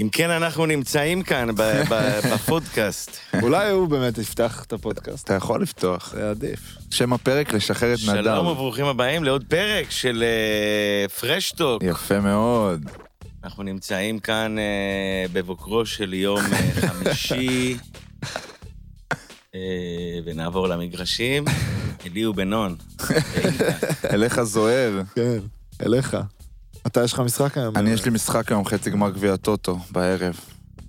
אם כן, אנחנו נמצאים כאן ב- ב- בפודקאסט. אולי הוא באמת יפתח את הפודקאסט. אתה יכול לפתוח. זה עדיף. שם הפרק לשחרר את נדב. שלום וברוכים הבאים לעוד פרק של פרשטוק. יפה מאוד. אנחנו נמצאים כאן אה, בבוקרו של יום אה, חמישי, אה, ונעבור למגרשים. אלי ובנון. אליך זוהר. כן, אליך. אתה, יש לך משחק היום? אני, יש לי משחק היום, חצי גמר גביע טוטו, בערב.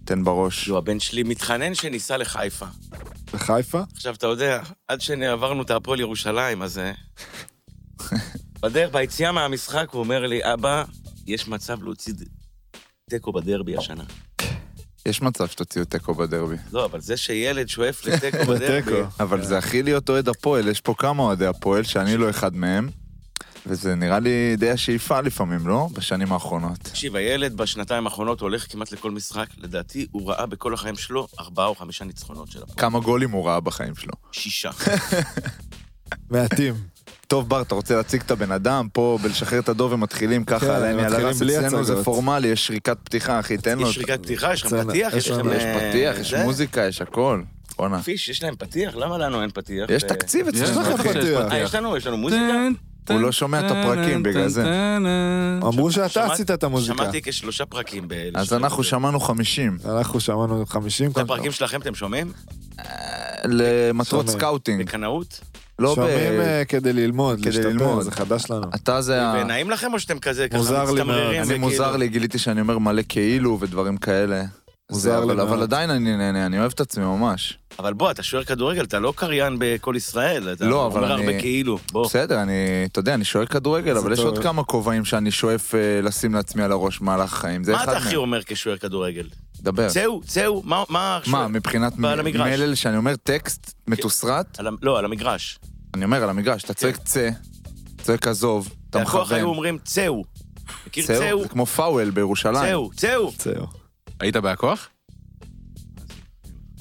תן בראש. יו, הבן שלי מתחנן שניסע לחיפה. בחיפה? עכשיו, אתה יודע, עד שעברנו את הפועל ירושלים, אז... אה, בדרך, ביציאה מהמשחק, הוא אומר לי, אבא, יש מצב להוציא תיקו בדרבי השנה. יש מצב שתוציאו תיקו בדרבי. לא, אבל זה שילד שואף לתיקו בדרבי... אבל זה הכי להיות אוהד הפועל, יש פה כמה אוהדי הפועל שאני לא אחד מהם. וזה נראה לי די השאיפה לפעמים, לא? בשנים האחרונות. תקשיב, הילד בשנתיים האחרונות הולך כמעט לכל משחק, לדעתי הוא ראה בכל החיים שלו ארבעה או חמישה ניצחונות של הפועל. כמה גולים הוא ראה בחיים שלו. שישה. מעטים. טוב, בר, אתה רוצה להציג את הבן אדם פה בלשחרר את הדוב ומתחילים ככה כן, העין על הרס אצלנו זה. פורמלי, יש שריקת פתיחה, אחי, תן לו. יש שריקת פתיחה, יש לכם פתיח, יש יש לכם... יש אה, פתיח, יש? מוזיקה, יש הכל. בואנה. פיש, יש להם פתיח? למה לנו אין פתיח? יש ו- תקציב יש אצלנו, לך אחי. פתיח. אה, יש לנו? יש לנו מוזיקה? הוא לא שומע את הפרקים בגלל זה. אמרו שאתה עשית את המוזיקה. שמעתי כשלושה פרקים. ב- אז אנחנו שמענו 50 אנחנו שמענו 50. את הפרקים שלכם אתם שומעים? למטרות. סקאוטינג. בקנאות? לא ב... שומעים אה, כדי ללמוד, כדי ללמוד. זה חדש לנו. אתה זה ה... ונעים לכם או שאתם כזה ככה מוזר לי מצטמררים? מאוד. אני מוזר לי, גיליתי שאני אומר מלא כאילו ודברים כאלה. מוזר זה, לי אבל, מאוד. אבל עדיין אני נהנה, אני אוהב את עצמי ממש. אבל בוא, אתה שוער כדורגל, אתה לא קריין בכל ישראל. אתה לא, אבל אומר אני- הרבה כאילו. בוא. בסדר, אני, אתה יודע, אני שואל כדורגל, אבל יש. עוד כמה כובעים שאני שואף אה, לשים לעצמי על הראש במהלך החיים. זה מה אחד אתה הכי מהם. אומר כשוער כדורגל? דבר. צאו, צאו, מה... מה מה, שוער- מבחינת. מלל שאני אומר טקסט מתוסרט, על לא, על המגרש. אני אומר על המגרש, אתה צועק צא, צועק עזוב, אתה הכוח היו מכוון. אומרים צאו, צאו? זה כמו פאוול בירושלים. צאו, צאו. היית בהכוח?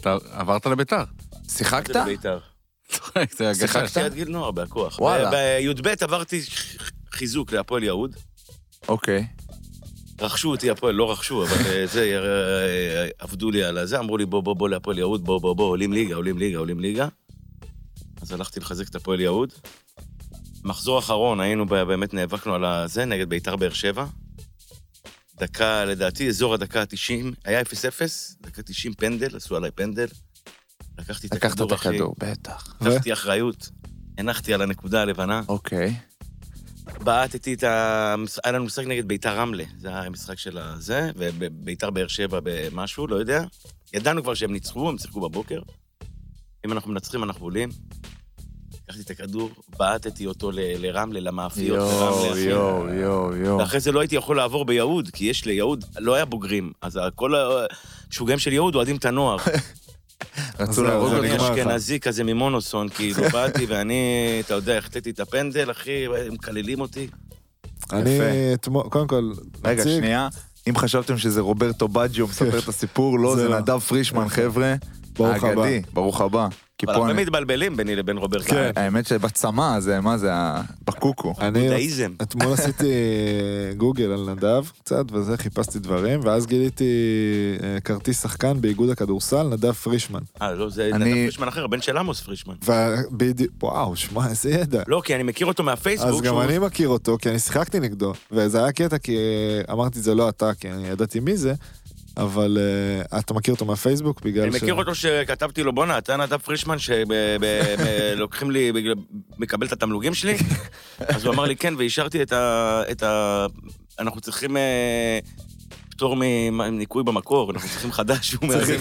אתה עברת לביתר. שיחקת? זה בבית"ר. זה. שיחקת? עשיית גיל נוער בהכוח. וואלה. בי"ב עברתי חיזוק להפועל יהוד. אוקיי. רכשו אותי הפועל, לא רכשו, אבל אה, זה, אה, עבדו לי על הזה, אמרו לי בוא בוא בוא להפועל יהוד, בוא בוא בוא, עולים ליגה, עולים ליגה, עולים ליגה. אז הלכתי לחזק את הפועל יהוד. מחזור אחרון, היינו באמת נאבקנו על הזה, נגד ביתר באר שבע. דקה, לדעתי, אזור הדקה ה-90, היה 0-0, דקה 90 פנדל, עשו עליי פנדל. לקחתי את לקחת את הכדור, אחי, הכדור, בטח. לקחתי אחריות, הנחתי על הנקודה הלבנה. אוקיי. בעטתי את ה... היה לנו משחק נגד ביתר רמלה, זה היה המשחק של הזה, וביתר באר שבע במשהו, לא יודע. ידענו כבר שהם ניצחו, הם שיחקו בבוקר. אם אנחנו מנצחים, אנחנו עולים. לקחתי את הכדור, בעטתי אותו ל- לרמלה, למאפיות אחי. יואו, יואו, יואו. ואחרי זה לא הייתי יכול לעבור ביהוד, כי יש ליהוד, לא היה בוגרים. אז כל המשוגעים של יהוד אוהדים את הנוער. רצו להרוג זה אני. אשכנזי כזה ממונוסון, כאילו, באתי ואני, אתה יודע, החטאתי את הפנדל, אחי, הם מקללים אותי. אני. אתמול, קודם כל, רגע, שנייה. אם חשבתם שזה רוברטו בג'יו מספר את הסיפור, לא, זה זה לא. נדב פרישמן, חבר'ה. ברוך הבא. האגדי, ברוך הבא. אבל הרבה. מתבלבלים ביני לבין רוברט. כן. האמת שבצמא זה, מה זה, בקוקו. אני. אתמול עשיתי גוגל על נדב קצת, וזה, חיפשתי דברים, ואז גיליתי אה, כרטיס שחקן באיגוד הכדורסל, נדב פרישמן. אה, לא, זה אני- נדב פרישמן אחר, הבן של עמוס פרישמן. ובדיוק, וואו, שמע, איזה ידע. לא, כי אני מכיר אותו מהפייסבוק. אז גם אני מכיר אותו, כי אני שיחקתי נגדו, וזה היה קטע, כי אה, אמרתי זה לא אתה, כי אני ידעתי מי זה, אבל אה, אתה מכיר אותו מהפייסבוק בגלל אני מכיר אותו שכתבתי לו, בואנה, אתה נדב פרישמן שלוקחים לי, בגלל- מקבל את התמלוגים שלי? אז הוא אמר לי כן, ואישרתי את ה... את ה- אנחנו צריכים אה, פטור מניקוי במקור, אנחנו צריכים חדש. הוא אומר, צריכים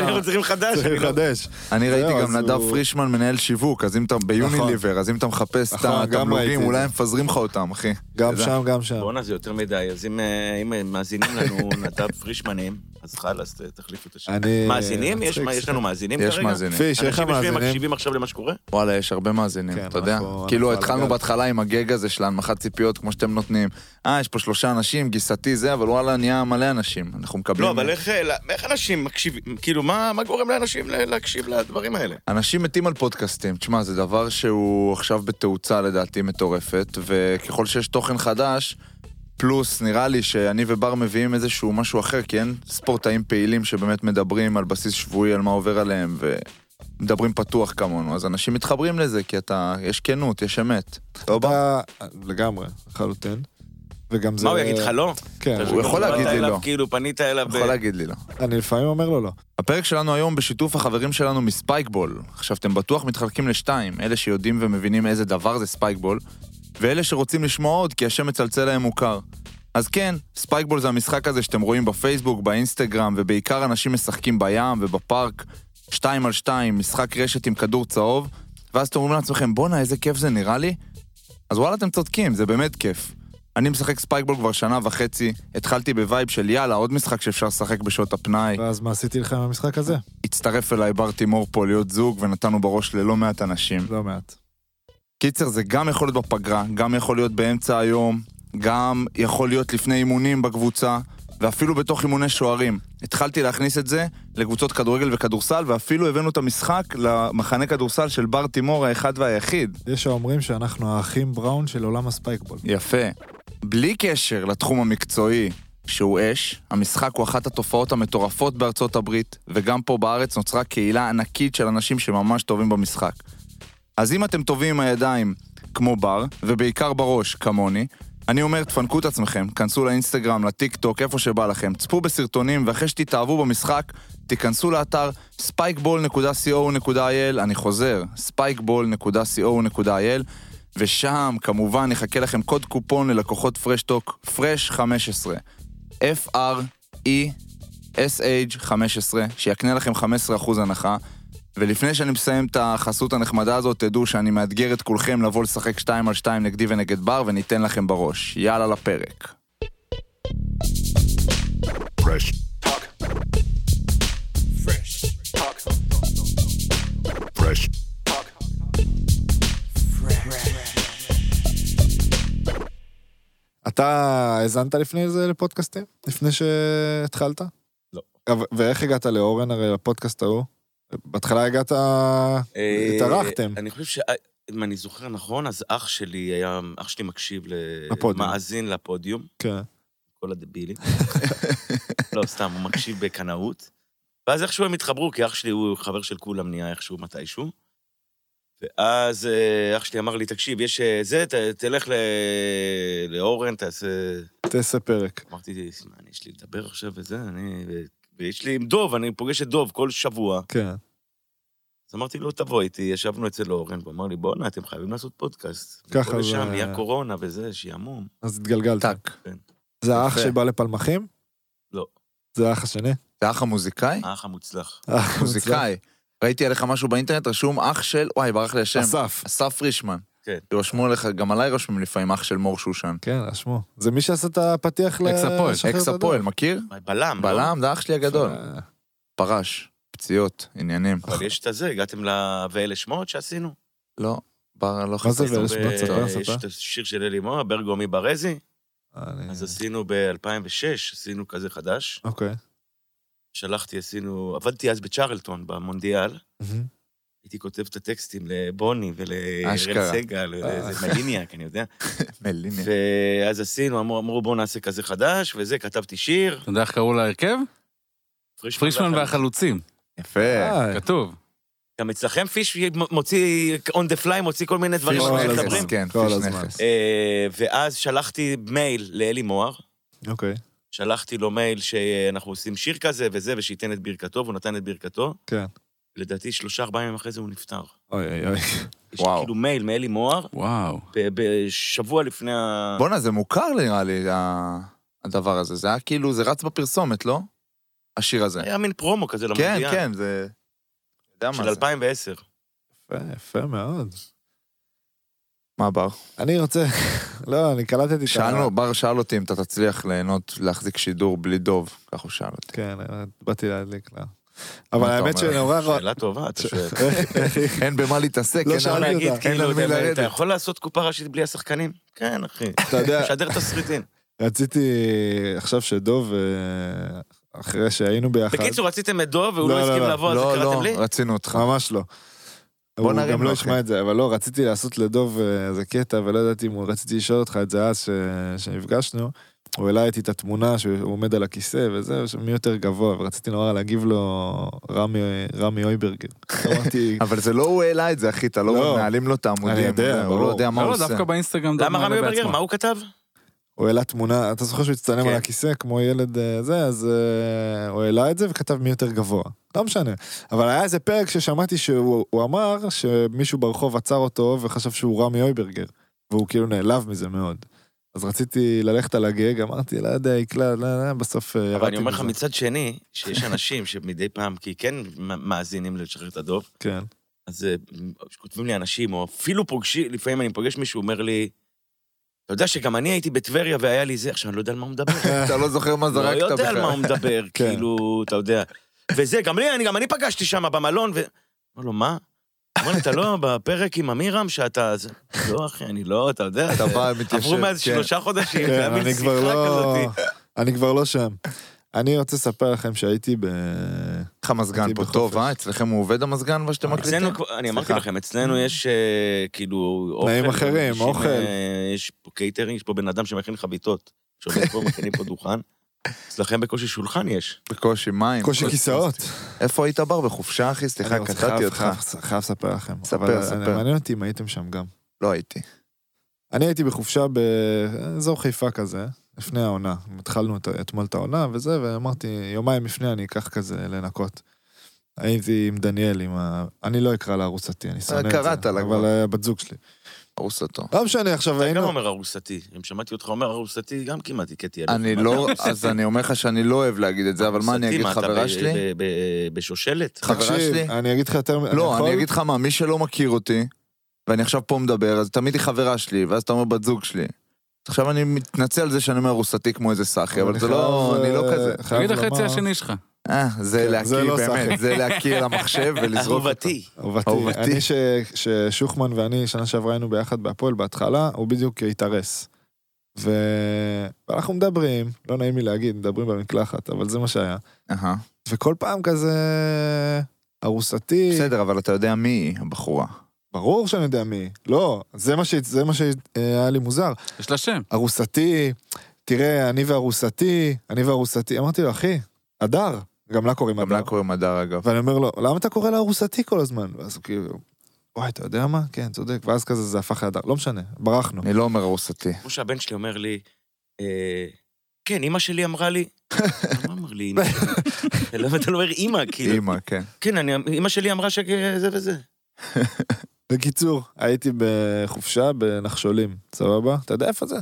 אנחנו צריכים חדש. צריך אני לא- לחדש. אני ראיתי גם נדב פרישמן מנהל שיווק, אז אם אתה ביוניליבר, אז אם אתה מחפש את נכון, התמלוגים, אולי. הם מפזרים לך אותם, אחי. גם. שם, גם שם. בואנה, זה יותר מדי, אז אם, אה, מאזינים לנו נדב פרישמנים, אז חלאס, תחליפו את השם. אני... מאזינים? יש יש לנו מאזינים יש כרגע? מאזינים. פיש, איך אנשים המאזינים? מקשיבים עכשיו למה שקורה? וואלה, יש הרבה מאזינים, כן, אתה יודע? אנחנו- כאילו, התחלנו. בהתחלה עם הגג הזה של הנמכת ציפיות, כמו שאתם נותנים. אה, יש פה שלושה אנשים, גיסתי זה, אבל וואלה, נהיה מלא אנשים. אנחנו מקבלים... לא, אבל איך, אה, איך אנשים מקשיבים, כאילו, מה מה גורם לאנשים להקשיב לדברים האלה? אנשים מתים על פודקאסטים. תשמע, זה דבר שהוא עכשיו בתאוצה לדעתי מטורפת, וככל שיש תוכן חדש, פלוס, נראה לי שאני ובר מביאים איזשהו משהו אחר, כי אין ספורטאים פעילים שבאמת מדברים על בסיס שבועי על מה עובר עליהם, ומדברים פתוח כמונו, אז אנשים מתחברים לזה, כי אתה, יש כנות, יש אמת. אתה... לגמרי, לחלוטין. וגם זה... מה הוא יגיד לך לא? כן, הוא יכול להגיד לי לא. כאילו פנית אליו. ב- יכול להגיד לי לא. אני לפעמים אומר לו לא. הפרק שלנו היום בשיתוף החברים שלנו מ Spikeball. עכשיו, אתם בטוח מתחלקים לשתיים, אלה שיודעים ומבינים איזה דבר זה Spikeball, ואלה שרוצים לשמוע עוד כי השם מצלצל להם מוכר. אז כן, Spikeball זה המשחק הזה שאתם רואים בפייסבוק, באינסטגרם, ובעיקר אנשים משחקים בים ובפארק, שתיים על שתיים, משחק רשת עם כדור צהוב, ואז אתם אומרים לעצמכם, בואנה, איזה כיף זה נראה לי. אז וואלה, אתם צודקים, זה באמת כיף. אני משחק Spikeball כבר שנה וחצי, התחלתי ב vibe של יאללה, עוד משחק שאפשר לשחק בשעות הפנאי. ואז מה עשיתי לך עם המשחק הזה? הצטרף אליי בר תימור פה להיות זוג, ונתנו בראש ללא מעט אנשים. לא מעט. קיצר, זה גם יכול להיות בפגרה, גם יכול להיות באמצע היום, גם יכול להיות לפני אימונים בקבוצה, ואפילו בתוך אימוני שוערים. התחלתי להכניס את זה לקבוצות כדורגל וכדורסל, ואפילו הבאנו את המשחק למחנה כדורסל של בר תימור האחד והיחיד. יש האומרים שאנחנו האחים בראון של עולם הספייקבול. יפה. בלי קשר לתחום המקצועי, שהוא אש, המשחק הוא אחת התופעות המטורפות בארצות הברית, וגם פה בארץ נוצרה קהילה ענקית של אנשים שממש טובים במשחק. אז אם אתם טובים עם הידיים, כמו בר, ובעיקר בראש, כמוני, אני אומר, תפנקו את עצמכם, כנסו לאינסטגרם, לטיק טוק, איפה שבא לכם, צפו בסרטונים, ואחרי שתתאהבו במשחק, תיכנסו לאתר spikeball.co.il, אני חוזר, spikeball.co.il, ושם כמובן יחכה לכם קוד קופון ללקוחות פרשטוק, פרש 15, F-R-E-S-H 15, שיקנה לכם 15% הנחה. ולפני שאני מסיים את החסות הנחמדה הזאת, תדעו שאני מאתגר את כולכם לבוא לשחק 2 על 2 נגדי ונגד בר, וניתן לכם בראש. יאללה לפרק. Fresh talk. Fresh talk. Fresh talk. אתה האזנת לפני זה לפודקאסטים? לפני שהתחלת? לא. ואיך הגעת לאורן הרי לפודקאסט ההוא? בהתחלה הגעת... אה, התארחתם. אני חושב ש... אם אני זוכר נכון, אז אח שלי היה... אח שלי מקשיב ל... לפודיום. מאזין לפודיום, כן. כל הדבילים. לא, סתם, הוא מקשיב בקנאות. ואז איכשהו הם התחברו, כי אח שלי הוא חבר של כולם נהיה איכשהו מתישהו. ואז אה, אח שלי אמר לי, תקשיב, יש אה, זה, ת, תלך ל... לאורן, תעשה... תעשה פרק. אמרתי, מה, אני, יש לי לדבר עכשיו וזה, אני... ו- ויש לי עם דוב, אני פוגש את דוב כל שבוע. כן. אז אמרתי לו, תבוא איתי, ישבנו אצל אורן, והוא אמר לי, בואנה, אתם חייבים לעשות פודקאסט. ככה כל זה- לשם, נהיה קורונה וזה, שעמום. אז התגלגלת. טאק. זה האח. שבא לפלמחים? לא. זה האח השני? זה אח המוזיקאי? האח המוצלח. האח מוזיקאי. ראיתי עליך משהו באינטרנט, רשום אח של... וואי, ברח לי השם. אסף. אסף פרישמן. כן. רשמו עליך, גם עליי רשמו לפעמים אח של מור שושן. כן, רשמו. זה מי שעשה את הפתיח ל... אקס הפועל. לשחרר את אקס. הפועל, מכיר? בלם, לא? בלם, זה אח שלי הגדול. אה, פרש, פציעות, עניינים. אבל יש את הזה, הגעתם ל... ואלה שמות שעשינו. לא, בר, לא מה זה. ואלה שמות? ספר, יש. את השיר של אלי מוה, ברגומי ברזי. אני- אז עשינו ב-2006, עשינו כזה חדש. אוקיי. שלחתי, עשינו... עבדתי אז בצ'רלטון, במונדיאל. הייתי כותב את הטקסטים לבוני אשכרה. סגל, ולאיזה מליניאק, אני יודע. מליני. ואז עשינו, אמרו, בואו נעשה כזה חדש, וזה, כתבתי שיר. אתה יודע איך קראו להרכב? פרישמן והחלוצים. יפה. אה, כתוב. גם אצלכם פיש מוציא, on the fly, מוציא כל מיני דברים פיש. נכס, כן, כל פיש הזמן. נכס. אה, ואז שלחתי מייל לאלי מוהר, אוקיי. שלחתי לו מייל שאנחנו עושים שיר כזה וזה, ושייתן את ברכתו, והוא נתן את ברכתו. כן. לדעתי שלושה, ארבעה ימים אחרי זה הוא נפטר. אוי אוי אוי. יש וואו. כאילו מייל מאלי מוהר, וואו. ב- בשבוע לפני ה... בואנה, זה מוכר נראה לי, ה- הדבר הזה. זה היה כאילו, זה רץ בפרסומת, לא? השיר הזה. היה מין פרומו כזה כן, למונדיאל. כן, זה... יודע מה של זה. 2010. יפה, יפה מאוד. מה בר? אני רוצה... לא, אני קלטתי את ה... שאלנו, בר שאל אותי אם אתה תצליח ליהנות להחזיק שידור בלי דוב, כך הוא שאל אותי. כן, באתי להדליק לה. אבל אתה האמת? שנורא... שאלה טובה, אתה שואל. אין במה להתעסק, לא אין על מי-. להגיד, כאילו, מי אתה- לרדת. יכול לעשות קופה ראשית בלי השחקנים? כן, אחי. אתה יודע, משדר תסריטים. רציתי עכשיו שדוב, אה, אחרי שהיינו ביחד... בקיצור, רציתם את דוב, והוא לא, לא לא, הסכים לא. לבוא, אז לא, קראתם לא, לי? רצינו אותך. ממש לא. בוא הוא נרים גם לו, לא אחי. ישמע את זה, אבל לא, רציתי לעשות לדוב אה, איזה קטע, ולא ידעתי אם הוא... רציתי לשאול אותך את זה אז, שנפגשנו. הוא העלה איתי את התמונה שהוא עומד על הכיסא וזה, מי יותר גבוה, ורציתי נורא להגיב לו רמי, רמי אויברגר. אמרתי, אבל זה לא הוא העלה את זה, אחי, אתה לא לא. מנהלים לו את העמודים. אני יודע, הוא לא. יודע מה לא, הוא לא, עושה. דווקא באינסטגרם למה רמי? בעצמו. מה הוא כתב? הוא העלה תמונה, אתה זוכר שהוא הצטלם כן. על הכיסא כמו ילד אה, זה, אז אה, הוא העלה את זה וכתב מי יותר גבוה. לא משנה. אבל היה איזה פרק ששמעתי שהוא הוא אמר שמישהו ברחוב עצר אותו וחשב שהוא רמי אויברגר. והוא כאילו נעלב מזה מאוד. אז רציתי ללכת על הגג, אמרתי, לא יודע, יקלע, לא, לא, בסוף אה, ירדתי אבל אני אומר לך מזה. מצד שני, שיש אנשים שמדי פעם, כי כן מאזינים לשחרר את הדוב, כן. אז כותבים לי אנשים, או אפילו פוגשי, לפעמים אני פוגש מישהו, אומר לי, אתה יודע שגם אני הייתי בטבריה והיה לי זה, עכשיו אני לא יודע על מה הוא מדבר. אתה לא זוכר מה לא זרקת בכלל. יודע על מה הוא מדבר, כן. כאילו, אתה יודע. וזה, גם לי, אני, גם אני פגשתי שם במלון, ו... אמר לו, מה? אמר לי, אתה לא בפרק עם אמירם שאתה... זה- לא, אחי, אני לא, אתה יודע. אתה זה- בא, מתיישב. עברו מאז כן. שלושה חודשים, זה כן, היה מין שיחה לא... כזאתי. אני כבר לא שם. אני רוצה לספר לכם שהייתי ב... איך המזגן פה בחופש. טוב, אה? אצלכם הוא עובד המזגן, מה שאתם מקליטים? אצלנו, אני אמרתי סליחה. לכם, אצלנו יש אה, כאילו... אוכל, תנאים אחרים, אוכל. אה, יש פה קייטרינג, יש פה בן אדם שמכין חביתות. שעובד פה, מכינים פה דוכן. אצלכם בקושי שולחן יש. בקושי מים. קושי כיסאות. איפה היית בר? בחופשה, אחי? סליחה, קטעתי אותך. חייב- חייב לספר לכם. ספר, ספר. מעניין אותי אם הייתם שם גם. לא הייתי. אני הייתי בחופשה באזור חיפה כזה, לפני העונה. התחלנו את- אתמול את העונה וזה, ואמרתי, יומיים לפני אני אקח כזה לנקות. הייתי עם דניאל, עם ה... אני לא אקרא לה ארוסתי, אני שונא את זה. קראת לה כבר. אבל אה, בת זוג שלי. ארוסתו. לא משנה, עכשיו אתה גם היינו... אומר ארוסתי. אם שמעתי אותך אומר ארוסתי, גם כמעט הכיתי עליך. אני לא, אתה ארוסתי? אז אני אומר לך שאני לא אוהב להגיד את זה, אבל מה אני אגיד, אתה חברה שלי? בשושלת? חברה שלי? אני אגיד לך יותר... לא, יכול? אני אגיד לך מה, מי שלא מכיר אותי, ואני עכשיו פה מדבר, אז תמיד היא חברה שלי, ואז אתה אומר בת זוג שלי. עכשיו אני מתנצל על זה שאני אומר ארוסתי כמו איזה סאחי, אבל זה לא, אני לא אה, כזה. תגיד החצי השני שלך. אה, זה כן, להכיר לא באמת. זה להכיר למחשב ולזרוק אותו. אהובתי. אהובתי. אני ש- ששוחמן ואני שנה שעברה היינו ביחד בהפועל בהתחלה, הוא בדיוק התארס. ו... ואנחנו מדברים, לא נעים לי להגיד, מדברים במקלחת, אבל זה מה שהיה. וכל פעם כזה ארוסתי, בסדר, אבל אתה יודע מי הבחורה. ברור שאני יודע מי. לא, זה מה, ש... זה מה שהיה לי מוזר. יש לה שם. ארוסתי, תראה, אני וארוסתי, אני וארוסתי, אמרתי לו, אחי, הדר, גם לה קוראים גם לה. קוראים הדר אגב. ואני אומר לו, למה אתה קורא לה ארוסתי כל הזמן? ואז הוא כאילו, וואי, אתה יודע מה? כן, צודק. ואז כזה זה הפך להדר. לא משנה, ברחנו. אני לא אומר ארוסתי. כמו שהבן שלי אומר לי, אה, כן, אימא שלי אמרה לי, מה אמר לי אימא שלי? למה אתה לא אומר אימא, כאילו? אימא, כן. כן, אני- אימא שלי אמרה שזה וזה. בקיצור, הייתי בחופשה בנחשולים, סבבה? אתה יודע איפה זה?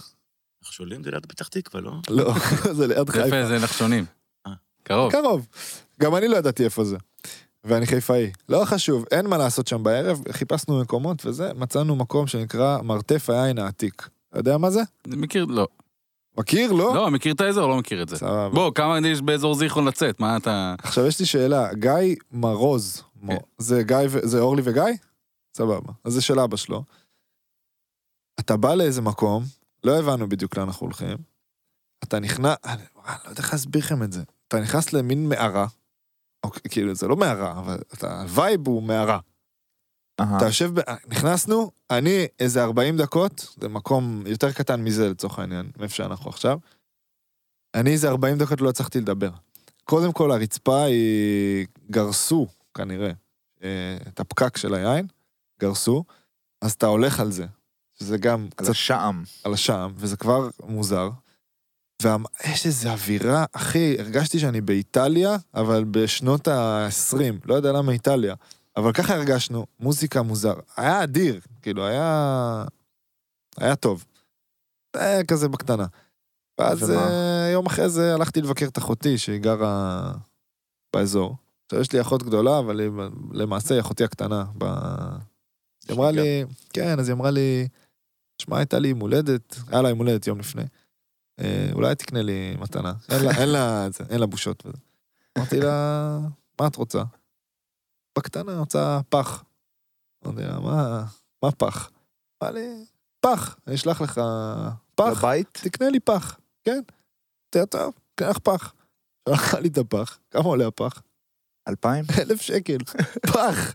נחשולים זה ליד פתח תקווה, לא? לא, זה ליד חיפה. יפה, זה נחשונים. אה. קרוב. קרוב. גם אני לא ידעתי איפה זה. ואני חיפאי. לא חשוב, אין מה לעשות שם בערב, חיפשנו מקומות וזה, מצאנו מקום שנקרא מרתף היין העתיק. אתה יודע מה זה? מכיר, לא. מכיר? לא? לא, מכיר את האזור? לא מכיר את זה. סבבה. בוא, כמה יש באזור זיכרון לצאת? מה אתה... עכשיו יש לי שאלה, גיא מרוז, כן. זה גיא, ו- זה אורלי וגיא? סבבה. אז זה של אבא שלו. אתה בא לאיזה מקום, לא הבנו בדיוק לאן אנחנו הולכים, אתה נכנס, אני אני לא יודע איך להסביר לכם את זה. אתה נכנס למין מערה, אוקיי, כאילו זה לא מערה, אבל אתה, ה vibe הוא מערה. אתה יושב, ב... נכנסנו, אני איזה 40 דקות, זה מקום יותר קטן מזה לצורך העניין, מאיפה שאנחנו עכשיו. אני איזה 40 דקות לא הצלחתי לדבר. קודם כל הרצפה היא, גרסו כנראה אה, את הפקק של היין, גרסו, אז אתה הולך על זה, שזה גם על קצת השעם. על השעם, וזה כבר מוזר. ויש איזו אווירה, אחי, הרגשתי שאני באיטליה, אבל בשנות ה-20, לא יודע למה איטליה, אבל ככה הרגשנו, מוזיקה מוזר. היה אדיר, כאילו, היה... היה טוב. היה כזה בקטנה. ואז ומה? אה, יום אחרי זה הלכתי לבקר את אחותי, שהיא גרה באזור. עכשיו, יש לי אחות גדולה, אבל היא, למעשה היא אחותי הקטנה. ב... היא אמרה לי, כן, אז היא אמרה לי, שמע, הייתה לי יום הולדת, היה לה יום הולדת יום לפני. אה, אולי תקנה לי מתנה. אין לה, אין לה, אין לה בושות. אמרתי לה, מה את רוצה? בקטנה רוצה פח. אמרתי לה, מה, מה פח? אמרה לי, פח, אני אשלח לך פח, בבית? תקנה לי פח, כן? תראה טוב, קנה לך פח. שלחה לי את הפח, כמה עולה הפח? אלפיים? אלף שקל, פח.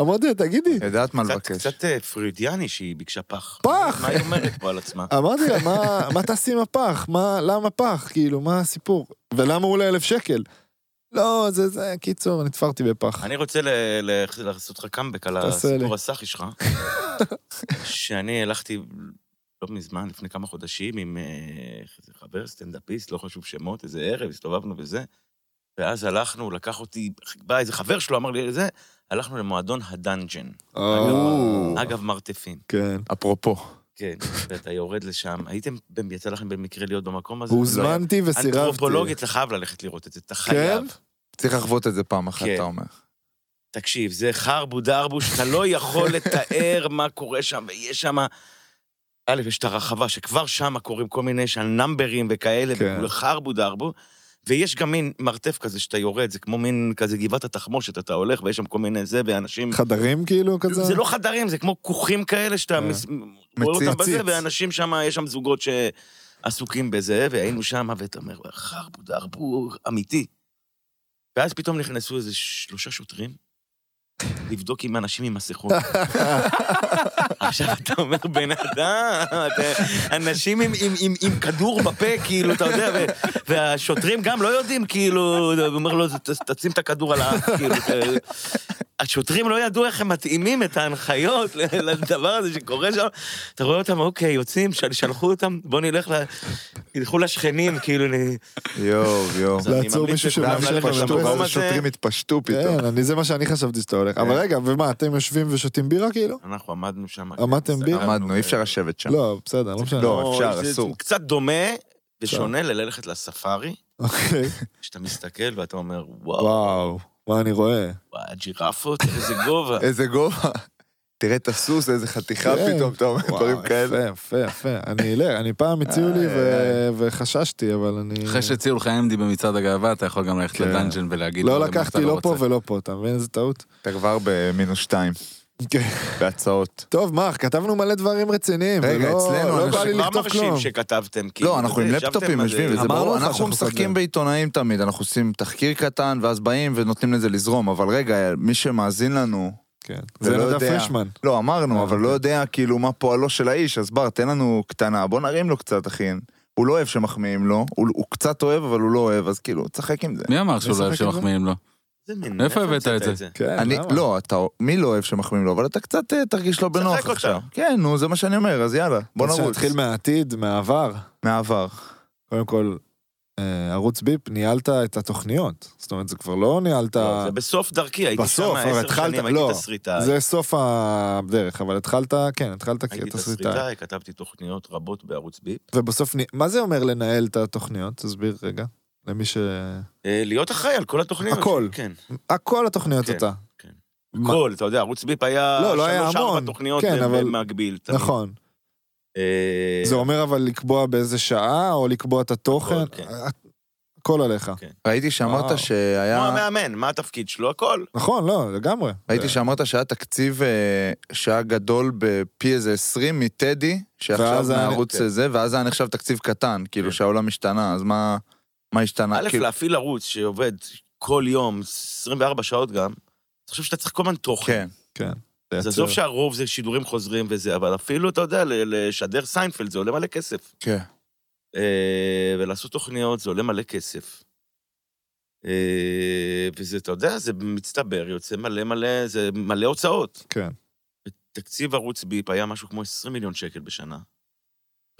אמרתי לה, תגידי, יודעת מה לבקש. קצת אה, פרוידיאני שהיא ביקשה פח. פח! מה היא אומרת פה על עצמה? אמרתי לה, "מה- מה תעשי עם הפח? מה, למה פח? כאילו, מה הסיפור? ולמה הוא עולה אלף שקל? לא, זה, זה, קיצור, נתפרתי בפח. אני רוצה ל- ל- לעשות לך קאמבק על. הסיפור הסאחי שלך. שאני הלכתי לא מזמן, לפני כמה חודשים, עם אה, איזה חבר, סטנדאפיסט, לא חשוב שמות, איזה ערב, הסתובבנו וזה. ואז הלכנו, לקח אותי, בא איזה חבר שלו, אמר לי זה, הלכנו למועדון הדאנג'ן. או, אגב, מרתפים. כן. אפרופו. כן, ואתה יורד לשם. הייתם, יצא לכם במקרה להיות במקום הזה? הוזמנתי וסירבתי. אנתרופולוגית, אתה חייב ללכת לראות את זה, אתה חייב. כן? צריך לחוות את זה פעם אחת, כן. אתה אומר. תקשיב, זה חרבו דרבו שאתה לא יכול לתאר מה קורה שם, ויש שם... א', יש את הרחבה, שכבר שם קורים כל מיני שם נאמברים וכאלה, כן. חרבו דרבו, ויש גם מין מרתף כזה שאתה יורד, זה כמו מין כזה גבעת התחמושת, אתה הולך ויש שם כל מיני זה, ואנשים... חדרים כאילו כזה? זה לא חדרים, זה כמו כוכים כאלה שאתה. מס- רואה אותם מציץ. בזה, ואנשים שם, יש שם זוגות שעסוקים בזה, והיינו שם, ואתה אומר, חרבו דרבו אמיתי. ואז פתאום נכנסו איזה שלושה שוטרים, לבדוק אם אנשים עם מסכות. עכשיו אתה אומר, בן אדם, אנשים עם, עם, עם, עם כדור בפה, כאילו, אתה יודע, ו, והשוטרים גם לא יודעים, כאילו, הוא אומר לו, "ת- תשים את הכדור על האף, כאילו. השוטרים לא ידעו איך הם מתאימים את ההנחיות לדבר הזה שקורה שם. אתה רואה אותם, אוקיי, יוצאים, של- שלחו אותם, בוא נלך ל... ילכו לשכנים, כאילו, ל... יואו, יואו. אני לעצור מישהו הזה. השוטרים התפשטו פתאום. כן, אני, זה מה שאני חשבתי שאתה הולך. אבל כן. רגע, ומה, אתם יושבים ושותים בירה כאילו? אנחנו עמדנו שם. עמדתם בירה? עמדנו, אי אפשר לשבת שם. לא, בסדר, לא משנה. לא, אפשר, זה- אסור. קצת דומה ושונה ללכת לספארי, אוקיי. שאתה מסתכל ואתה אומר, וואו, מה אני רואה? וואי, הג'ירפות, איזה גובה. איזה גובה. תראה את הסוס, איזה חתיכה כן. פתאום, אתה אומר דברים כאלה. יפה, יפה, יפה. אני אלך, אני פעם הציעו לי ו- וחששתי, אבל אני... אחרי שהציעו לך אמדי במצעד הגאווה, אתה יכול גם ללכת כן. לדאנג'ן ולהגיד... לא לקחתי אתה לא פה. ולא פה, אתה מבין איזה טעות? אתה כבר במינוס שתיים. בהצעות. טוב, מרק, כתבנו מלא דברים רציניים. רגע, ולא- אצלנו, לא בא לי לכתוב מרשים כלום. שכתבתם, כאילו. לא, אנחנו עם לפטופים. יושבים, וזה אמרנו ברור, לך אנחנו שאנחנו משחקים. בעיתונאים תמיד, אנחנו עושים תחקיר קטן, ואז באים ונותנים לזה לזרום, אבל רגע, מי שמאזין לנו, כן. ולא זה נדב יודע. פרישמן. לא, אמרנו, אה, אבל לא יודע כאילו מה פועלו של האיש, אז בר, תן לנו קטנה, בוא נרים לו קצת, אחי. הוא לא אוהב שמחמיאים לו, הוא הוא קצת אוהב, אבל הוא לא אוהב, אז כאילו, תשחק עם זה. מי אמר שהוא לא אוהב? שמחמיאים לו? זה מין, מאיפה הבאת את זה? כן, אני, למה? לא, אתה, מי לא אוהב שמחמיאים לו, אבל אתה קצת אה, תרגיש לו בנוח. עכשיו. כן, נו, זה מה שאני אומר, אז יאללה, בוא נרוץ. שנתחיל מהעתיד, מהעבר. מהעבר. קודם כל, אה, ערוץ ביפ, ניהלת את התוכניות. זאת אומרת, זה כבר לא ניהלת... לא, זה בסוף דרכי, הייתי בסוף, שם עשר שנים, הייתי לא, תסריטאי. זה סוף הדרך, אבל התחלת, כן, התחלת הייתי כתסריטאי. תסריטאי, כתבתי תוכניות רבות בערוץ ביפ. ובסוף, מה זה אומר לנהל את התוכניות? תסביר רגע. למי ש... אה, להיות אחראי על כל התוכניות. הכל. כן, הכל התוכניות כן, אתה. כן. הכל, אתה יודע, ערוץ ביפ היה לא, לא היה שלוש ארבע המון. תוכניות כן, אבל- במקביל. נכון. אה, זה אומר אבל לקבוע באיזה שעה, או לקבוע את התוכן? הכל, כן. עליך. ראיתי שאמרת. שהיה... כמו המאמן, מה התפקיד שלו? הכל. נכון, לא, לגמרי. ראיתי שאמרת שהיה תקציב אה, שהיה גדול בפי איזה 20 מטדי, שעכשיו כן. זה, ואז היה נחשב תקציב קטן, כאילו. שהעולם השתנה, אז מה מה השתנה? א', כאילו- להפעיל ערוץ שעובד כל יום, 24 שעות גם, אני חושב שאתה צריך כל הזמן תוכן. כן. כן. אז. עזוב שהרוב זה שידורים חוזרים וזה, אבל אפילו, אתה יודע, לשדר סיינפלד זה עולה מלא כסף. כן. אה, ולעשות תוכניות זה עולה מלא כסף. אה, וזה, אתה יודע, זה מצטבר, יוצא מלא מלא, זה מלא הוצאות. כן. תקציב ערוץ ביפ היה משהו כמו 20 מיליון שקל בשנה.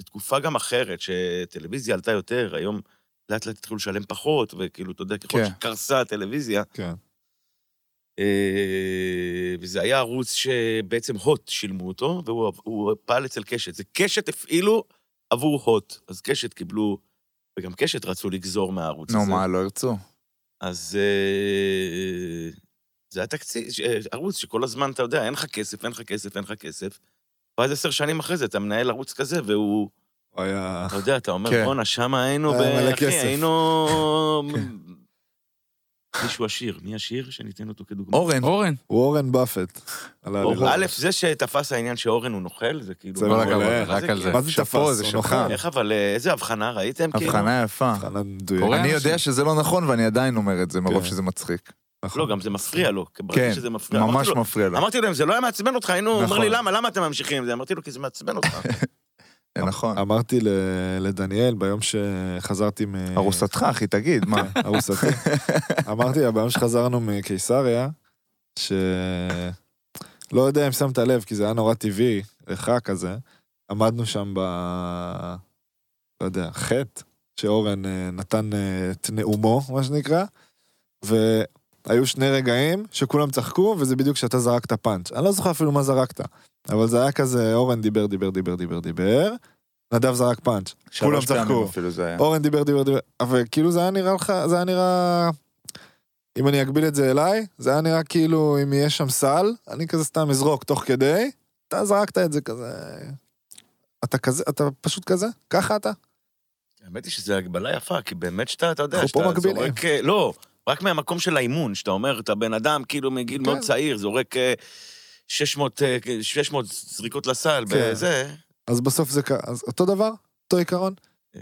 בתקופה גם אחרת, שטלוויזיה עלתה יותר, היום לאט לאט התחילו לשלם פחות, וכאילו, אתה יודע, ככל כן. שקרסה הטלוויזיה, כן. אה, וזה היה ערוץ שבעצם הוט שילמו אותו, והוא הוא פעל אצל קשת. זה קשת הפעילו עבור הוט. אז קשת קיבלו, וגם קשת רצו לגזור מהערוץ נו, הזה. מה, לא ירצו? אז אה, זה היה תקציב, ש- ערוץ שכל הזמן, אתה יודע, אין לך כסף, אין לך כסף, אין לך כסף. ואז עשר שנים אחרי זה אתה מנהל ערוץ כזה, והוא, הוא היה... אתה יודע, אתה אומר, כן. בואנה, שמה היינו, ב- היה מלא אחי, כסף." היינו... כן. מישהו עשיר, מי השיר שניתן אותו כדוגמה? אורן. אורן. הוא אורן באפט. א', זה שתפס העניין שאורן הוא נוכל, זה כאילו... זה לא רק על זה. כאילו? מה זה תפס? זה הוא שלך. נוכל. איך אבל, אה, איזה הבחנה ראיתם? כאילו? הבחנה יפה. הבחנה מדויקת. אני. יודע שזה לא נכון ואני עדיין אומר את זה, מרוב כן. שזה מצחיק. נכון. לא, גם זה מפריע לו. כן, שזה מפריע, אמרתי ממש לו- מפריע לו. אמרתי לו, אם זה לא היה מעצבן אותך, היינו, הוא אומר נכון. לי, למה, למה אתם ממשיכים עם זה? אמרתי לו, כי זה מעצבן אותך. אה, נכון. אמרתי לדניאל ביום שחזרתי מ... ארוסתך, אחי, תגיד, מה? ארוסתי. אמרתי לה, ביום שחזרנו מקיסריה, ש... לא יודע אם שמת לב, כי זה היה נורא טבעי, לך כזה. עמדנו שם ב... לא יודע, חטא, שאורן אה, נתן אה, את נאומו, מה שנקרא, והיו שני רגעים שכולם צחקו, וזה בדיוק כשאתה זרקת פאנץ'. אני לא זוכר אפילו מה זרקת, אבל זה היה כזה, אורן דיבר, דיבר, דיבר, דיבר, דיבר, נדב זרק פאנץ'. כולם צחקו. אורן דיבר, דיבר, דיבר, אבל כאילו זה היה נראה לך, זה היה נראה... אם אני אגביל את זה אליי, זה היה נראה כאילו אם יהיה שם סל, אני כזה סתם אזרוק תוך כדי, אתה זרקת את זה כזה... אתה כזה, אתה פשוט כזה? ככה אתה? האמת היא שזו הגבלה יפה, כי באמת שאתה, אתה יודע, שאתה. זורק... אה, לא, רק מהמקום של האימון, שאתה אומר, אתה בן אדם כאילו מגיל מאוד כן. צעיר, זורק אה, 600 אה, 600 זריקות לסל, כן. בזה. אז בסוף זה. אז אותו דבר? אותו עיקרון? אה,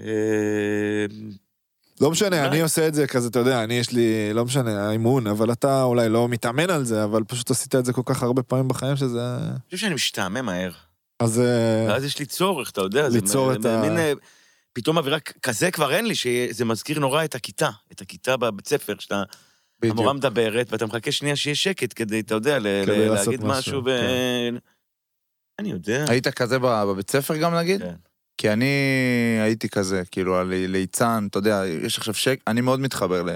לא משנה. אני עושה את זה כזה, אתה יודע, אני יש לי, לא משנה, האימון, אבל אתה אולי לא מתאמן על זה, אבל פשוט עשית את זה כל כך הרבה פעמים בחיים שזה... אני חושב שאני משתעמם מהר. אז... אה, ואז יש לי צורך, אתה יודע, ליצור את ה- אה, פתאום אווירה כזה כבר אין לי, שזה מזכיר נורא את הכיתה, את הכיתה בבית ספר, שאתה, בדיוק. המורה מדברת, ואתה מחכה שנייה שיהיה שקט כדי, אתה יודע, ל- כדי להגיד משהו, ו... כן. אני יודע. היית כזה ב- בבית ספר גם נגיד? כן. כי אני הייתי כזה, כאילו, על ליצן, אתה יודע, יש עכשיו שק, אני מאוד מתחבר ל-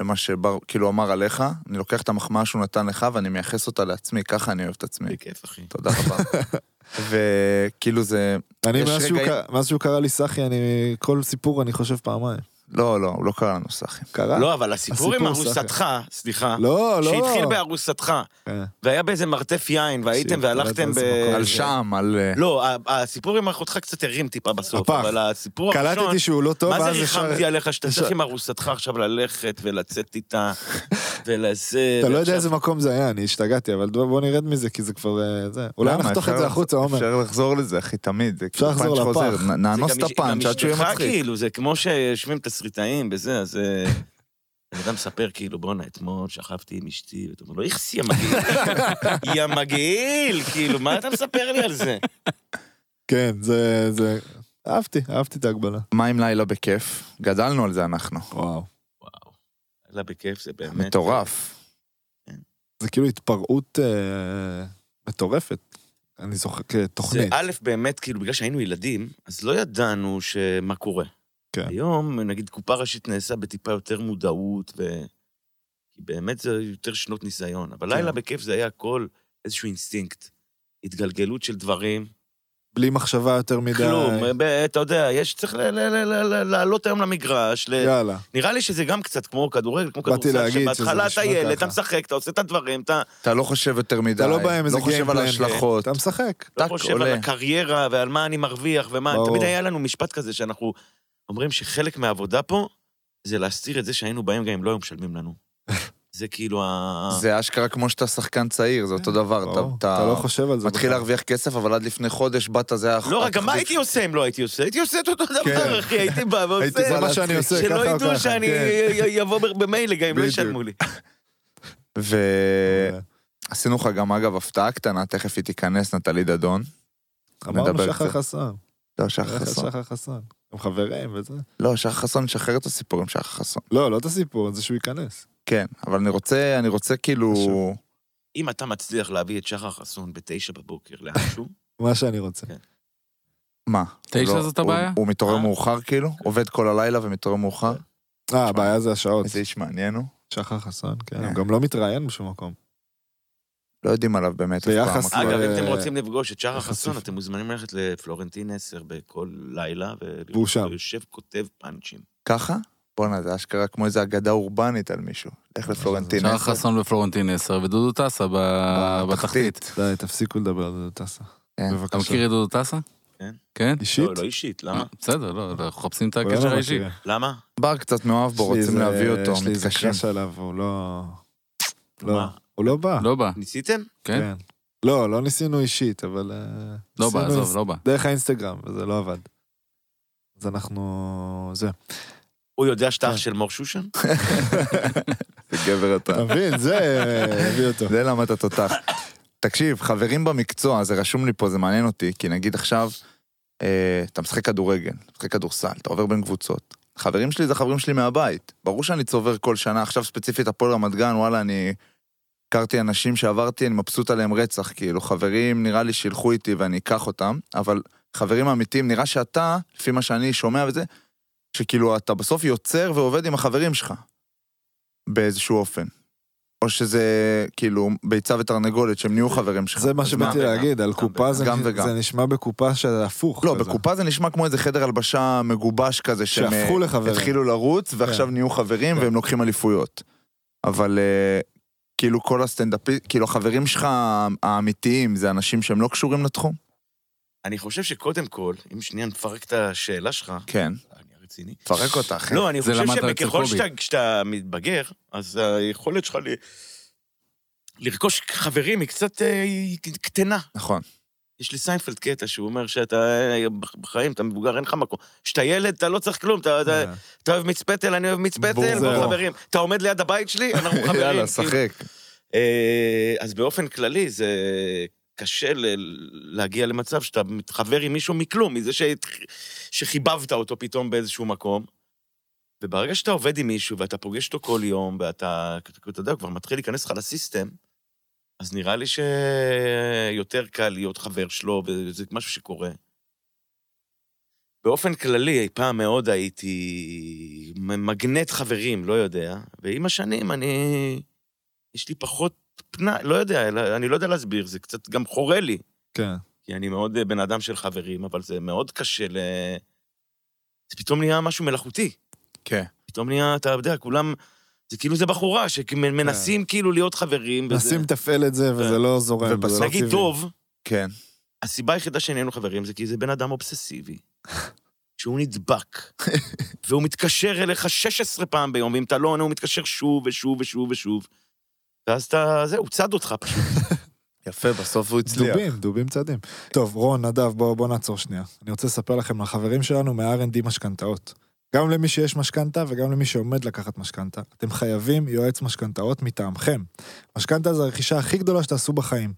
למה שבר, כאילו, אמר עליך, אני לוקח את המחמאה שהוא נתן לך ואני מייחס אותה לעצמי, ככה אני אוהב את עצמי. בכיף, אחי. תודה רבה. וכאילו זה, אני, יש מאז שהוא רגעים- קרא- מאז שהוא קרא לי סחי, אני... כל סיפור אני חושב פעמיים. לא, לא, הוא לא קרא לנו סאחי. קרה? לא, אבל הסיפור עם ארוסתך, סליחה, לא, לא. שהתחיל בארוסתך, כן. והיה באיזה מרתף יין, והייתם והלכתם ב... על שם, על... אה, לא, הסיפור עם אחותך קצת הרים טיפה בסוף. אבל הסיפור הראשון... קלטתי שהוא לא טוב, מה זה. ריחמתי עליך שאתה צריך עם ארוסתך עכשיו ללכת ולצאת איתה ולזה... אתה לא יודע איזה מקום זה היה, אני השתגעתי, אבל בוא נרד מזה, כי זה כבר... אה, זה. אולי? נחתוך את זה החוצה, עומר. אפשר לחזור לזה, אחי, תמיד. אפשר כאילו לחזור לפח. נאנוס את הפאנץ' עד שהוא יהיה מצחיק. זה תסריטאים בזה, אז... אה, בן אדם מספר כאילו, בואנה, אתמול שכבתי עם אשתי, ואתה אומר לו, איכס, יא מגעיל, יא מגעיל, כאילו, מה אתה מספר לי על זה? כן, זה... זה... אהבתי, אהבתי את ההגבלה. מה עם לילה בכיף? גדלנו על זה אנחנו. וואו. וואו, אללה בכיף, זה באמת... מטורף. זה כאילו התפרעות אה, מטורפת. אני זוכר זה כתוכנית. א', באמת, כאילו, בגלל שהיינו ילדים, אז לא ידענו שמה קורה. כן. היום, נגיד, קופה ראשית נעשה בטיפה יותר מודעות, ו... כי באמת זה יותר שנות ניסיון. אבל כן. לילה בכיף זה היה הכל איזשהו אינסטינקט. התגלגלות של דברים. בלי מחשבה יותר מדי. כלום, ב- אתה יודע, יש, צריך לעלות היום למגרש. ל... יאללה. נראה לי שזה גם קצת כמו כדורגל, כמו באתי כדורסל, להגיד שזה שבהתחלה אתה ילד, ככה. אתה משחק, אתה עושה את הדברים, אתה אתה לא חושב יותר מדי. אתה לא בא עם איזה לא חושב על game plan. ההשלכות. אתה משחק. לא חושב. על הקריירה ועל מה אני מרוויח ומה... תמיד היה לנו משפט כזה שאנחנו אומרים שחלק מהעבודה פה זה להסתיר את זה שהיינו באים גם אם לא היו משלמים לנו. זה כאילו ה... זה אשכרה כמו שאתה שחקן צעיר, זה אותו דבר. אתה- לא חושב על זה. מתחיל. להרוויח כסף, אבל עד לפני חודש באת, זה היה... לא, רגע, מה הייתי עושה אם לא הייתי עושה? הייתי עושה את אותו דבר, אחי, הייתי בא הייתי- זה ועושה... מה שאני עושה, ככה שלא או ידעו ככה. שאני כן. י- יבוא במילא גם אם לא. ישלמו לי. ועשינו לך גם, אגב, הפתעה קטנה, תכף היא תיכנס, נטלי דדון. אמרנו שחר. חסון. לא, שחר חסון. הם חברים וזה. לא, שחר חסון משחרר את הסיפור עם שחר חסון. לא, לא את הסיפור, זה שהוא ייכנס. כן, אבל אני רוצה, אני רוצה כאילו... אם אתה מצליח להביא את שחר חסון בתשע בבוקר לאנשהו, מה שאני רוצה. מה? תשע לא, זאת הבעיה? הוא מתעורר אה? מאוחר כאילו? עובד כל הלילה ומתעורר מאוחר? אה, הבעיה זה השעות. איזה איש מעניין הוא. שחר חסון, כן. כן. הוא גם לא מתראיין בשום מקום. לא יודעים עליו באמת. ביחס. אגב, לא, אם אתם אה, רוצים לפגוש את שחר יחסית. חסון, אתם מוזמנים ללכת לפלורנטין 10 בכל לילה, והוא שם. הוא יושב כותב פאנצ'ים. ככה? בואנה, זה אשכרה כמו איזה אגדה אורבנית על מישהו. לך לפלורנטין. שחר עשר. חסון ופלורנטין 10 ודודו טסה בתחתית. די, תפסיקו לדבר על זה, טסה. כן. אתה. מכיר את דודו טסה? כן. כן? אישית? לא, לא אישית, למה? אה, בסדר, לא, אנחנו מחפשים את כולנו הקשר האישי. למה? בר קצת מאוהב בו, רוצים להביא אותו, יש לי איזה. קראש עליו, הוא לא... לא, מה? הוא לא בא. לא בא, ניסיתם? כן? לא, לא ניסינו אישית, אבל... אה, לא בא, עזוב, לא בא. דרך האינסטגרם, וזה לא עבד. אז אנחנו... זה. הוא יודע שאתה כן. אח של מור שושן? גבר אתה. אתה מבין? זה הביא אותו. זה למה אתה תותח. תקשיב, חברים במקצוע, זה רשום לי פה, זה מעניין אותי, כי נגיד עכשיו, אה, אתה משחק כדורגל, משחק כדורסל, אתה עובר בין קבוצות. חברים שלי זה חברים שלי מהבית. ברור שאני צובר כל שנה, עכשיו ספציפית הפועל רמת גן, וואלה, אני... הכרתי אנשים שעברתי, אני מבסוט עליהם רצח, כאילו, חברים נראה לי שילכו איתי ואני אקח אותם, אבל חברים אמיתיים, נראה שאתה, לפי מה שאני שומע וזה, שכאילו אתה בסוף יוצר ועובד עם החברים שלך, באיזשהו אופן. או שזה כאילו ביצה ותרנגולת, שהם נהיו חברים שלך. זה מה שבאתי. להגיד, על קופה זה גם. זה נשמע בקופה שזה הפוך. לא, כזה. בקופה זה נשמע כמו איזה חדר הלבשה מגובש כזה, שהם שהפכו אה, לחברים. התחילו לרוץ ועכשיו כן. נהיו חברים כן. והם לוקחים אליפויות. אבל אה, כאילו כל הסטנדאפי, כאילו החברים שלך האמיתיים זה אנשים שהם לא קשורים לתחום? אני חושב שקודם כל, אם שנייה נפרק את השאלה שלך, כן. אני רציני. תפרק אותה, אחי. לא, אני חושב שככל. שאתה מתבגר, אז היכולת שלך ל- לרכוש חברים היא קצת אה, היא קטנה. נכון. יש לי סיינפלד קטע שהוא אומר שאתה אה, בחיים, אתה מבוגר, אין לך מקום. כשאתה ילד, אתה לא צריך כלום, אתה- אתה אה. אתה אוהב מצפתל, אני אוהב בוא זהו. חברים. אתה עומד ליד הבית שלי, אנחנו חברים. יאללה, כאילו. שחק. אה, אז באופן כללי זה קשה ל- להגיע למצב שאתה מתחבר עם מישהו מכלום, מזה שהת- שחיבבת אותו פתאום באיזשהו מקום. וברגע שאתה עובד עם מישהו ואתה פוגש אותו כל יום, ואתה, אתה יודע, כבר מתחיל להיכנס לך לסיסטם, אז נראה לי שיותר קל להיות חבר שלו, וזה משהו שקורה. באופן כללי, אי פעם מאוד הייתי מגנט חברים, לא יודע, ועם השנים אני... יש לי פחות פנאי, לא יודע, אני לא יודע להסביר, זה קצת גם חורה לי, כן. כי אני מאוד אה, בן אדם של חברים, אבל זה מאוד קשה ל... זה פתאום נהיה משהו מלאכותי. כן. פתאום נהיה, אתה יודע, כולם... זה כאילו זה בחורה, שמנסים כאילו להיות חברים. מנסים לתפעל את זה וזה לא זורם. ובסוף וזה לא נגיד טבעי. טוב, כן. הסיבה היחידה שנהיינו חברים זה כי זה בן אדם אובססיבי. שהוא נדבק, והוא מתקשר אליך 16 פעם ביום, ואם אתה לא עונה, הוא מתקשר שוב ושוב ושוב ושוב. ואז אתה, זהו, הוא צד אותך פשוט. יפה, בסוף הוא הצליח. דובים, דובים צעדים. טוב, רון, נדב, בואו בוא נעצור שנייה. אני רוצה לספר לכם על החברים שלנו מה-R&D משכנתאות. גם למי שיש משכנתה וגם למי שעומד לקחת משכנתה, אתם חייבים יועץ משכנתאות מטעמכם. משכנתה זה הרכישה הכי גדולה שתעשו בחיים.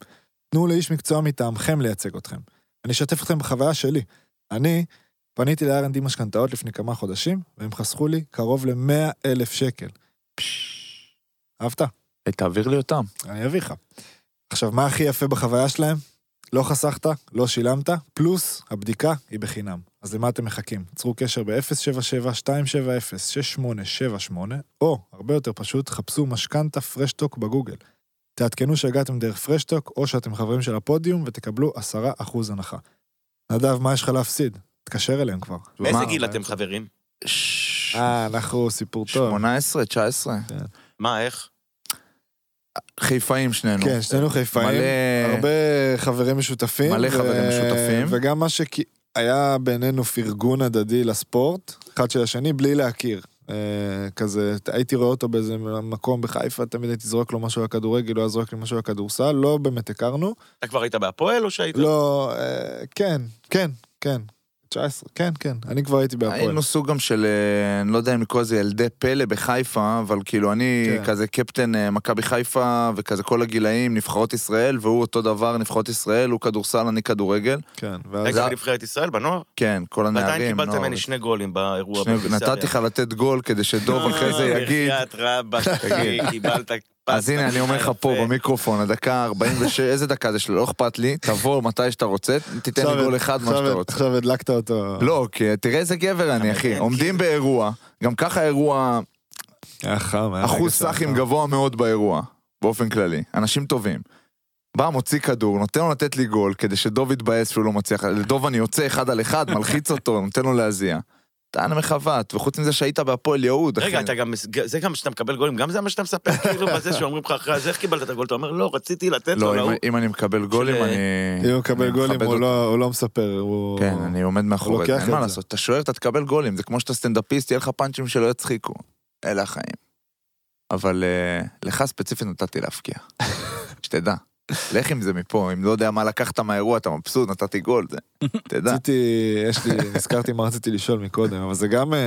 תנו לאיש מקצוע מטעמכם לייצג אתכם. אני אשתף אתכם בחוויה שלי. אני פניתי ל-R&D משכנתאות לפני כמה חודשים, והם חסכו לי קרוב ל-100 אלף שקל. אהבת? אה, תעביר לי אותם. אני אביא לך. עכשיו, מה הכי יפה בחוויה שלהם? לא חסכת, לא שילמת, פלוס הבדיקה היא בחינם. אז למה אתם מחכים? צרו קשר ב-077-270-6878, או, הרבה יותר פשוט, חפשו משכנתה פרשטוק בגוגל. תעדכנו שהגעתם דרך פרשטוק, או שאתם חברים של הפודיום ותקבלו 10% הנחה. נדב, מה יש לך להפסיד? תתקשר אליהם כבר. מאיזה מה? גיל אתם חברים? אה, אנחנו סיפור טוב. 18, 19. מה, איך? חיפאים שנינו. כן, שנינו חיפאים. מלא... הרבה חברים משותפים. מלא חברים משותפים. וגם מה שהיה בינינו פרגון הדדי לספורט, אחד של השני, בלי להכיר. אה, כזה, הייתי רואה אותו באיזה מקום בחיפה, תמיד הייתי זורק לו משהו על הכדורגל, הוא היה זורק לי משהו על הכדורסל, לא באמת הכרנו. אתה כבר היית בהפועל או שהיית? לא, אה, כן, כן, כן. 19, כן, כן, אני כבר הייתי בהפועל. היינו סוג גם של, אה, אני לא יודע אם לקרוא לזה ילדי פלא בחיפה, אבל כאילו אני כן. כזה קפטן אה, מכבי חיפה, וכזה כל הגילאים, נבחרות ישראל, והוא אותו דבר, נבחרות ישראל, הוא כדורסל, אני כדורגל. כן, ואז... היית זה- בנבחרת ישראל, בנוער? כן, כל הנערים. ועדיין קיבלת נוער. ממני שני גולים באירוע שני- בקיסריה. נתתי לך לתת גול כדי שדוב אחרי זה אה, יגיד. בחייאת רבאק, קיבלת. אז הנה, אני אומר לך פה. במיקרופון, הדקה 46, איזה דקה זה שלו, לא אכפת לי, תבוא מתי שאתה רוצה, תיתן לי גול אחד, מה שאתה רוצה. עכשיו הדלקת אותו. לא, תראה איזה גבר אני, אחי. מבין, עומדים באירוע, גם ככה אירוע, אחוז סאחים חם. גבוה מאוד באירוע, באופן כללי. אנשים טובים. בא, מוציא כדור, נותן לו לתת לי גול, כדי שדוב יתבאס שהוא לא מצליח. לדוב אני יוצא אחד על אחד, מלחיץ אותו, נותן לו להזיע. טען מחוות, וחוץ מזה שהיית בהפועל יהוד, אחי. רגע, אתה גם, זה גם שאתה מקבל גולים, גם זה מה שאתה מספר, כאילו, בזה שאומרים לך אחרי זה, איך קיבלת את הגול? אתה אומר, לא, רציתי לתת לו לא. אם- אני מקבל גולים, של- אני... אם הוא מקבל גולים, הוא. לא- הוא לא מספר, הוא... כן, אני עומד מאחורי זה, אין את מה. לעשות. אתה שוער, אתה תקבל גולים, זה כמו שאתה סטנדאפיסט, יהיה לך פאנצ'ים שלא יצחיקו. אלה החיים. אבל אה, לך ספציפית נתתי להפקיע. שתדע. לך עם זה מפה, אם לא יודע מה לקחת מהאירוע, אתה מבסוט, נתתי גול, זה... תדע. רציתי, יש לי, נזכרתי מה רציתי לשאול מקודם, אבל זה גם, אה,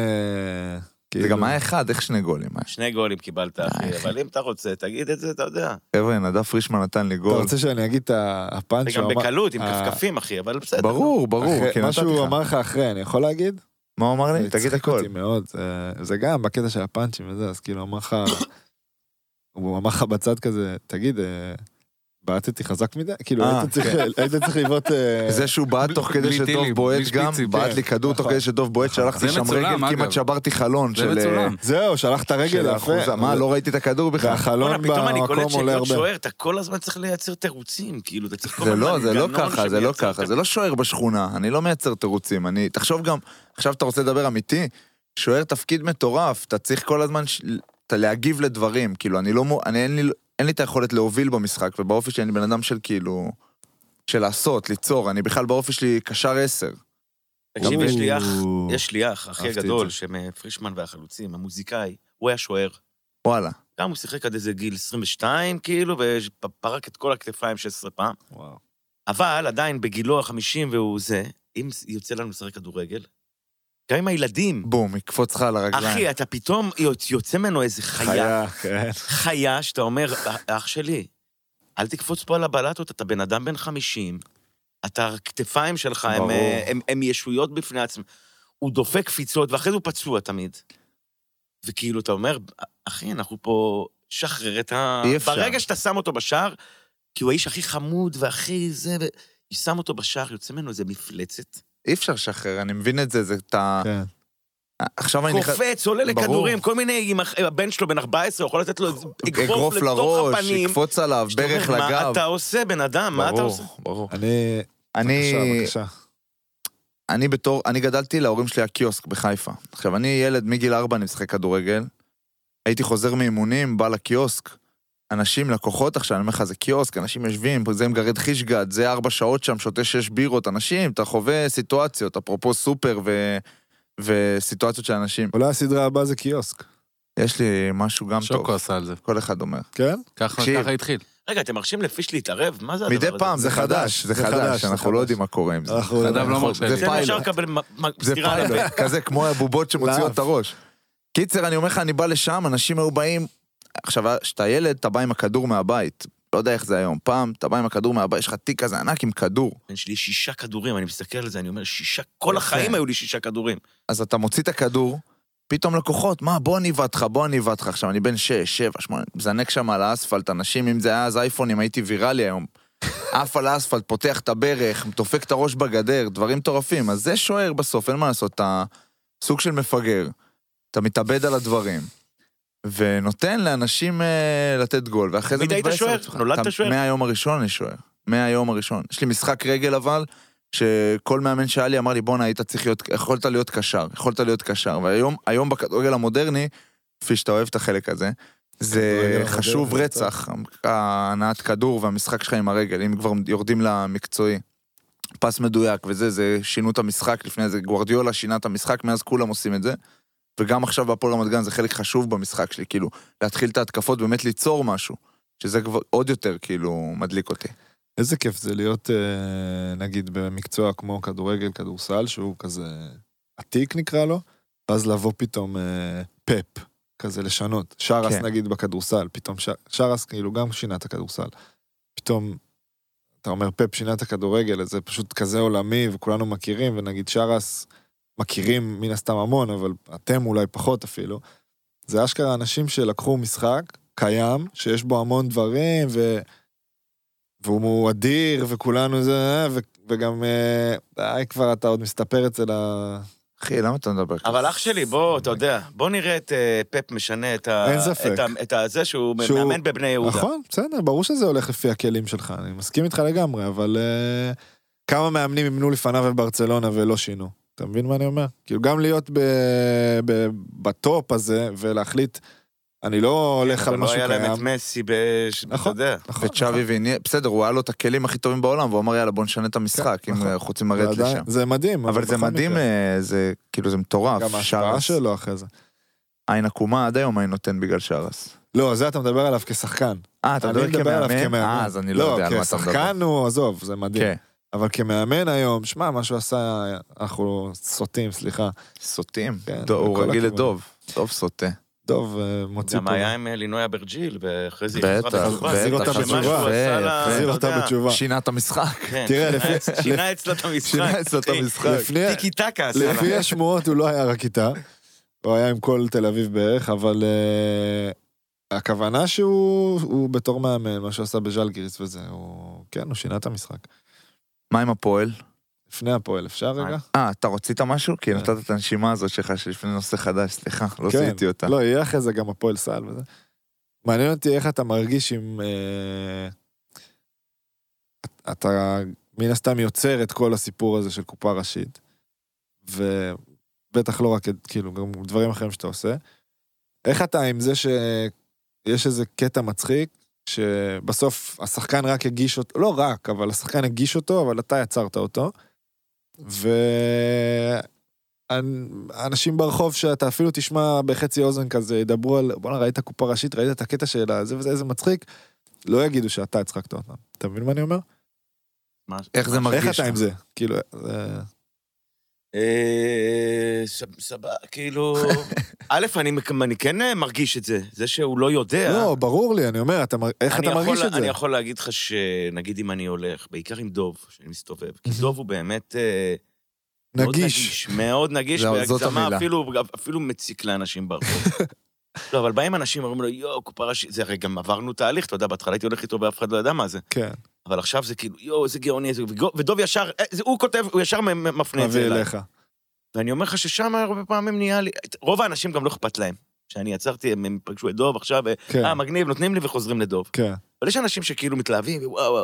זה כאילו- גם היה אחד, איך שני גולים? שני גולים קיבלת, אחי, די, אבל אם אתה רוצה, תגיד את זה, אתה יודע. חבר'ה, נדב פרישמן נתן לי אתה גול. רוצה שאני אגיד את הפאנץ' וגם שהוא אמר- בקלות, עם אה, כפכפים, אחי, אבל בסדר. ברור, ברור, מה שהוא. אמר לך אחרי, אני יכול להגיד? מה הוא אמר לי? זה תגיד הכל. אותי מאוד, זה- זה גם בקטע של הפאנצ'ים וזה, אז כאילו אמר לך, הוא אמר לך בצד כזה, תגיד, אה, בעטתי חזק מדי? כאילו אה, היית צריך- היית צריך לבעוט... אה, זה שהוא בעט תוך כדי שדוב בועט גם, בעט כן. לי כדור תוך נכון. כדי שדוב בועט, שלחתי זה שם רגל. כמעט שברתי חלון זה של... מצולם. זהו, שלח את הרגל של יפה. האחוזה. מה, לא ראיתי את הכדור בכלל? והחלון בואנה, פתאום אני קולט במקום עולה הרבה. שוער, אתה כל הזמן צריך לייצר תירוצים, כאילו, אתה צריך כל זה הזמן לא, זה לא ככה, זה לא ככה, זה לא שוער בשכונה, אני לא מייצר תירוצים, אני, תחשוב גם, עכשיו אתה רוצה לדבר אמיתי, שוער תפקיד מטורף, אתה צריך כל הזמן, אתה להגיב לדברים, כאילו, אני לא, מו- אני אין לי, אין לי את היכולת להוביל במשחק, ובאופי שלי אני בן אדם של כאילו, של לעשות, ליצור, אני בכלל באופי שלי קשר עשר. תקשיב, יש לי אח, יש לי אח, אחי הגדול. שמפרישמן והחלוצים, המוזיקאי, הוא היה שוער. וואלה. גם הוא שיחק עד איזה גיל 22, כאילו, ופרק את כל הכתפיים 16 פעם. וואו. אבל עדיין בגילו ה-50 והוא זה, אם יוצא לנו לשחק כדורגל, גם עם הילדים, בום, יקפוץ לך על הרגליים. אחי, אתה פתאום יוצא ממנו איזה חיה, חיה, כן. חיה שאתה אומר, אח שלי, אל תקפוץ פה על הבלטות, אתה בן אדם בן 50, אתה, הכתפיים שלך הם. אה, הם, הם ישויות בפני עצמם. הוא דופק קפיצות, ואחרי זה הוא פצוע תמיד. וכאילו, אתה אומר, אחי, אנחנו פה, שחרר את ה... אי אפשר. ברגע שאתה שם אותו בשער, כי הוא האיש הכי חמוד והכי זה, ו... שם אותו בשער, יוצא ממנו איזה מפלצת. אי אפשר לשחרר, אני מבין את זה, זה אתה... כן. עכשיו אני נכנס... קופץ, עולה ברור. לכדורים, כל מיני, הבן שלו בן 14, הוא יכול לתת לו אגרוף אגרוף לתוך לראש, הפנים. יקפוץ עליו, שאתה אומר, ברך מה לגב. אתה עושה, בן אדם? מה אתה ברור, עושה? ברור. אני... אני... בבקשה, בבקשה. אני בתור, אני גדלתי, להורים שלי היה קיוסק בחיפה. עכשיו, אני ילד מגיל ארבע, אני משחק כדורגל. הייתי חוזר מאימונים, בא לקיוסק. אנשים, לקוחות עכשיו, אני אומר לך, זה קיוסק, אנשים יושבים, זה מגרד חישגד, זה ארבע שעות שם, שותה שש בירות, אנשים, אתה חווה סיטואציות, אפרופו סופר ו... וסיטואציות של אנשים. אולי הסדרה הבאה זה קיוסק. יש לי משהו גם שוקו טוב, עשה על זה. כל אחד אומר. כן? ככה התחיל. רגע, אתם מרשים לפיש להתערב? מה זה הדבר הזה? מדי פעם, זה חדש, זה זה חדש, חדש, זה אנחנו לא. יודעים מה קורה עם זה. אנחנו- נדב לא נכון, מרשה זה לי. אפשר פיילוט. זה פיילוט. כזה כמו הבובות שמוציאות. את הראש. קיצר, אני אומר לך, אני בא לשם, אנשים היו באים... עכשיו, כשאתה ילד, אתה בא עם הכדור מהבית. לא יודע איך זה היום. פעם, אתה בא עם הכדור מהבית, יש לך תיק כזה ענק עם כדור. יש לי שישה כדורים, אני מסתכל על זה, אני אומר, שישה, כל. החיים היו לי שישה כדורים. אז אתה מוציא את הכדור, פתאום לקוחות, מה, בוא אני אבעט לך, בוא אני אבעט לך. עכשיו, אני בן 6, 7, 8, מזנק שם על האספלט, אנשים, אם זה היה אז אייפונים, הייתי ויראלי היום. עף על האספלט, פותח את הברך, דופק את הראש בגדר, דברים מטורפים. אז זה שוער בסוף, אין מה לעשות, אתה סוג של מפגר. אתה מתאבד על הדברים. ונותן לאנשים אה, לתת גול, ואחרי זה תמיד היית מתבאס על? עצמך. נולדת אתה- שוער? מהיום הראשון אני שוער. מהיום הראשון. יש לי משחק רגל אבל, שכל מאמן שהיה לי אמר לי, בואנה, היית צריך להיות, יכולת להיות קשר, יכולת להיות קשר. והיום היום בכדורגל המודרני, כפי שאתה אוהב את החלק הזה, זה חשוב רצח, ההנעת כדור והמשחק שלך עם הרגל, אם כבר יורדים למקצועי. פס מדויק וזה, זה שינו את המשחק לפני זה, גוורדיולה שינה את המשחק, מאז כולם עושים את זה. וגם עכשיו בהפועל רמת גן זה חלק חשוב במשחק שלי, כאילו, להתחיל את ההתקפות, באמת ליצור משהו. שזה כבר עוד יותר כאילו מדליק אותי. איזה כיף זה להיות, אה, נגיד, במקצוע כמו כדורגל, כדורסל, שהוא כזה עתיק נקרא לו, ואז לבוא פתאום אה, פאפ, כזה לשנות. שרס כן. נגיד בכדורסל, פתאום ש... שרס כאילו גם שינה את הכדורסל. פתאום, אתה אומר פאפ שינה את הכדורגל, זה פשוט כזה עולמי וכולנו מכירים, ונגיד שרס מכירים מן הסתם המון, אבל אתם אולי פחות אפילו. זה אשכרה אנשים שלקחו משחק קיים, שיש בו המון דברים, ו... והוא אדיר, וכולנו זה, ו... וגם, אה, די כבר, אתה עוד מסתפר אצל ה... אחי, למה אתה מדבר ככה? אבל אח שלי, בוא, אתה יודע, בוא נראה את אה, פפ משנה את ה... אין ספק. את ה- את ה- זה שהוא שהוא- מאמן בבני יהודה. נכון, בסדר, ברור שזה הולך לפי הכלים שלך, אני מסכים איתך לגמרי, אבל אה, כמה מאמנים אימנו לפניו בברצלונה ולא שינו. אתה מבין מה אני אומר? כאילו, גם להיות ב... ב... בטופ הזה, ולהחליט, אני לא הולך על אבל לא משהו היה להם את קיים. מסי, אתה נכון. נכון, וצ'אבי ואיני, בסדר, הוא היה לו את הכלים הכי טובים בעולם, והוא אמר יאללה בוא נשנה את המשחק, כן, אם נכון. אנחנו רוצים זה לרדת לשם. זה מדהים. אבל זה מדהים. אה, זה כאילו זה מטורף. גם ההשפעה. שלו אחרי זה. עין עקומה עד היום אני נותן בגלל שרס. לא, זה אתה מדבר עליו כשחקן. אה, אתה אני מדבר כמאמן? אה, אז אני לא יודע על מה אתה מדבר. כשחקן הוא, עזוב, זה מדהים. כן. אבל כמאמן היום, שמע, מה שהוא עשה, אנחנו סוטים, סליחה. סוטים. כן, הוא רגיל. לדוב. דוב סוטה. דוב אה, מוציא גם פה. היה עם אה, לינוי אברג'יל, ואחרי זה בטח, חזרה בתשובה. החזיר בטח, אותה בתשובה. החזיר אותה בתשובה. שינה את המשחק. כן, תראה, לפי- שינה אצלו את המשחק. שינה אצלו את המשחק. לפני, טיקי טקה עשה. לפי השמועות הוא לא היה רק איתה, הוא היה עם כל תל אביב בערך, אבל uh, הכוונה שהוא הוא בתור מאמן, מה שהוא עשה בז'לגיריס וזה, הוא, כן, הוא שינה את המשחק. מה עם הפועל? לפני הפועל, אפשר רגע? אה, אתה רצית משהו? כי כן. נתת את הנשימה הזאת שלך שלפני נושא חדש, סליחה, לא כן. זיהיתי אותה. לא, יהיה אחרי זה גם הפועל סל וזה. מעניין אותי איך אתה מרגיש אם... אה, אתה מן הסתם יוצר את כל הסיפור הזה של קופה ראשית, ובטח לא רק, את- כאילו, גם דברים אחרים שאתה עושה. איך אתה עם זה שיש איזה קטע מצחיק, שבסוף השחקן רק הגיש אותו, לא רק, אבל השחקן הגיש אותו, אבל אתה יצרת אותו, ואנשים ברחוב שאתה אפילו תשמע בחצי אוזן כזה, ידברו על, בואנה, ראית קופה ראשית, ראית את הקטע של הזה וזה, איזה מצחיק, לא יגידו שאתה הצחקת אותם. אתה מבין מה אני אומר? מה- איך זה מרגיש? איך אתה? עם זה? כאילו, זה... אה, סבבה, כאילו... א', אני אני כן אה, מרגיש את זה. זה שהוא לא יודע. לא, ברור לי, אני אומר, אתה איך אני אתה יכול- מרגיש את זה? אני יכול להגיד לך שנגיד אם אני הולך, בעיקר עם דוב, שאני מסתובב, כי דוב הוא באמת... אה, מאוד נגיש. מאוד נגיש, זהו, זאת בהגזמה. אפילו, אפילו מציק לאנשים ברחוב. לא, אבל באים אנשים אומרים לו, יואו, קופה ראשית, זה הרי גם עברנו תהליך, אתה יודע, בהתחלה הייתי הולך איתו ואף אחד לא ידע מה זה. כן, אבל עכשיו זה כאילו, יואו, איזה גאוני, איזה... ודוב ישר, אה, זה- הוא כותב, הוא ישר מפנה את זה אליי. אליך. ואני אומר לך ששם הרבה פעמים נהיה לי, רוב האנשים גם לא אכפת להם. כשאני עצרתי, הם פגשו את דוב עכשיו, כן, אה, מגניב, נותנים לי וחוזרים לדוב. כן. אבל יש אנשים שכאילו מתלהבים, וואו.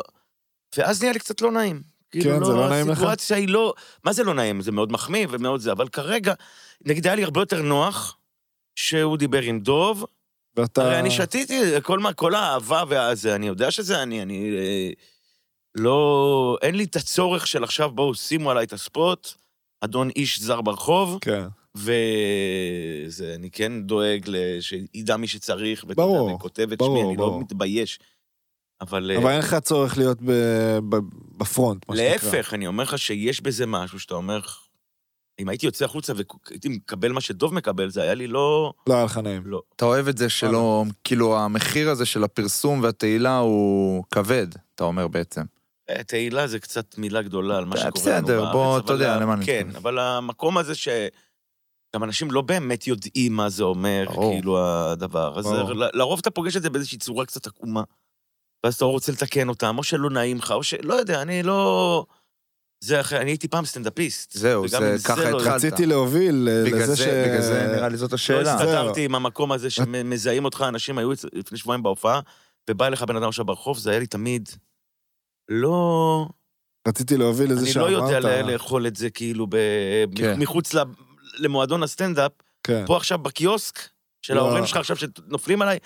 ואז נהיה לי קצת לא נעים. כאילו, כן, זה לא נעים לך? הסיטואציה היא לא... מה זה לא נעים? זה מאוד מחמיא ומאוד זה, אבל כרגע, נגיד, היה לי הרבה יותר נוח שהוא דיבר עם דוב, ואתה... הרי אני שתיתי, כל, מה, כל האהבה והזה, אני יודע שזה אני, אני... אה, לא... אין לי את הצורך של עכשיו, בואו, שימו עליי את הספוט, אדון איש זר ברחוב, כן. וזה, אני כן דואג שידע מי שצריך, ואתה יודע, וכותב את ברור, שמי, אני לא ברור. מתבייש. אבל... אה, אבל אין לך צורך להיות ב- ב- בפרונט, מה שנקרא. להפך, אני אומר לך שיש בזה משהו שאתה אומר, אם הייתי יוצא החוצה והייתי מקבל מה שדוב מקבל, זה היה לי לא... לא היה לך נעים. לא. אתה אוהב את זה שלא, כאילו המחיר הזה של הפרסום והתהילה הוא כבד, אתה אומר בעצם. אה, תהילה זה קצת מילה גדולה על מה אה, שקורה לנו בסדר, בארץ. בוא, אבל אתה יודע למה אני כן. אבל המקום הזה ש... גם אנשים לא באמת יודעים מה זה אומר. כאילו, הדבר. אז. ל- לרוב אתה פוגש את זה באיזושהי צורה קצת עקומה. ואז אתה רוצה לתקן אותם, או שלא נעים לך, או ש... לא יודע, אני לא... זה אחרי, אני הייתי פעם סטנדאפיסט. זהו, זה- ככה לא- התחלת. רציתי להוביל אה, בגלל לזה ש... בגלל זה נראה לי זאת לא השאלה. הסתדרתי עם המקום הזה שמזהים אותך, אנשים היו לפני שבועיים בהופעה, ובא אליך בן אדם עכשיו ברחוב, זה היה לי תמיד... לא... רציתי להוביל לזה אני לא שאמרת... יודע לאכול את זה כאילו ב... כן. מחוץ ל... למועדון הסטנדאפ, כן. פה עכשיו בקיוסק של לא. ההורים שלך עכשיו שנופלים עליי,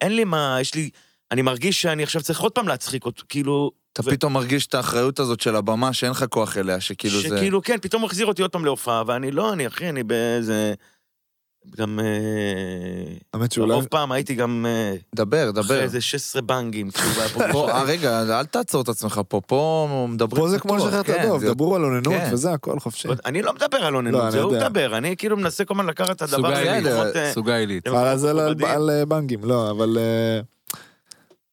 אין לי מה, יש לי... אני מרגיש שאני עכשיו צריך עוד פעם להצחיק אותו, כאילו... אתה ו- פתאום מרגיש את האחריות הזאת של הבמה שאין לך כוח אליה, שכאילו זה... שכאילו, כן, פתאום הוא החזיר אותי עוד פעם להופעה, ואני לא, אני אחי, אני באיזה... גם... אה, האמת שאולי... ברוב פעם הייתי גם... אה, דבר, דבר. אחרי איזה 16 בנגים, כאילו, אה, רגע, אל תעצור את עצמך פה, פה מדברים פה זה כמו לשחרר את כן, הדוב, דברו על אוננות כן. וזה, הכל חופשי. אני לא מדבר על לא, אוננות, אני זה הוא. מדבר, אני כאילו מנסה כל הזמן לקחת את הדבר סוגה הזה. עילית. למקומות, אה, סוגה עילית. למקומות על זה על- בנגים, לא, אבל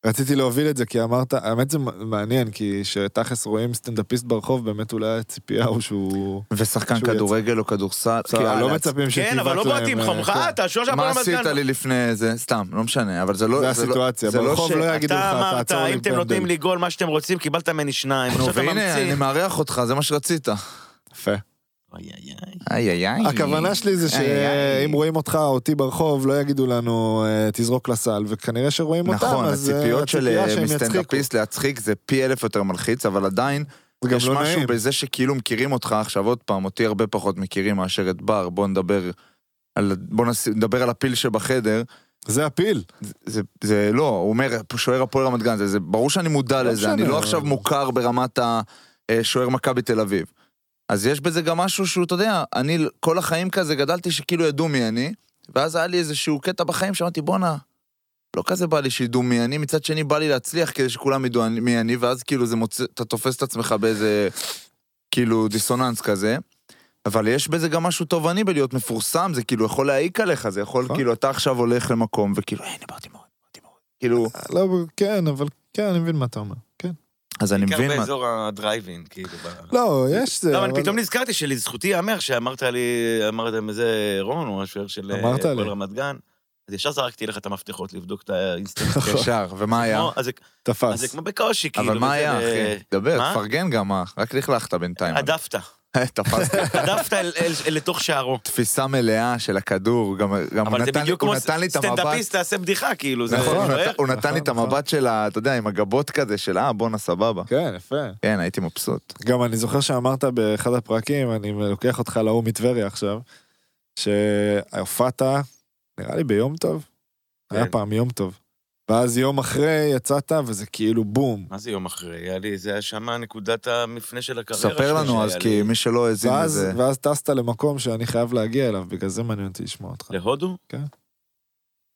רציתי להוביל את זה, כי אמרת, האמת זה מעניין, כי שתכלס רואים סטנדאפיסט ברחוב, באמת אולי הציפייה הוא שהוא... ושחקן שהוא כדורגל או כדורסל. בסדר, כי, לא מצפים שתבעט כן, אבל לא להם, בועטים לך, אה, כן. אתה שוער של מה עשית. לי לפני זה? סתם, לא משנה, אבל זה לא... זה לא- הסיטואציה, לא ברחוב לא יגידו לך, אתה אמרת, אם אתם. נותנים לי גול, מה שאתם רוצים, קיבלת ממני שניים. נו, והנה, אני. מארח אותך, זה מה שרצית. יפה. איי, איי, איי. הכוונה שלי זה. שאם רואים אותך או אותי ברחוב, לא יגידו לנו, אה, תזרוק לסל, וכנראה שרואים אותם, נכון, אז אה, הציפיות של אה. מסטנדאפיסט להצחיק זה פי אלף יותר מלחיץ, אבל עדיין זה יש לא משהו נעים. בזה שכאילו מכירים אותך, עכשיו עוד פעם, אותי הרבה פחות מכירים מאשר את בר, בוא נדבר על, בוא נדבר על הפיל שבחדר. זה הפיל. זה, זה לא, הוא אומר, שוער הפועל רמת גן, זה, זה ברור שאני מודע לא לזה, אני. לא עכשיו מוכר ברמת השוער מכבי תל אביב. אז יש בזה גם משהו שהוא, אתה יודע, אני כל החיים כזה גדלתי שכאילו ידעו מי אני, ואז היה לי איזשהו קטע בחיים שאמרתי, בואנה, לא כזה בא לי שידעו מי אני, מצד שני בא לי להצליח כדי שכולם ידעו מי אני, ואז כאילו זה מוצא, אתה תופס את עצמך באיזה, כאילו, דיסוננס כזה. אבל יש בזה גם משהו תובעני בלהיות מפורסם, זה כאילו יכול להעיק עליך, זה יכול, נכון. כאילו, אתה עכשיו הולך למקום, וכאילו, הנה, באתי מאוד, באתי מאוד. כאילו, לא, כן, אבל כן, אני מבין מה אתה אומר. אז אני בעיקר מבין מה... באזור הדרייבין, כאילו. לא, יש זה. לא, אבל פתאום נזכרתי שלזכותי ייאמר שאמרת לי, אמרתם איזה רון, הוא השוער של אה, אמרת הפועל לי. רמת גן. אז ישר זרקתי לך את המפתחות לבדוק את האינסטינקט. ישר, ומה היה? כמו- אז זה- תפס. כמו בקושי, כאילו. אבל מה היה, אחי? דבר, מה? תפרגן גם מה, רק לכלכת בינתיים. הדפת. תפסתי. הדפת לתוך שערו. תפיסה מלאה של הכדור, גם הוא אבל זה נתן לי- בדיוק הוא כמו נתן לי את המבט. סטנדאפיסט תעשה בדיחה, כאילו. זה נכון, הוא. נת- הוא נתן לי את נכון, המבט של ה... אתה יודע, עם הגבות כזה, של אה, בואנה, סבבה. כן, יפה. כן, הייתי מבסוט. גם אני זוכר שאמרת באחד הפרקים, אני לוקח אותך להוא מטבריה עכשיו, שהופעת, נראה לי ביום טוב? היה כן. פעם יום טוב. ואז יום אחרי יצאת, וזה כאילו בום. מה זה יום אחרי? היה לי, זה היה שם נקודת המפנה של הקריירה ספר לנו אז, כי. מי שלא האזין לזה... ואז טסת למקום שאני חייב להגיע אליו, בגלל זה מעניין אותי לשמוע אותך. להודו? כן.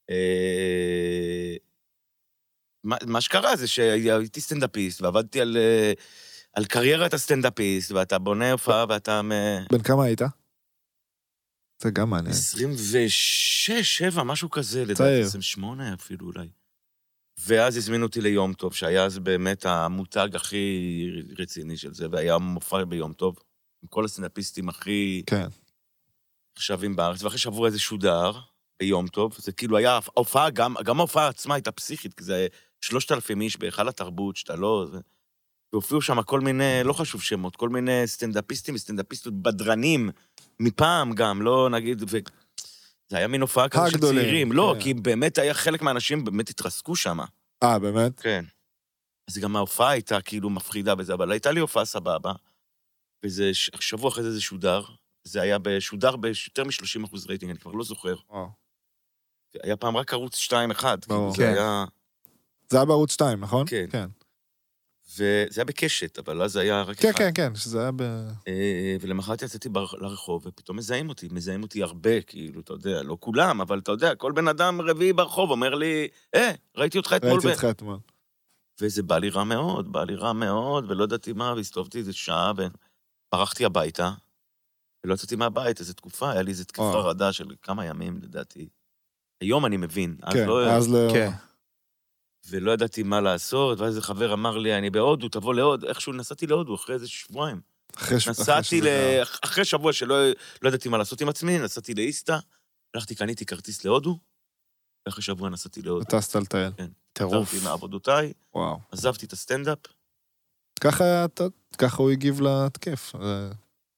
אה, מה, מה שקרה זה שהייתי סטנדאפיסט ועבדתי על, אה, על קריירת הסטנדאפיסט, ואתה בונה הופעה ואתה בן כמה היית? זה גם מעניין. 26, 7, משהו כזה, לדעתי, צעיר. 28 אפילו אולי. ואז הזמינו אותי ליום טוב, שהיה אז באמת המותג הכי רציני של זה, והיה מופע ביום טוב, עם כל הסטנדאפיסטים הכי כן. נחשבים בארץ, ואחרי שבוע איזה שודר ביום טוב, זה כאילו היה ההופעה, גם, גם ההופעה עצמה הייתה פסיכית, כי זה שלושת אלפים איש בהיכל התרבות, שאתה לא... זה... והופיעו שם כל מיני, לא חשוב שמות, כל מיני סטנדאפיסטים וסטנדאפיסטות בדרנים, מפעם גם, לא נגיד, ו... זה היה מין הופעה כזו של הגדולים, צעירים. לא, כן. כי באמת היה חלק מהאנשים באמת התרסקו שם. אה, באמת? כן. אז גם ההופעה הייתה כאילו מפחידה בזה, אבל הייתה לי הופעה סבבה, וזה ש- שבוע אחרי זה זה שודר, זה היה בשודר ביותר מ-30 אחוז רייטינג, אני כבר לא זוכר. וואו. היה פעם רק ערוץ 2-1, ברור. כאילו זה כן. היה... זה היה בערוץ 2, נכון? כן. כן. וזה היה בקשת, אבל אז היה רק כן, אחד. כן, כן, שזה היה ב... אה, ולמחרת יצאתי לרחוב, ופתאום מזהים אותי, מזהים אותי הרבה, כאילו, אתה יודע, לא כולם, אבל אתה יודע, כל בן אדם רביעי ברחוב אומר לי, אה, ראיתי אותך אתמול. ראיתי ב-" אותך אתמול. וזה בא לי רע מאוד, בא לי רע מאוד, ולא ידעתי מה, והסתובבתי איזה שעה, וברחתי הביתה, ולא יצאתי מהבית איזה תקופה, היה לי איזה תקפה וואו. חרדה של כמה ימים, לדעתי. היום אני מבין, אז כן, לא... אז לא... כן. ולא ידעתי מה לעשות, ואז איזה חבר אמר לי, אני בהודו, תבוא להודו, איכשהו נסעתי להודו אחרי איזה שבועיים. אחרי ש- אחרי נסעתי ל... אחרי שבוע שלא לא ידעתי מה לעשות עם עצמי, נסעתי לאיסתא, הלכתי, קניתי כרטיס להודו, ואחרי שבוע נסעתי להודו. וטסת לטייל. טירוף. חזרתי מעבודותיי, וואו. עזבתי את הסטנדאפ, ככה ככה הוא הגיב להתקף. זה-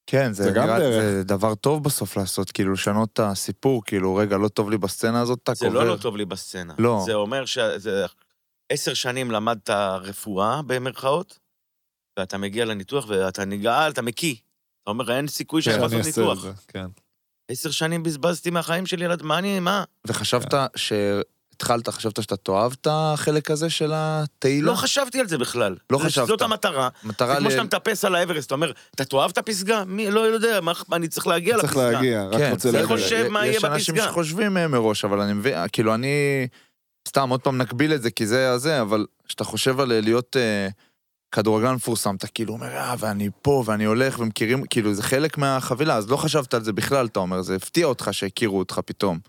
כן, זה זה גם נראה-. זה דבר טוב בסוף לעשות, כאילו, לשנות את הסיפור, כאילו, רגע, לא טוב לי בסצנה הזאת, אתה זה קובר. לא לא טוב לי בסצנה. לא. זה אומר שזה... עשר שנים למדת רפואה, במרכאות, ואתה מגיע לניתוח ואתה נגעל, אתה מקיא. אתה אומר, אין סיכוי שאני לעשות אעשה ניתוח. את זה, כן. עשר שנים בזבזתי מהחיים שלי, ילד, מה אני, מה? וחשבת שהתחלת, חשבת שאתה תאהב את החלק הזה של התהילה? לא חשבתי על זה בכלל. לא זה- חשבת. זאת המטרה. זה מטרה כמו ל... שאתה מטפס על האברסט, אתה אומר, אתה תאהב את הפסגה? מי, לא יודע, מה, אני צריך להגיע צריך לפסגה. להגיע, רק כן, רוצה אני להגיע. חושב מה יהיה יש אנשים בפסגה. שחושבים אה, מראש, אבל אני מבין, כאילו אני... סתם, עוד פעם נקביל את זה, כי זה הזה, אבל כשאתה חושב על להיות אה, כדורגלן מפורסם, אתה כאילו אומר, אה, ואני פה, ואני הולך, ומכירים, כאילו, זה חלק מהחבילה, אז לא חשבת על זה בכלל, אתה אומר, זה הפתיע אותך שהכירו אותך פתאום.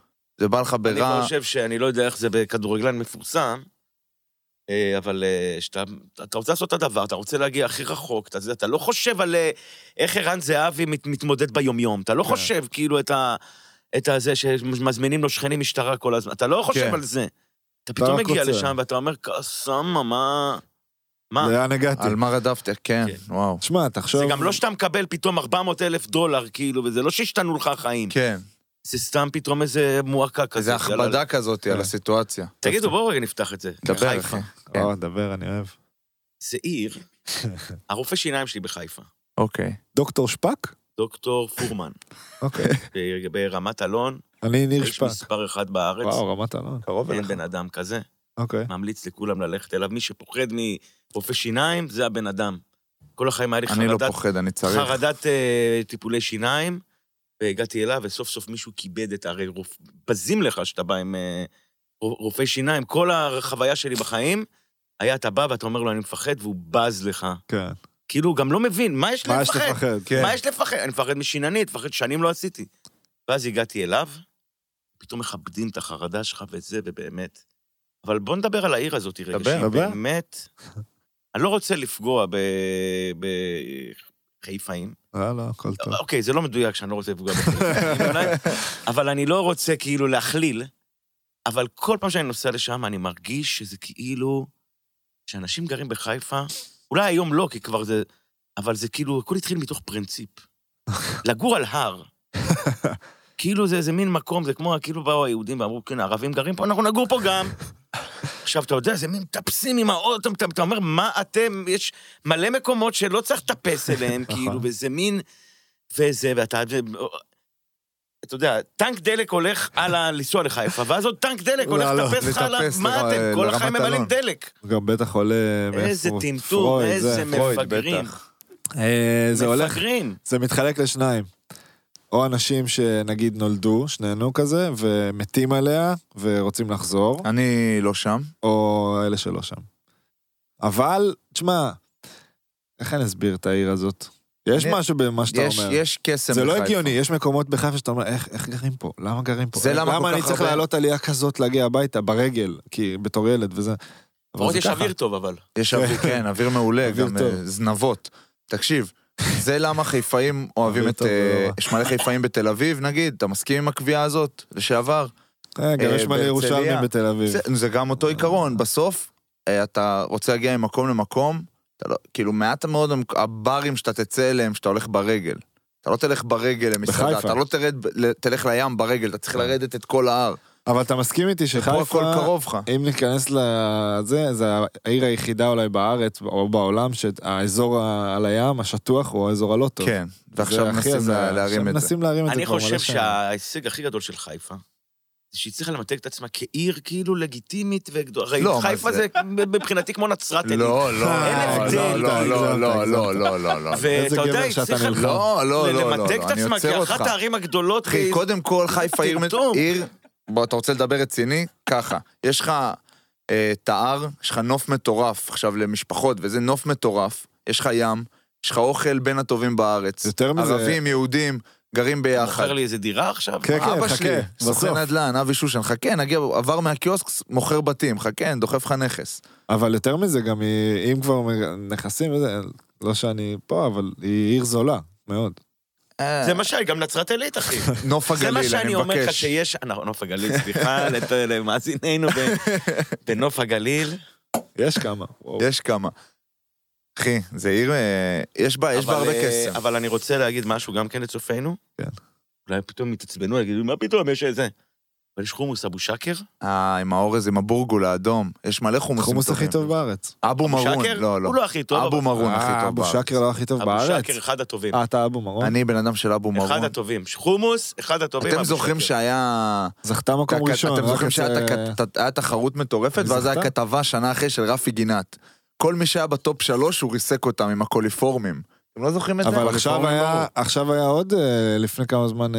זה בא לך אני ברע... חושב שאני לא יודע איך זה בכדורגלן מפורסם, אה, אבל אה, שאתה אתה רוצה לעשות את הדבר, אתה רוצה להגיע הכי רחוק, אתה, אתה לא חושב על אה, איך ערן זהבי מת, מתמודד ביומיום, אתה לא כן. חושב כאילו את ה... את הזה שמזמינים לו שכנים משטרה כל הזמן, אתה לא חושב כן. על זה. אתה פתאום רק מגיע רוצה. לשם ואתה אומר, קסאמה, מה... מה? לאן הגעתי? על מה רדפת, כן, כן. וואו. שמע, תחשוב... זה גם לא שאתה מקבל פתאום 400 אלף דולר, כאילו, וזה לא שהשתנו לך החיים. כן, זה סתם פתאום איזה מועקה כזאת. איזה. הכבדה כזאת על כן. הסיטואציה. תגידו, בואו רגע נפתח את זה. דבר, בחיפה. אחי. כן. או, דבר, אני אוהב. זה עיר, הרופא שיניים שלי בחיפה, אוקיי. דוקטור שפק? דוקטור פורמן, אוקיי. ב- ברמת אלון, אני ניר שפק. מספר אחד בארץ, וואו, רמת אלון. קרוב אין אליך. בן אדם כזה, אוקיי. ממליץ לכולם ללכת אליו. מי שפוחד מרופא שיניים, זה הבן אדם. כל החיים היה לי אני לא חרדת, פוחד, אני צריך. חרדת אה, טיפולי שיניים, והגעתי אליו, וסוף סוף מישהו כיבד את, הרי רופ... בזים לך שאתה בא עם, אה, רופאי שיניים, כל החוויה שלי בחיים, היה אתה בא ואתה אומר לו, אני מפחד, והוא בז לך. כן. כאילו, גם לא מבין, מה יש מה יש לפחד? לפחד? כן. מה יש לפחד? אני מפחד משיננית, מפחד שנים לא עשיתי. ואז הגעתי אליו, פתאום מכבדים את החרדה שלך וזה, ובאמת. אבל בוא נדבר על העיר הזאת רגע, דבר, שהיא דבר. באמת... אני לא רוצה לפגוע בחיפאים. לא, לא, הכל טוב. אוקיי, זה לא מדויק שאני לא רוצה לפגוע בחיפאים, אבל אני לא רוצה כאילו להכליל, אבל כל פעם שאני נוסע לשם, אני מרגיש שזה כאילו... שאנשים גרים בחיפה, אולי היום לא, כי כבר זה... אבל זה כאילו, הכל התחיל מתוך פרינציפ. לגור על הר. כאילו זה איזה מין מקום, זה כמו, כאילו באו היהודים ואמרו, כן, הערבים גרים פה, אנחנו נגור פה גם. עכשיו, אתה יודע, זה מין מטפסים עם האוטו, אתה, אתה אומר, מה אתם, יש מלא מקומות שלא צריך לטפס אליהם, כאילו, וזה מין... וזה, ואתה... אתה יודע, טנק דלק הולך על ה... לנסוע לחיפה, ואז עוד טנק דלק הולך לא, לא, לטפס לך על ה... מה אתם? כל לרמת החיים ממלאים. דלק. הוא גם בטח עולה... איזה? טמטום, איזה מפגרים. אה, זה הולך, מפגרים. זה מתחלק לשניים. או אנשים שנגיד נולדו, שנינו כזה, ומתים עליה, ורוצים לחזור, אני לא שם. או אלה שלא שם. אבל, תשמע, איך אני אסביר את העיר הזאת? יש אני- משהו במה שאתה יש, אומר. יש קסם זה לא בחיפה. הגיוני, יש מקומות בחיפה שאתה אומר, איך, איך גרים פה? למה גרים פה? זה למה כל למה אני צריך הרבה- לעלות עלייה כזאת להגיע הביתה, ברגל, כי בתור ילד וזה. זה יש ככה. אוויר טוב, אבל. יש אוויר, כן, אוויר מעולה, אוויר גם טוב. אה, זנבות. תקשיב, זה למה חיפאים אוהבים את... אה. יש מלא חיפאים בתל אביב, נגיד, אתה מסכים עם הקביעה הזאת? לשעבר? אה, גם אה, יש מלא. ירושלמים בתל אביב. זה, גם אותו עיקרון, בסוף אה, אתה רוצה להגיע ממקום למקום, לא, כאילו מעט מאוד הברים שאתה תצא אליהם שאתה הולך ברגל. אתה לא תלך ברגל למסעדה. אתה לא תרד, תלך לים ברגל, אתה צריך לרדת את כל ההר. אבל אתה מסכים איתי פה שחיפה, הכל קרוב לך. אם ניכנס לזה, זה העיר היחידה אולי בארץ או בעולם שהאזור על הים, השטוח, הוא האזור הלא טוב. כן, ועכשיו מנסים להרים את זה. מנסים להרים את זה אני כבר מלא חושב. שההישג הכי גדול של חיפה, זה שהיא הצליחה למתג את עצמה כעיר כאילו לגיטימית וגדולה. הרי לא, חיפה זה? מבחינתי כמו נצרת עילית. לא, לא, לא. לא, לא, לא, לא, לא, לא, לא. איזה ואתה יודע, היא הצליחה. לא, לא, לא, לא, למתג לא, את עצמה כאחת. הערים הגדולות. קודם כל חיפה. עיר, בוא, אתה רוצה לדבר רציני? ככה, יש לך אה, ההר, יש לך נוף מטורף, עכשיו למשפחות, וזה נוף מטורף, יש לך ים, יש לך אוכל בין הטובים בארץ. יותר מזה- ערבים, יהודים, גרים ביחד. מוכר לי איזה דירה עכשיו? כן, כן, אבא חכה, שלי, סוכן. נדל"ן, אבי שושן, חכה, נגיע, עבר מהקיוסק, מוכר בתים, חכה, דוחף לך נכס. אבל יותר מזה, גם היא, אם כבר נכסים לא שאני פה, אבל היא עיר זולה, מאוד. אה, זה מה שאני, גם נצרת עילית, אחי. נוף זה הגליל, מה אני שאני אומר לך מבקש. שיש... אנחנו- נוף הגליל, סליחה, למאזיננו בנוף הגליל. יש כמה. יש כמה. אחי, זה עיר, אה, יש בה, יש בה אבל, הרבה אה, קסם. אבל אני רוצה להגיד משהו גם כן לצופינו. כן. אולי פתאום יתעצבנו, יגידו, מה פתאום, יש איזה... אבל יש חומוס אבו שקר? אה, עם האורז, עם הבורגול האדום. יש מלא חומוסים חומוס הכי טובים. טוב בארץ. אבו מרון? לא, לא. הוא לא הכי טוב, אבו מרון הכי אה, טוב אבו בארץ. שקר לא הכי טוב אבו בארץ? שקר, אחד הטובים. אה, אתה אבו מרון? אני בן אדם של אבו מרון. אחד הטובים. חומוס, אחד הטובים. אתם אבו זוכרים. שהיה... זכתה מקום ראשון. אתם זוכרים שהיה אה, תחרות מטורפת, ואז היה? כתבה שנה אחרי של רפי גינת. כל מי שהיה בטופ שלוש, הוא ריסק אותם עם הקוליפורמים. אתם לא זוכרים את זה? אבל עכשיו הקוליפורמים היה, ברור. עכשיו היה עוד אה, לפני כמה זמן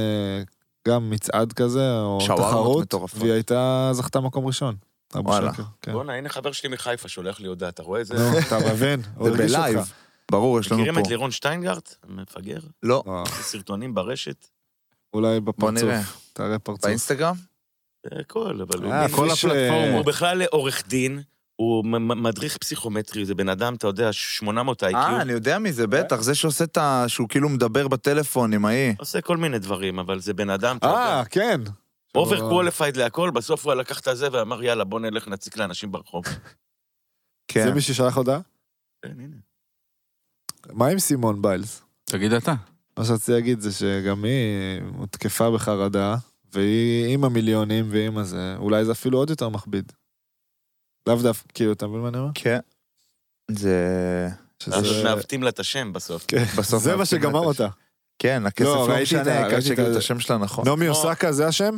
גם מצעד כזה, או תחרות. והיא הייתה, זכתה מקום ראשון. וואלה. כן. בואנה, הנה חבר שלי מחיפה שולח לי הודעה, אתה רואה איזה... נו, אתה מבין? זה בלייב. ברור, יש לנו מכירים פה. את לירון שטיינגרט? מפגר? לא, וואו, סרטונים ברשת? אולי בוא בפרצוף. נראה. תראה פרצוף. באינסטגרם? זה הכל, אבל. אה, כל הפלטפורמות. הוא בכלל עורך דין, הוא מדריך פסיכומטרי, זה בן אדם, אתה יודע, 800 IQ. אה, אני יודע מי זה, בטח. זה שעושה את ה... שהוא כאילו מדבר בטלפון עם ההיא. עושה כל מיני דברים, אבל זה בן אדם, אתה יודע, אה, כן. אובר קווליפייד להכל, בסוף הוא לקח את הזה ואמר, יאללה, בוא נלך נציק לאנשים ברחוב. כן. זה מי ששלח הודעה? כן, הנה. מה עם סימון ביילס? תגיד אתה. מה שרציתי להגיד זה שגם היא הותקפה בחרדה, והיא עם המיליונים ועם הזה, אולי זה אפילו עוד יותר מכביד. לאו דווקא, כאילו, אתה מבין מה אני אומר? כן. זה... שזה- אז מעוותים לה את השם בסוף. כן, בסוף זה מה שגמר אותה. כן, הכסף לא, לא משנה, העיקר ראיתי את השם שלה נכון. נעמי אוסקה זה השם?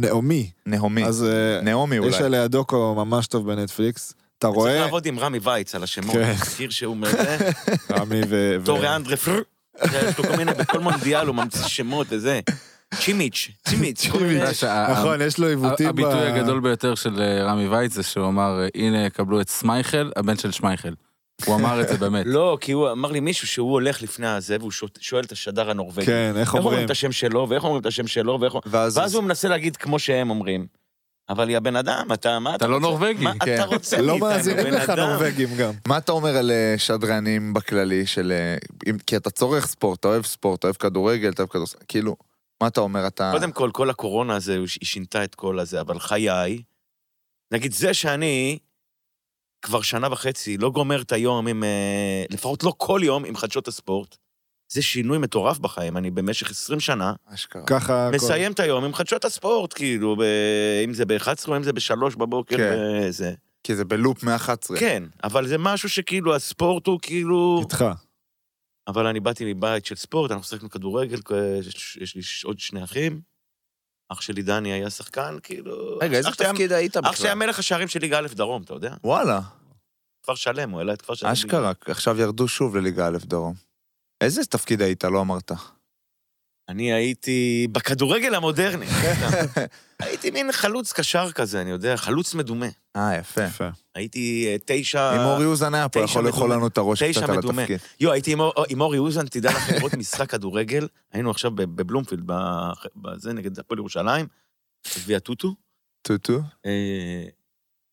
נעמי. נעמי. אז אה, נעמי יש אולי. עליה דוקו ממש טוב בנטפליקס. אתה צריך רואה? לעבוד עם רמי וייץ על השמות. כן. מכיר שהוא מזה, רמי ו... אנדרה פר, יש לו כל מיני, בכל מונדיאל הוא ממציא שמות וזה. צ'ימיץ', צימיץ'. שה- נכון, יש לו עיוותים. הביטוי הגדול ביותר של אה, רמי וייץ זה שהוא אמר, אה, הנה, קבלו את סמייכל, הבן של שמייכל. הוא אמר את זה באמת. לא, כי הוא אמר לי מישהו שהוא הולך לפני הזה, והוא שואל- את השדר הנורבגי. כן, איך איך אומרים אומרים? את השם שלו, ואיך אומרים את השם שלו, ואיך... ואז ואז הוא מנסה להגיד כמו שהם אומרים. אבל יא בן אדם, אתה, מה אתה אתה לא? נורבגי. מה כן. אתה רוצה לא מאזינים בן לך? נורבגים גם. מה אתה אומר על אה, שדרנים בכללי של... אם- כי אתה צורך ספורט, אתה אוהב ספורט, אתה אוהב כדורגל, אתה אוהב כדורסל, כאילו, מה אתה אומר? אתה... קודם כל, כל הקורונה הזה, היא שינתה את כל הזה, אבל חיי, נגיד זה שאני כבר שנה וחצי לא גומר את היום עם, אה, לפחות לא כל יום, עם חדשות הספורט, זה שינוי מטורף בחיים. אני במשך 20 שנה אשכרה. ככה... מסיים את היום עם חדשות הספורט, כאילו, ב... אם זה ב-11 או אם זה ב-3 בבוקר, כן. וזה. כי זה בלופ מ-11. כן, אבל זה משהו שכאילו, הספורט הוא כאילו... איתך. אבל אני באתי מבית של ספורט, אנחנו משחקים כדורגל, יש יש לי עוד שני אחים. אח שלי דני היה שחקן, כאילו... רגע, איזה אח היה- תפקיד היית אח שלי היה בכלל? מלך השערים של ליגה א' דרום, אתה יודע? וואלה, כפר שלם, הוא העלה את כפר שלם. אשכרה, עכשיו ירדו שוב לליגה א' דרום. איזה תפקיד היית? לא אמרת. אני הייתי בכדורגל המודרני. הייתי מין חלוץ קשר כזה, אני יודע, חלוץ מדומה. אה, יפה. יפה. הייתי אה, תשע... אם אורי אוזן היה פה, יכול לאכול. לנו את הראש קצת על. התפקיד. יו, הייתי עם אור- עם אורי אוזן, תדע לך לראות משחק כדורגל. היינו עכשיו בב- בבלומפילד, בזה, נגד הפועל ירושלים, גביע טוטו. טוטו, אה,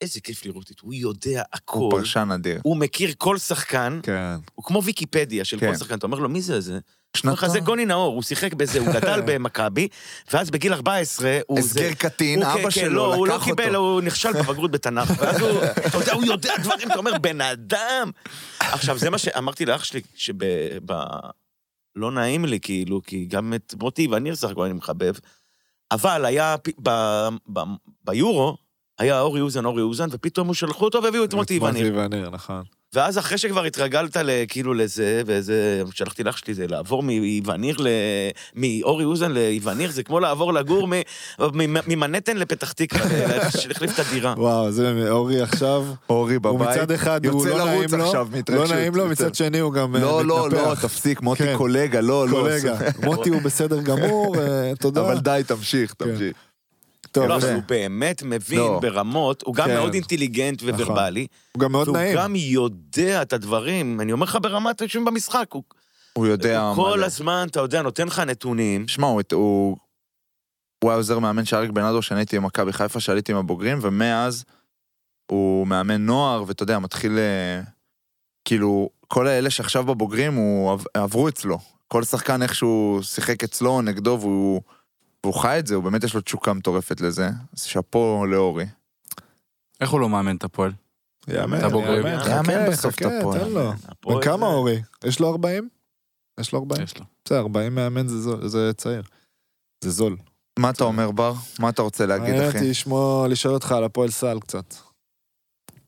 איזה כיף לראות את הוא יודע הוא הכל. פרשן אדיר. הוא מכיר כל שחקן, כן. הוא כמו ויקיפדיה של כן. כל שחקן. אתה אומר לו, מי זה זה? שנתיים. זה גוני נאור, הוא שיחק בזה, הוא גדל במכבי, ואז בגיל 14, הוא... הסגר קטין, אבא כן, כן, שלו לא, הוא לא לקח קיבל, אותו. הוא נכשל בבגרות בתנ"ך, ואז הוא, אתה יודע, הוא יודע דברים, אתה אומר, בן אדם. עכשיו, זה מה שאמרתי לאח שלי, שב... ב... לא נעים לי, כאילו, כי גם את מוטי וניר סך הכל אני מחבב, אבל היה, פ- ב... ב... ביורו, היה אורי אוזן, אורי אוזן, ופתאום הוא שלחו אותו והביאו את מוטי וניר. מוטי וניר, נכון. ואז אחרי שכבר התרגלת כאילו לזה, וזה, שלחתי לאח שלי, זה לעבור מאיווניר ל... מאורי אוזן לאיווניר, זה כמו לעבור לגור מ- מ- ממנהטן לפתח תקווה, להחליף את הדירה. וואו, זה אורי עכשיו, אורי הוא בבית. מצד אחד, הוא יוצא לא נעים לו, לא. נעים לו, מצד שני הוא גם אה, לא, לא, לא, מתנפח. תפסיק, מוטי כן. קולגה, לא, לא. קולגה. מוטי הוא בסדר גמור, אה, תודה. אבל די, תמשיך, כן. תמשיך. טוב, לא. אבל הוא באמת מבין לא. ברמות, הוא גם כן. מאוד אינטליגנט וורבלי, הוא גם מאוד והוא נעים. גם יודע את הדברים, אני אומר לך ברמת יושבים במשחק, הוא הוא יודע... הוא כל. הזמן, אתה יודע, נותן לך נתונים, שמע, הוא- הוא... הוא היה עוזר מאמן של אריק בנאדו כשאני הייתי במכבי חיפה, שעליתי עם הבוגרים, ומאז הוא מאמן נוער, ואתה יודע, מתחיל... אה, כאילו, כל האלה שעכשיו בבוגרים, הוא עב- עברו אצלו. כל שחקן איכשהו שיחק אצלו נגדו, והוא, והוא חי את זה, הוא באמת יש לו תשוקה מטורפת לזה. אז שאפו לאורי. איך הוא לא מאמן את הפועל? יאמן. יאמן, יאמן חכה, בסוף את הפועל. תן לו. בן כמה אורי? יש לו 40? יש לו 40? יש לו. בסדר, 40 מאמן זה צעיר. זה זול. מה אתה אומר, בר? מה אתה רוצה להגיד, אחי? אותי לשמוע, לשאול אותך על הפועל סל קצת.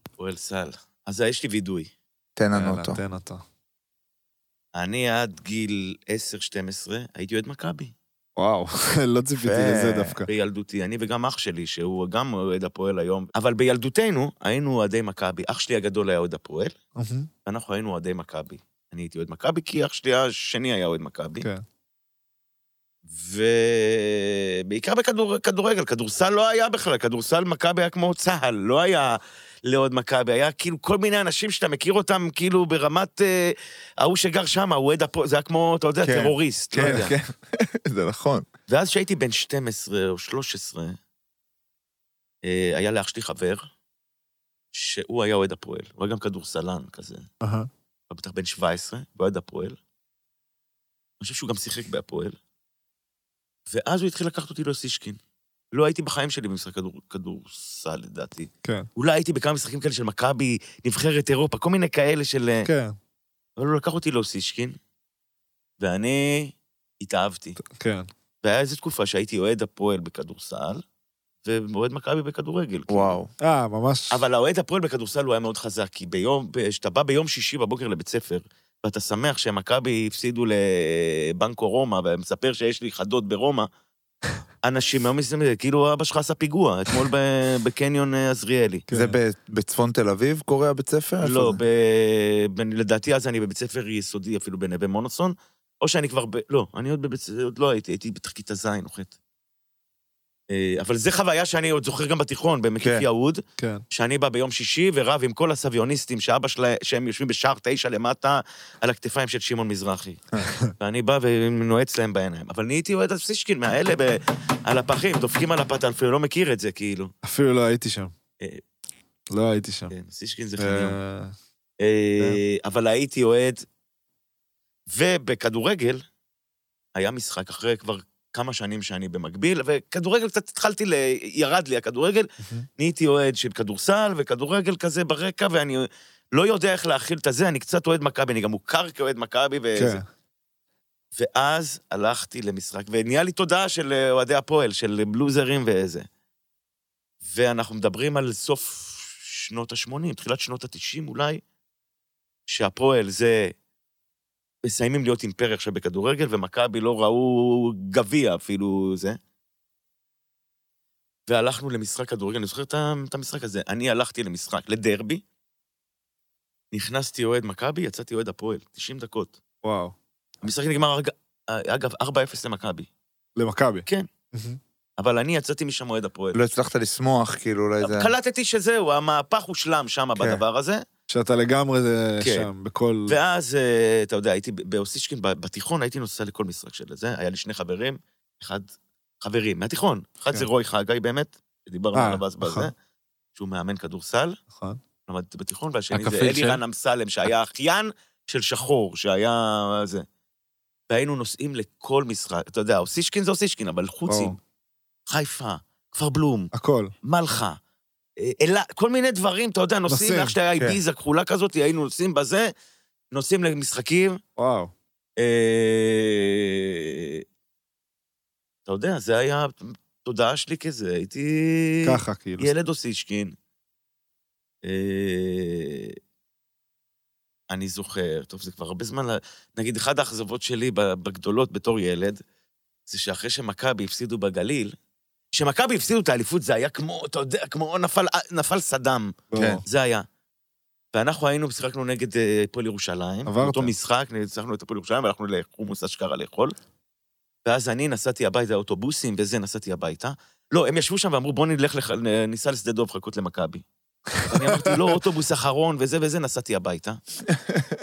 הפועל סל. אז יש לי וידוי. תן לנו אותו. תן אותו. אני עד גיל 10-12 הייתי אוהד מכבי. וואו, לא ציפיתי. לזה דווקא. בילדותי, אני וגם אח שלי, שהוא גם אוהד הפועל היום. אבל בילדותנו היינו אוהדי מכבי. אח שלי הגדול היה אוהד הפועל, ואנחנו היינו אוהדי מכבי. אני הייתי אוהד מכבי, כי אח שלי השני היה אוהד מכבי. כן. ובעיקר בכדורגל, כדורסל לא היה בכלל, כדורסל מכבי היה כמו צה"ל, לא היה לאוהד מכבי, היה כאילו כל מיני אנשים שאתה מכיר אותם כאילו ברמת אה, ההוא שגר שם, אוהד הפועל, זה היה כמו, אתה יודע, כן, טרוריסט, לא כן, יודע. כן. זה נכון. ואז כשהייתי בן 12 או 13, אה, היה לאח שלי חבר, שהוא היה אוהד הפועל, הוא היה גם כדורסלן כזה. הוא בטח בן 17, ואוהד הפועל. אני חושב שהוא גם שיחק בהפועל. ואז הוא התחיל לקחת אותי לאוסישקין. לא הייתי בחיים שלי במשחק כדור, כדורסל, לדעתי. כן. אולי הייתי בכמה משחקים כאלה של מכבי, נבחרת אירופה, כל מיני כאלה של... אה, כן, אבל הוא לקח אותי לאוסישקין, ואני התאהבתי. כן. והיה איזו תקופה שהייתי אוהד הפועל בכדורסל, ואוהד מכבי בכדורגל. כאילו. וואו. אה, ממש... אבל האוהד הפועל בכדורסל הוא היה מאוד חזק, כי ביום, כשאתה בא ביום שישי בבוקר לבית ספר, ואתה שמח שמכבי הפסידו לבנקו רומא, ומספר שיש לי חדות ברומא, אנשים היום מסתכלים, כאילו אבא שלך עשה פיגוע, אתמול בקניון אה, עזריאלי. כן. זה בצפון תל אביב קורה הבית ספר? לא, זה? לדעתי אז אני בבית ספר יסודי, אפילו בנווה מונוסון, או שאני כבר. לא, אני עוד לא הייתי, הייתי בטח כיתה ז' או ח'. אה, אבל זו חוויה שאני עוד זוכר גם בתיכון, במקיף כן. יהוד, כן. שאני בא ביום שישי ורב עם כל הסביוניסטים שאבא שלהם, שהם יושבים בשער תשע למטה, על הכתפיים של שמעון מזרחי. ואני בא ונועץ להם בעיניים. אבל נהייתי אוהד אסישקין, מהאלה ב... על הפחים, דופקים על הפת, אני אפילו לא מכיר את זה, כאילו. אפילו לא הייתי שם. אה, לא הייתי שם. כן, אסישקין זה חניון. אה, אה, אבל הייתי אוהד, ובכדורגל היה משחק אחרי כבר כמה שנים שאני במקביל, וכדורגל קצת התחלתי, ל... ירד לי הכדורגל, נהייתי אוהד של כדורסל וכדורגל כזה ברקע, ואני לא יודע איך להכיל את הזה, אני קצת אוהד מכבי, אני גם מוכר כאוהד מכבי, וזה. כן. ואז הלכתי למשחק, ונהיה לי תודעה של אה, אוהדי הפועל, של בלוזרים ואיזה. ואנחנו מדברים על סוף שנות ה-80, תחילת שנות ה-90 אולי, שהפועל זה... מסיימים להיות אימפריה עכשיו בכדורגל, ומכבי לא ראו גביע אפילו זה. והלכנו למשחק כדורגל, אני זוכר את המשחק הזה. אני הלכתי למשחק, לדרבי, נכנסתי אוהד מכבי, יצאתי אוהד הפועל, 90 דקות. וואו. המשחק נגמר, אג- אגב, 4-0 למכבי. למכבי. כן. אבל אני יצאתי משם אוהד הפועל. לא הצלחת לשמוח, כאילו, אולי זה... קלטתי שזהו, המהפך הושלם שם כן. בדבר הזה. שאתה לגמרי זה כן. שם, בכל... ואז, אה, אתה יודע, הייתי באוסישקין, בתיכון הייתי נוסע לכל משחק של זה, היה לי שני חברים, אחד, חברים, מהתיכון. אחד כן. זה רוי חגי באמת, שדיברנו אה, עליו אז בזה, נכון. שהוא מאמן כדורסל, נכון. למדתי בתיכון, והשני זה? אלירן אמסלם, שהיה אחיין של שחור, שהיה זה. והיינו נוסעים לכל משחק, אתה יודע, אוסישקין זה אוסישקין, אבל חוצים. חיפה, כפר בלום, הכל. מלחה, אלה, כל מיני דברים, אתה יודע, נוסעים, נוסעים, איך שהיה כן. איביזה כחולה כזאת, היינו נוסעים בזה, נוסעים למשחקים. וואו. אה, אתה יודע, זה היה תודעה שלי כזה, הייתי ככה, כאילו. ילד אוסישקין. אה, אני זוכר, טוב, זה כבר הרבה זמן, נגיד, אחת האכזבות שלי בגדולות בתור ילד, זה שאחרי שמכבי הפסידו בגליל, כשמכבי הפסידו את האליפות זה היה כמו, אתה יודע, כמו נפל, נפל סדאם. כן. זה היה. ואנחנו היינו, שיחקנו נגד אה, הפועל ירושלים. עברת. באותו משחק, ניצחנו את הפועל ירושלים, והלכנו לחומוס אשכרה לאכול. ואז אני נסעתי הביתה, אוטובוסים וזה, נסעתי הביתה. לא, הם ישבו שם ואמרו, בוא נלך, לח... ניסע לשדה דוב לחכות למכבי. אני אמרתי, לא, אוטובוס אחרון וזה וזה, נסעתי הביתה.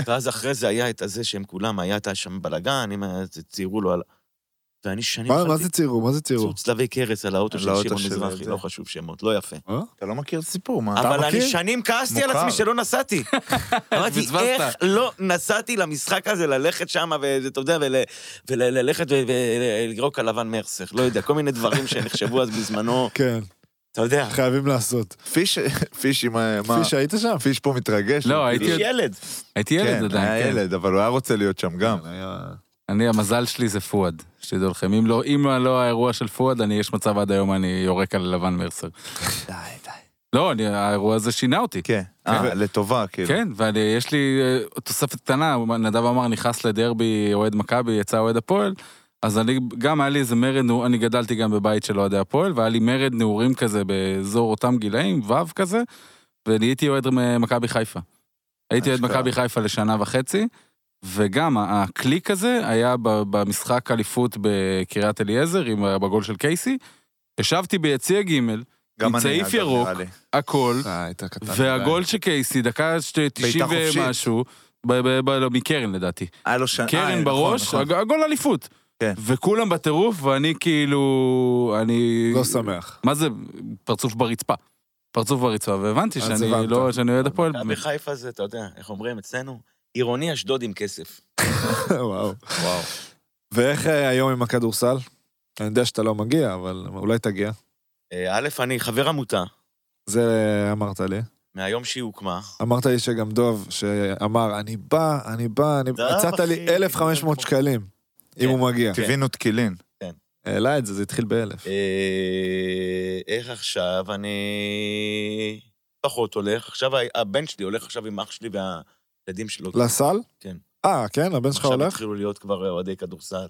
ואז אחרי זה היה את הזה שהם כולם, היה שם בלאגן, אם היה- ציירו לו על... ואני שנים מה מה זה ציירו? מה זה ציירו? צלבי קרס על האוטו של שמעון מזרחי. לא חשוב שמות, לא יפה. אתה לא מכיר את הסיפור, מה? אבל אני? שנים כעסתי על. עצמי שלא נסעתי. אמרתי. איך לא נסעתי למשחק הזה, ללכת שם, ואתה יודע, ול- וללכת ולגרוק על לבן מרסך, לא יודע, כל מיני דברים שנחשבו אז בזמנו, כן, אתה יודע. חייבים לעשות. פיש, פיש, מה? מה? פיש, היית שם? פיש פה מתרגש. לא, הייתי ילד. הייתי ילד כן, עדיין, היה כן. ילד, אבל הוא היה רוצה להיות שם גם. כן. אני, המזל שלי זה פואד, שתדעו לכם. אם לא, אם לא האירוע של פואד, אני, יש מצב עד היום אני יורק על לבן מרסר. די, די. לא, אני, האירוע הזה שינה אותי. כן, אה, לטובה, כאילו. כן, ויש לי אה, תוספת קטנה, נדב אמר, נכנס לדרבי אוהד מכבי, יצא אוהד הפועל, אז אני, גם היה לי איזה מרד, אני גדלתי גם בבית של אוהדי הפועל, והיה לי מרד נעורים כזה באזור אותם גילאים, ו' כזה, ונהייתי אוהד מכבי חיפה. הייתי אוהד. מכבי חיפה לשנה וחצי, וגם הקליק הזה היה במשחק אליפות בקריית אליעזר, עם בגול של קייסי. ישבתי ביציע ג', עם צעיף ירוק. הכל, אה. והגול של קייסי, דקה ש- 90 חופשית. ומשהו, ב- ב- ב- לא, מקרן לדעתי. היה לו שנה... קרן בראש, הג- הגול אליפות. כן. וכולם בטירוף, ואני כאילו... אני... לא שמח. מה זה? פרצוף ברצפה. פרצוף ברצפה, והבנתי שאני. לא, שאני אוהד הפועל. מכבי חיפה זה, אתה יודע, איך אומרים אצלנו? עירוני אשדוד עם כסף. וואו. וואו. ואיך אה, היום עם הכדורסל? אני יודע שאתה לא מגיע, אבל אולי תגיע. אה, א', אני חבר עמותה, זה אמרת לי. מהיום שהיא הוקמה. אמרת לי שגם דוב, שאמר, אני בא, אני בא, אני... הצעת לי אחי. 1,500 שקלים, אם כן. הוא מגיע. קיווינו תקילין. העלה את זה, זה התחיל באלף. אה, איך עכשיו? אני פחות הולך. עכשיו הבן שלי הולך עכשיו עם אח שלי והילדים שלו. לסל? כן. אה, כן? הבן שלך עכשיו הולך? התחילו להיות כבר אוהדי כדורסל.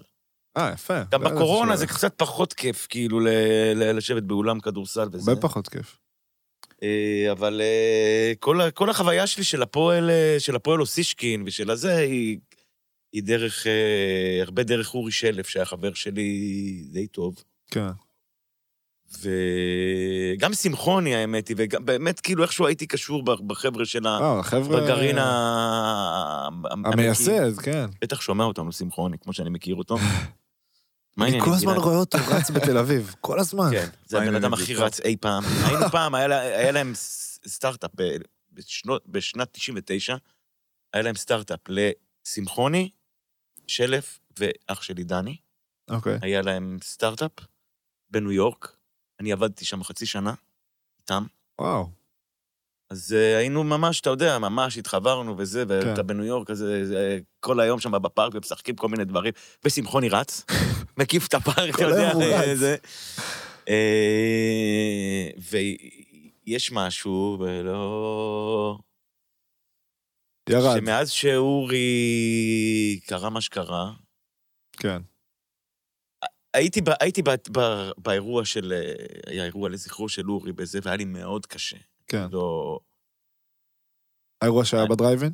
אה, יפה. גם בקורונה זה. קצת פחות כיף, כאילו, לשבת באולם כדורסל וזה. הרבה פחות כיף. אה, אבל אה, כל החוויה שלי של הפועל, אה, של הפועל אוסישקין ושל הזה, היא... היא דרך, הרבה דרך אורי שלף, שהיה חבר שלי די טוב. כן. וגם שמחוני, האמת היא, וגם באמת, כאילו, איכשהו הייתי קשור בחבר'ה של ה... אה, החבר'ה... בגרעין ה... המייסד, כן. בטח שומע אותנו שמחוני, כמו שאני מכיר אותו. אני כל הזמן? רואה אותו רץ בתל אביב, כל הזמן. כן, זה הבן אדם הכי? רץ אי פעם. היינו פעם, היה לה- היה להם סטארט-אפ בשנת 99, היה להם סטארט-אפ לשמחוני, שלף ואח שלי דני. אוקיי. היה להם סטארט-אפ בניו יורק. אני עבדתי שם חצי שנה איתם. וואו. אז uh, היינו ממש, אתה יודע, ממש התחברנו וזה, ואתה כן. בניו יורק, אז כל היום שם בפארק ומשחקים כל מיני דברים, ושמחוני רץ, מקיף את הפארק, אתה יודע, אה. זה. אה, ויש משהו, ולא... ירד. שמאז שאורי קרה מה שקרה, כן. הייתי, ב, הייתי ב, ב, באירוע של, אה, היה אירוע לזכרו של אורי בזה, והיה לי מאוד קשה. כן. לא... האירוע שהיה בדרייבין?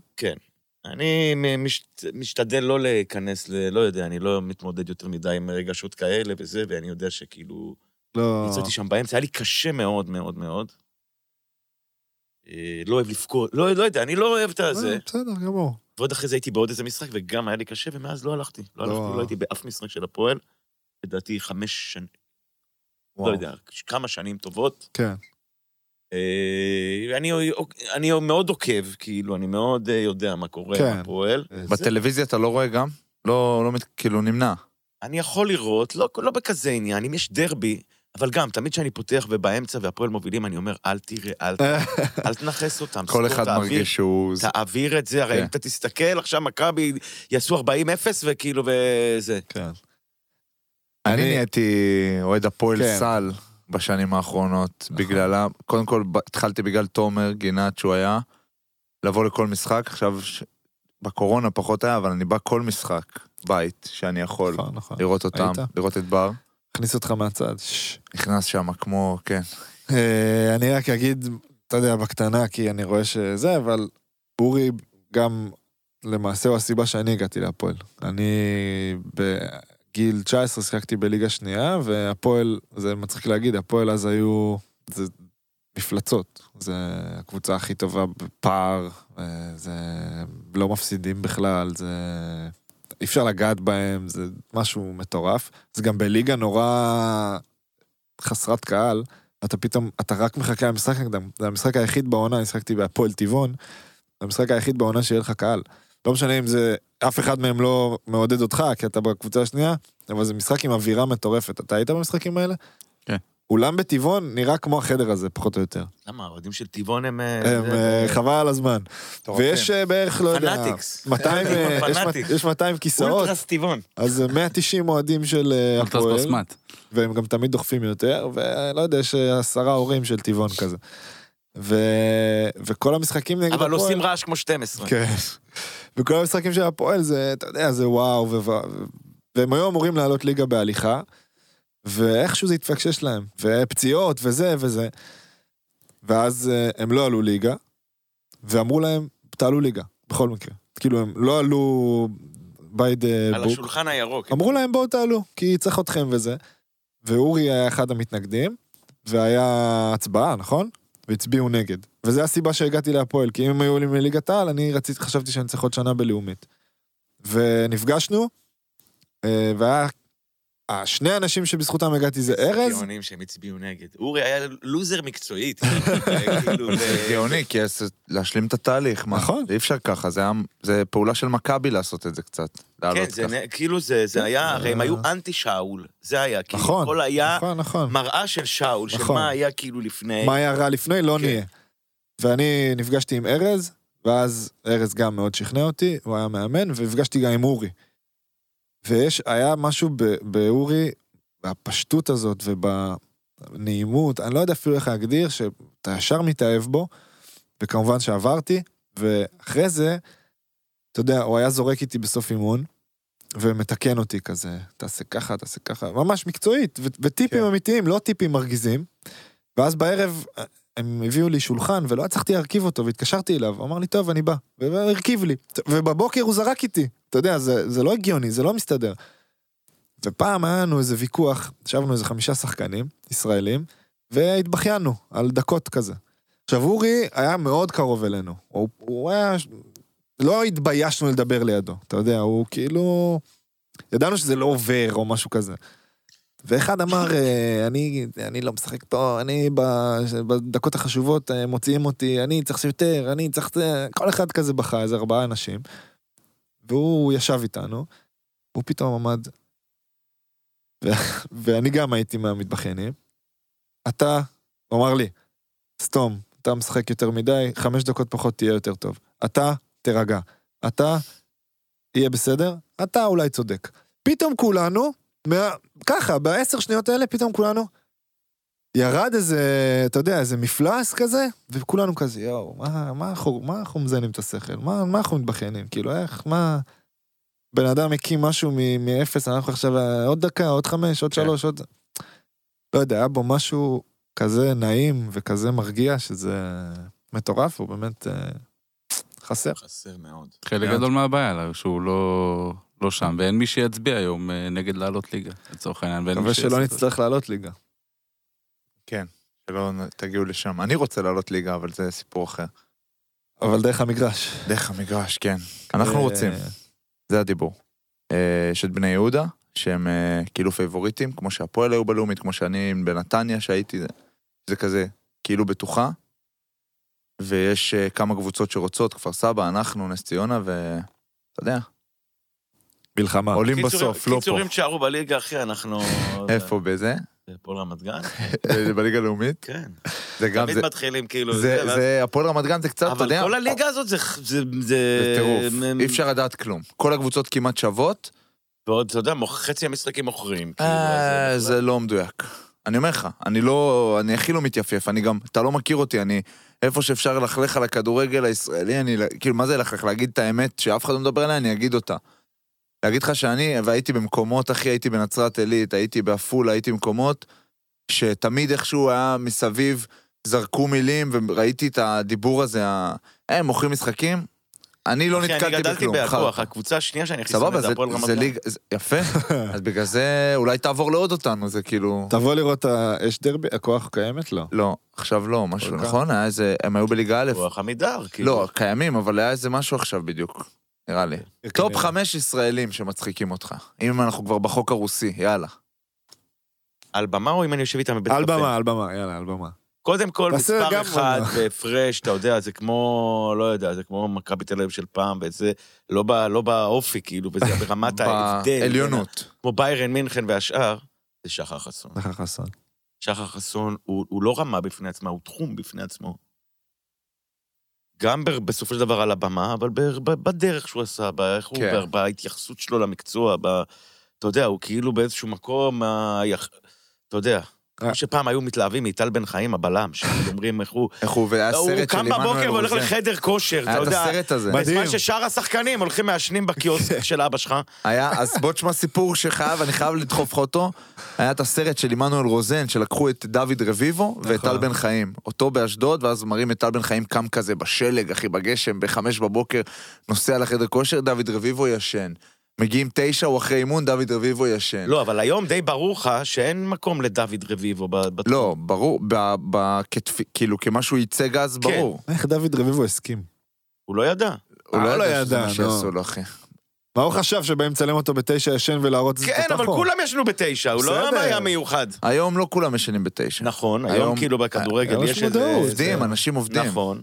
אני מ- מש, משתדל לא להיכנס ל... לא יודע, אני לא מתמודד יותר מדי עם רגשות כאלה וזה, ואני יודע שכאילו... לא... יצאתי שם באמצע, היה לי קשה מאוד מאוד מאוד. אה, לא אוהב לבכות, לא, לא יודע, אני לא אוהב את הזה. אה, בסדר, גמור. ועוד אחרי זה הייתי בעוד איזה משחק, וגם היה לי קשה, ומאז לא הלכתי. לא לא. הלכתי, לא הייתי באף משחק של הפועל. לדעתי חמש שנים, לא יודע, כמה שנים טובות. כן. אה, אני, אני מאוד עוקב, כאילו, אני מאוד אה, יודע מה קורה כן. עם הפועל. זה- בטלוויזיה אתה לא רואה גם? לא, לא, מת- כאילו נמנע. אני יכול לראות, לא, לא בכזה עניין, אם יש דרבי, אבל גם, תמיד כשאני פותח ובאמצע והפועל מובילים, אני אומר, אל תראה, אל, אל תנכס אותם. כל אחד תעביר, מרגיש שהוא... תעביר את זה, הרי כן. אם אתה תסתכל, עכשיו מכבי יעשו 40-0 וכאילו, וזה. כן. אני נהייתי אוהד הפועל כן. סל בשנים האחרונות. בגללה, קודם כל ב- התחלתי בגלל תומר גינת שהוא היה, לבוא לכל משחק, עכשיו בקורונה פחות היה, אבל אני בא כל משחק בית שאני יכול נכון, נכון. לראות אותם, היית? לראות את בר, הכניס אותך מהצד. נכנס שם כמו, כן, אה, אני רק אגיד, אתה יודע, בקטנה, כי אני רואה שזה, אבל אורי גם, למעשה הוא הסיבה שאני הגעתי להפועל. אני בגיל 19 שיחקתי בליגה שנייה, והפועל, זה מצחיק להגיד, הפועל אז היו, זה מפלצות. זה הקבוצה הכי טובה בפער, זה לא מפסידים בכלל, זה... אי אפשר לגעת בהם, זה משהו מטורף. זה גם בליגה נורא חסרת קהל. אתה פתאום, אתה רק מחכה למשחק נגדם. זה המשחק היחיד בעונה, אני שיחקתי בהפועל טבעון, זה המשחק היחיד בעונה שיהיה לך קהל. לא משנה אם זה, אף אחד מהם לא מעודד אותך, כי אתה בקבוצה השנייה, אבל זה משחק עם אווירה מטורפת. אתה היית במשחקים האלה? כן. אולם בטבעון נראה כמו החדר הזה, פחות או יותר. למה, האוהדים של טבעון הם... אה, הם, אה, חבל על הזמן. ויש אה, בערך, לא יודע, fanatics. 200, אה, יש- fanatics. יש 200 כיסאות, ultras טבעון. אז אה, 190 אוהדים של אה, ultras הפועל. בסמט. והם גם תמיד דוחפים יותר, ולא יודע, יש עשרה הורים של טבעון כזה. ו... וכל המשחקים נגד הפועל... אבל עושים רעש כמו 12. כן. וכל המשחקים של הפועל זה, אתה יודע, זה וואו, ו... והם היו אמורים לעלות ליגה בהליכה, ואיכשהו זה התפקשש להם, ופציעות וזה וזה. ואז אה, הם לא עלו ליגה, ואמרו להם, תעלו ליגה, בכל מקרה. כאילו, הם לא עלו by the על book. השולחן הירוק. אמרו להם בואו תעלו, כי צריך אתכם וזה. ואורי היה אחד המתנגדים, והיה הצבעה, נכון? והצביעו נגד. וזו הסיבה שהגעתי להפועל, כי אם הם היו עולים לליגת העל, אני רציתי, חשבתי שאני צריך עוד שנה בלאומית. ונפגשנו, אה, והיה... השני האנשים שבזכותם הגעתי זה ארז, גאונים שהם הצביעו נגד. אורי היה לוזר מקצועית. כאילו, זה גאוני, כי להשלים את התהליך, מה? נכון. אי אפשר ככה, זה היה- זה פעולה של מכבי לעשות את זה קצת. כן, זה כאילו זה היה, הרי הם אה. היו אנטי שאול. זה היה, כאילו, נכון, הכל היה נכון, נכון. מראה של שאול, של נכון. מה היה כאילו לפני. מה היה רע לפני, לא כן. נהיה. ואני נפגשתי עם ארז, ואז ארז גם מאוד שכנע אותי, הוא היה מאמן, ונפגשתי גם עם אורי. ויש, היה משהו ב- באורי, בפשטות הזאת ובנעימות, אני לא יודע אפילו איך להגדיר, שאתה ישר מתאהב בו, וכמובן שעברתי, ואחרי זה, אתה יודע, הוא היה זורק איתי בסוף אימון, ומתקן אותי כזה, תעשה ככה, תעשה ככה, ממש מקצועית, ו- וטיפים כן. אמיתיים, לא טיפים מרגיזים. ואז בערב הם הביאו לי שולחן ולא הצלחתי להרכיב אותו והתקשרתי אליו, הוא אמר לי טוב אני בא, והרכיב לי, ובבוקר הוא זרק איתי, אתה יודע, זה, זה לא הגיוני, זה לא מסתדר. ופעם היה לנו איזה ויכוח, ישבנו איזה חמישה שחקנים ישראלים, והתבכיינו על דקות כזה. עכשיו, אורי היה מאוד קרוב אלינו. הוא, הוא היה... לא התביישנו לדבר לידו, אתה יודע, הוא כאילו... ידענו שזה לא עובר או משהו כזה. ואחד אמר, אה, אני, אני לא משחק פה, אני בדקות החשובות אה, מוציאים אותי, אני צריך יותר, אני צריך... זה." כל אחד כזה בכה, איזה ארבעה אנשים. והוא ישב איתנו, הוא פתאום עמד, ו- ואני גם הייתי מהמתבכיינים. אתה, הוא אמר לי, סתום, אתה משחק יותר מדי, חמש דקות פחות תהיה יותר טוב. אתה, תירגע. אתה, יהיה בסדר, אתה אולי צודק. פתאום כולנו, מה... ככה, בעשר שניות האלה, פתאום כולנו, ירד איזה, אתה יודע, איזה מפלס כזה, וכולנו כזה, יואו, מה, מה, אנחנו, מה אנחנו מזיינים את השכל? מה, מה אנחנו מתבכיינים? כאילו, איך, מה... בן אדם הקים משהו מאפס, אנחנו עכשיו עוד דקה, עוד חמש, עוד כן. שלוש, עוד... לא יודע, היה בו משהו כזה נעים וכזה מרגיע, שזה מטורף, הוא באמת אה, חסר. חסר מאוד. חלק מאוד. גדול מהבעיה, לה, שהוא לא, לא שם, ואין מי שיצביע היום אה, נגד לעלות ליגה, לצורך העניין. מקווה שלא. נצטרך לעלות ליגה. כן, שלא תגיעו לשם. אני רוצה לעלות ליגה, אבל זה סיפור אחר. אבל דרך המגרש. דרך המגרש, כן. אנחנו אה, רוצים, זה הדיבור. אה, יש את בני יהודה, שהם אה, כאילו פייבוריטים, כמו שהפועל היו בלאומית, כמו שאני בנתניה שהייתי, זה, זה כזה כאילו בטוחה. ויש אה, כמה קבוצות שרוצות, כפר סבא, אנחנו, נס ציונה, ואתה יודע, מלחמה. עולים קיצור- בסוף, לא פה. קיצורים תשארו בליגה, אחי, אנחנו... איפה בזה? הפועל רמת גן? בליגה הלאומית? כן. זה גם, תמיד זה, מתחילים כאילו... זה, ואז- זה, הפועל רמת גן זה קצת, אתה אבל יודע, כל הליגה הזאת זה... זה... זה זה טירוף, אי אפשר לדעת כלום. כל הקבוצות כמעט שוות, ועוד, אתה יודע, חצי המשחקים מוכרים. כאילו, אה, אז זה לא מדויק. אני אומר לך, אני לא, אני הכי לא מתייפייף, אני גם, אתה לא מכיר אותי, אני, איפה שאפשר ללכלך על הכדורגל הישראלי, אני, כאילו, מה זה ללכלך? להגיד את האמת שאף אחד לא מדבר עליה, אני אגיד אותה. להגיד לך שאני, והייתי במקומות, אחי, הייתי בנצרת עילית, הייתי בעפולה, הייתי במקומות, שתמיד איכשהו היה מסביב, זרקו מילים, וראיתי את הדיבור הזה, ה... הם מוכרים משחקים, אני לא אחי, אני נתקלתי גדלתי בכלום. בהכוח, חרטא. הקבוצה השנייה שאני הכי סבבה, שונא זה, זה הפועל רמת גן. ליג... זה- יפה, אז בגלל זה אולי תעבור לעוד אותנו, זה כאילו... תבוא לראות, ה- יש דרבי, הכוח קיימת? לא. לא, עכשיו לא, משהו. נכון? היה איזה... הם היו בליגה א', רוח עמידר, כאילו. לא, קיימים, אבל היה איזה משהו עכשיו בדיוק, נראה לי. טופ כנראה. חמש ישראלים שמצחיקים אותך. אם אנחנו כבר בחוק הרוסי, יאללה. על במה או אם אני יושב איתם בבית על קפה? במה, על במה, יאללה, על במה. קודם כל, מספר אחד. בהפרש, אתה יודע, זה כמו, לא יודע, זה כמו מכבי תל אביב של פעם, וזה לא, ב, לא באופי, כאילו, וזה ברמת ההבדל. בעליונות. כמו ביירן מינכן והשאר, זה שחר חסון. זכר חסון. שחר חסון הוא, הוא לא רמה בפני עצמה, הוא תחום בפני עצמו. גם ב, בסופו של דבר על הבמה, אבל ב, ב, בדרך שהוא עשה, באיך הוא, כן. ב, בהתייחסות שלו למקצוע, ב, אתה יודע, הוא כאילו באיזשהו מקום, ה, יח, אתה יודע, כמו שפעם היו מתלהבים מטל בן חיים, הבלם, שכאילו אומרים איך הוא... איך הוא, והיה הוא סרט של קם עמנואל בבוקר והולך רוזן. לחדר כושר, אתה היה את יודע. הסרט הזה. מדהים. בזמן ששאר השחקנים הולכים מעשנים בקיוסק של אבא שלך. היה, אז בוא תשמע סיפור שחייב, אני חייב לדחוף לך אותו. היה את הסרט של עמנואל רוזן, שלקחו את דוד רביבו ואת נכון. טל בן חיים. אותו באשדוד, ואז מראים את טל בן חיים קם כזה בשלג, אחי, בגשם, בחמש בבוקר, נוסע לחדר כושר, דוד רביבו ישן. מגיעים תשע, הוא אחרי אימון, דוד רביבו ישן. לא, אבל היום די ברור לך שאין מקום לדוד רביבו ב- בתחום. לא, ברור, ב- ב- כתפי- כאילו, כמה שהוא ייצג אז, כן. ברור. איך דוד רביבו הסכים? הוא לא ידע. הוא אה, לא לא ידע שזה מה נו. שיעשו לו, אחי. מה הוא חשב, שבאים לצלם אותו בתשע ישן ולהראות את כן, אבל? כולם ישנו בתשע, הוא לא. היה מיוחד. היום לא כולם ישנים בתשע. נכון, היום- כאילו בכדורגל היום יש יש איזה... עובדים, זה- אנשים עובדים. נכון.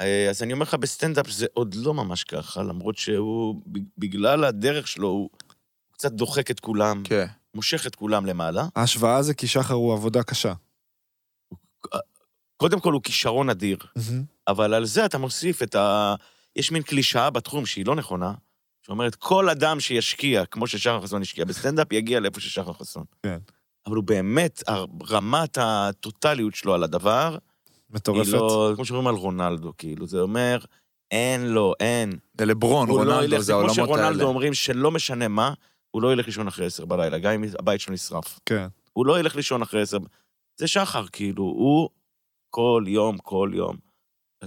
אה, אז אני אומר לך, בסטנדאפ זה עוד לא ממש ככה, למרות שהוא, בגלל הדרך שלו, הוא קצת דוחק את כולם, כן. מושך את כולם למעלה. ההשוואה זה כי שחר הוא עבודה קשה. קודם כל הוא כישרון אדיר, מהמם. אבל על זה אתה מוסיף את ה... יש מין קלישאה בתחום שהיא לא נכונה, שאומרת, כל אדם שישקיע, כמו ששחר חסון השקיע בסטנדאפ, יגיע לאיפה ששחר חסון. כן. אבל הוא באמת, רמת הטוטליות שלו על הדבר, מטורפת. לא, כמו שאומרים על רונלדו, כאילו, זה אומר, אין לו, אין. זה לברון, לא רונלדו, ילך, זה זה כמו העולמות שרונלדו האלה. אומרים שלא משנה מה, הוא לא ילך לישון אחרי עשר בלילה, גם אם הבית שלו נשרף. כן. הוא לא ילך לישון אחרי עשר... זה שחר, כאילו, הוא כל יום, כל יום.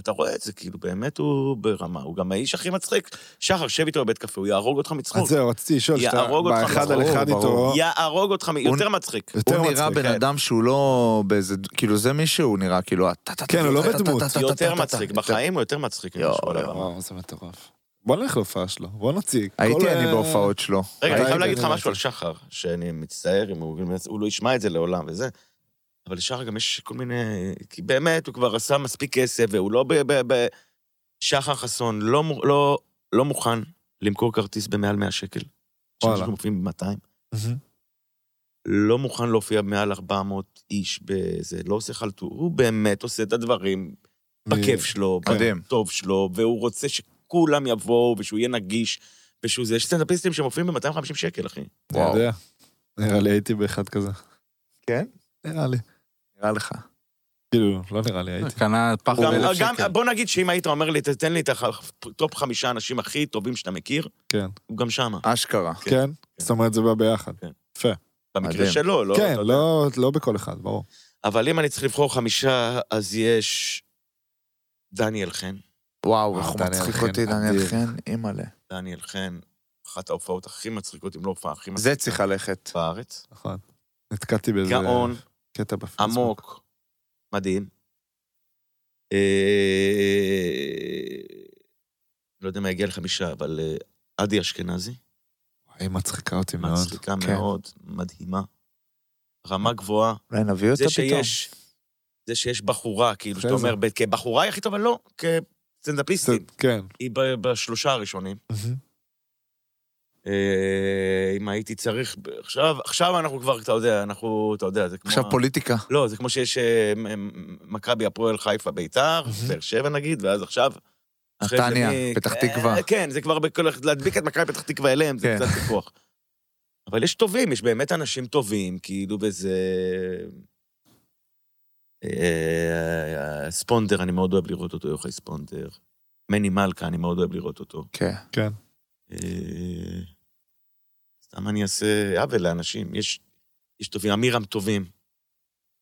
אתה רואה את זה, כאילו, באמת הוא ברמה, הוא גם האיש הכי מצחיק. שחר, שב איתו בבית קפה, הוא יהרוג אותך מצחוק. אז זהו, רציתי לשאול, שאתה יהרוג אותך באחד על אחד. איתו, יהרוג אותך, יותר מצחיק. יותר הוא נראה. בן כן. אדם שהוא לא באיזה, כאילו זה מישהו, הוא נראה כאילו... כן, הוא לא בדמות. יותר. מצחיק, בחיים הוא יותר מצחיק. יואו, זה מטורף. בוא נלך להופעה שלו, בוא נוציא. כל, הייתי אני אה, בהופעות שלו. רגע, אני חייב להגיד לך משהו על. שחר, שאני מצטער אם הוא לא ישמע את זה לעולם וזה, אבל לשחר גם יש כל מיני... כי באמת, הוא כבר עשה מספיק כסף, והוא לא ב... ב, ב שחר חסון לא, לא, לא מוכן למכור כרטיס במעל 100 שקל. וואלה. שאנשים מופיעים ב-200. מהמם. לא מוכן להופיע מעל 400 איש בזה, לא עושה חלטור. הוא באמת עושה את הדברים בכיף שלו. בטוב שלו, והוא רוצה שכולם יבואו, ושהוא יהיה נגיש, ושהוא זה. יש סטנדאפיסטים שמופיעים ב-250 שקל, אחי. אתה וואו. יודע. נראה לי הייתי באחד כזה. כן? נראה לי. נראה לך. כאילו, לא נראה לי, הייתי. קנה פח גם, באלף גם, שקל. בוא נגיד שאם היית אומר לי, תתן לי את ה top חמישה אנשים הכי טובים שאתה מכיר, כן. הוא גם שמה. אשכרה. כן? זאת אומרת, זה בא ביחד. במקרה מדהים. שלו, לא... כן, יודע. לא לא בכל אחד, ברור. אבל אם אני צריך לבחור חמישה, אז יש דניאל חן. וואו, איך הוא מצחיק אותי, דניאל. חן, אימא'לה. דניאל חן, אחת ההופעות הכי מצחיקות, אם לא הופעה הכי זה מצחיקה צריך ללכת. בארץ. נכון. נתקעתי באיזה גאון, קטע בפייסבוק. עמוק, מדהים. אה, לא יודע מה יגיע לחמישה, אבל אה, עדי אשכנזי, היא מצחיקה אותי מאוד. מצחיקה כן. מאוד, מדהימה. רמה גבוהה. אולי נביא אותה פתאום. זה שיש בחורה, כאילו, שאתה אומר, כבחורה היא הכי טובה, לא, כסטנדאפיסטית. כן. היא בשלושה הראשונים. אה, אם הייתי צריך, עכשיו, עכשיו אנחנו כבר, אתה יודע, אנחנו, אתה יודע, זה כמו... עכשיו פוליטיקה. לא, זה כמו שיש אה, מכבי הפועל חיפה ביתר. באר שבע נגיד, ואז עכשיו... נתניה, פתח אה, תקווה. כן, זה כבר בכל... להדביק את מכבי פתח תקווה אליהם, זה כן. קצת ויכוח. אבל יש טובים, יש באמת אנשים טובים, כאילו, וזה... אה, ספונדר, אני מאוד אוהב לראות אותו, יוחאי ספונדר. מני מלכה, אני מאוד אוהב לראות אותו. כן. כן. אה, סתם אני אעשה עוול לאנשים, יש, יש טובים, אמירם טובים.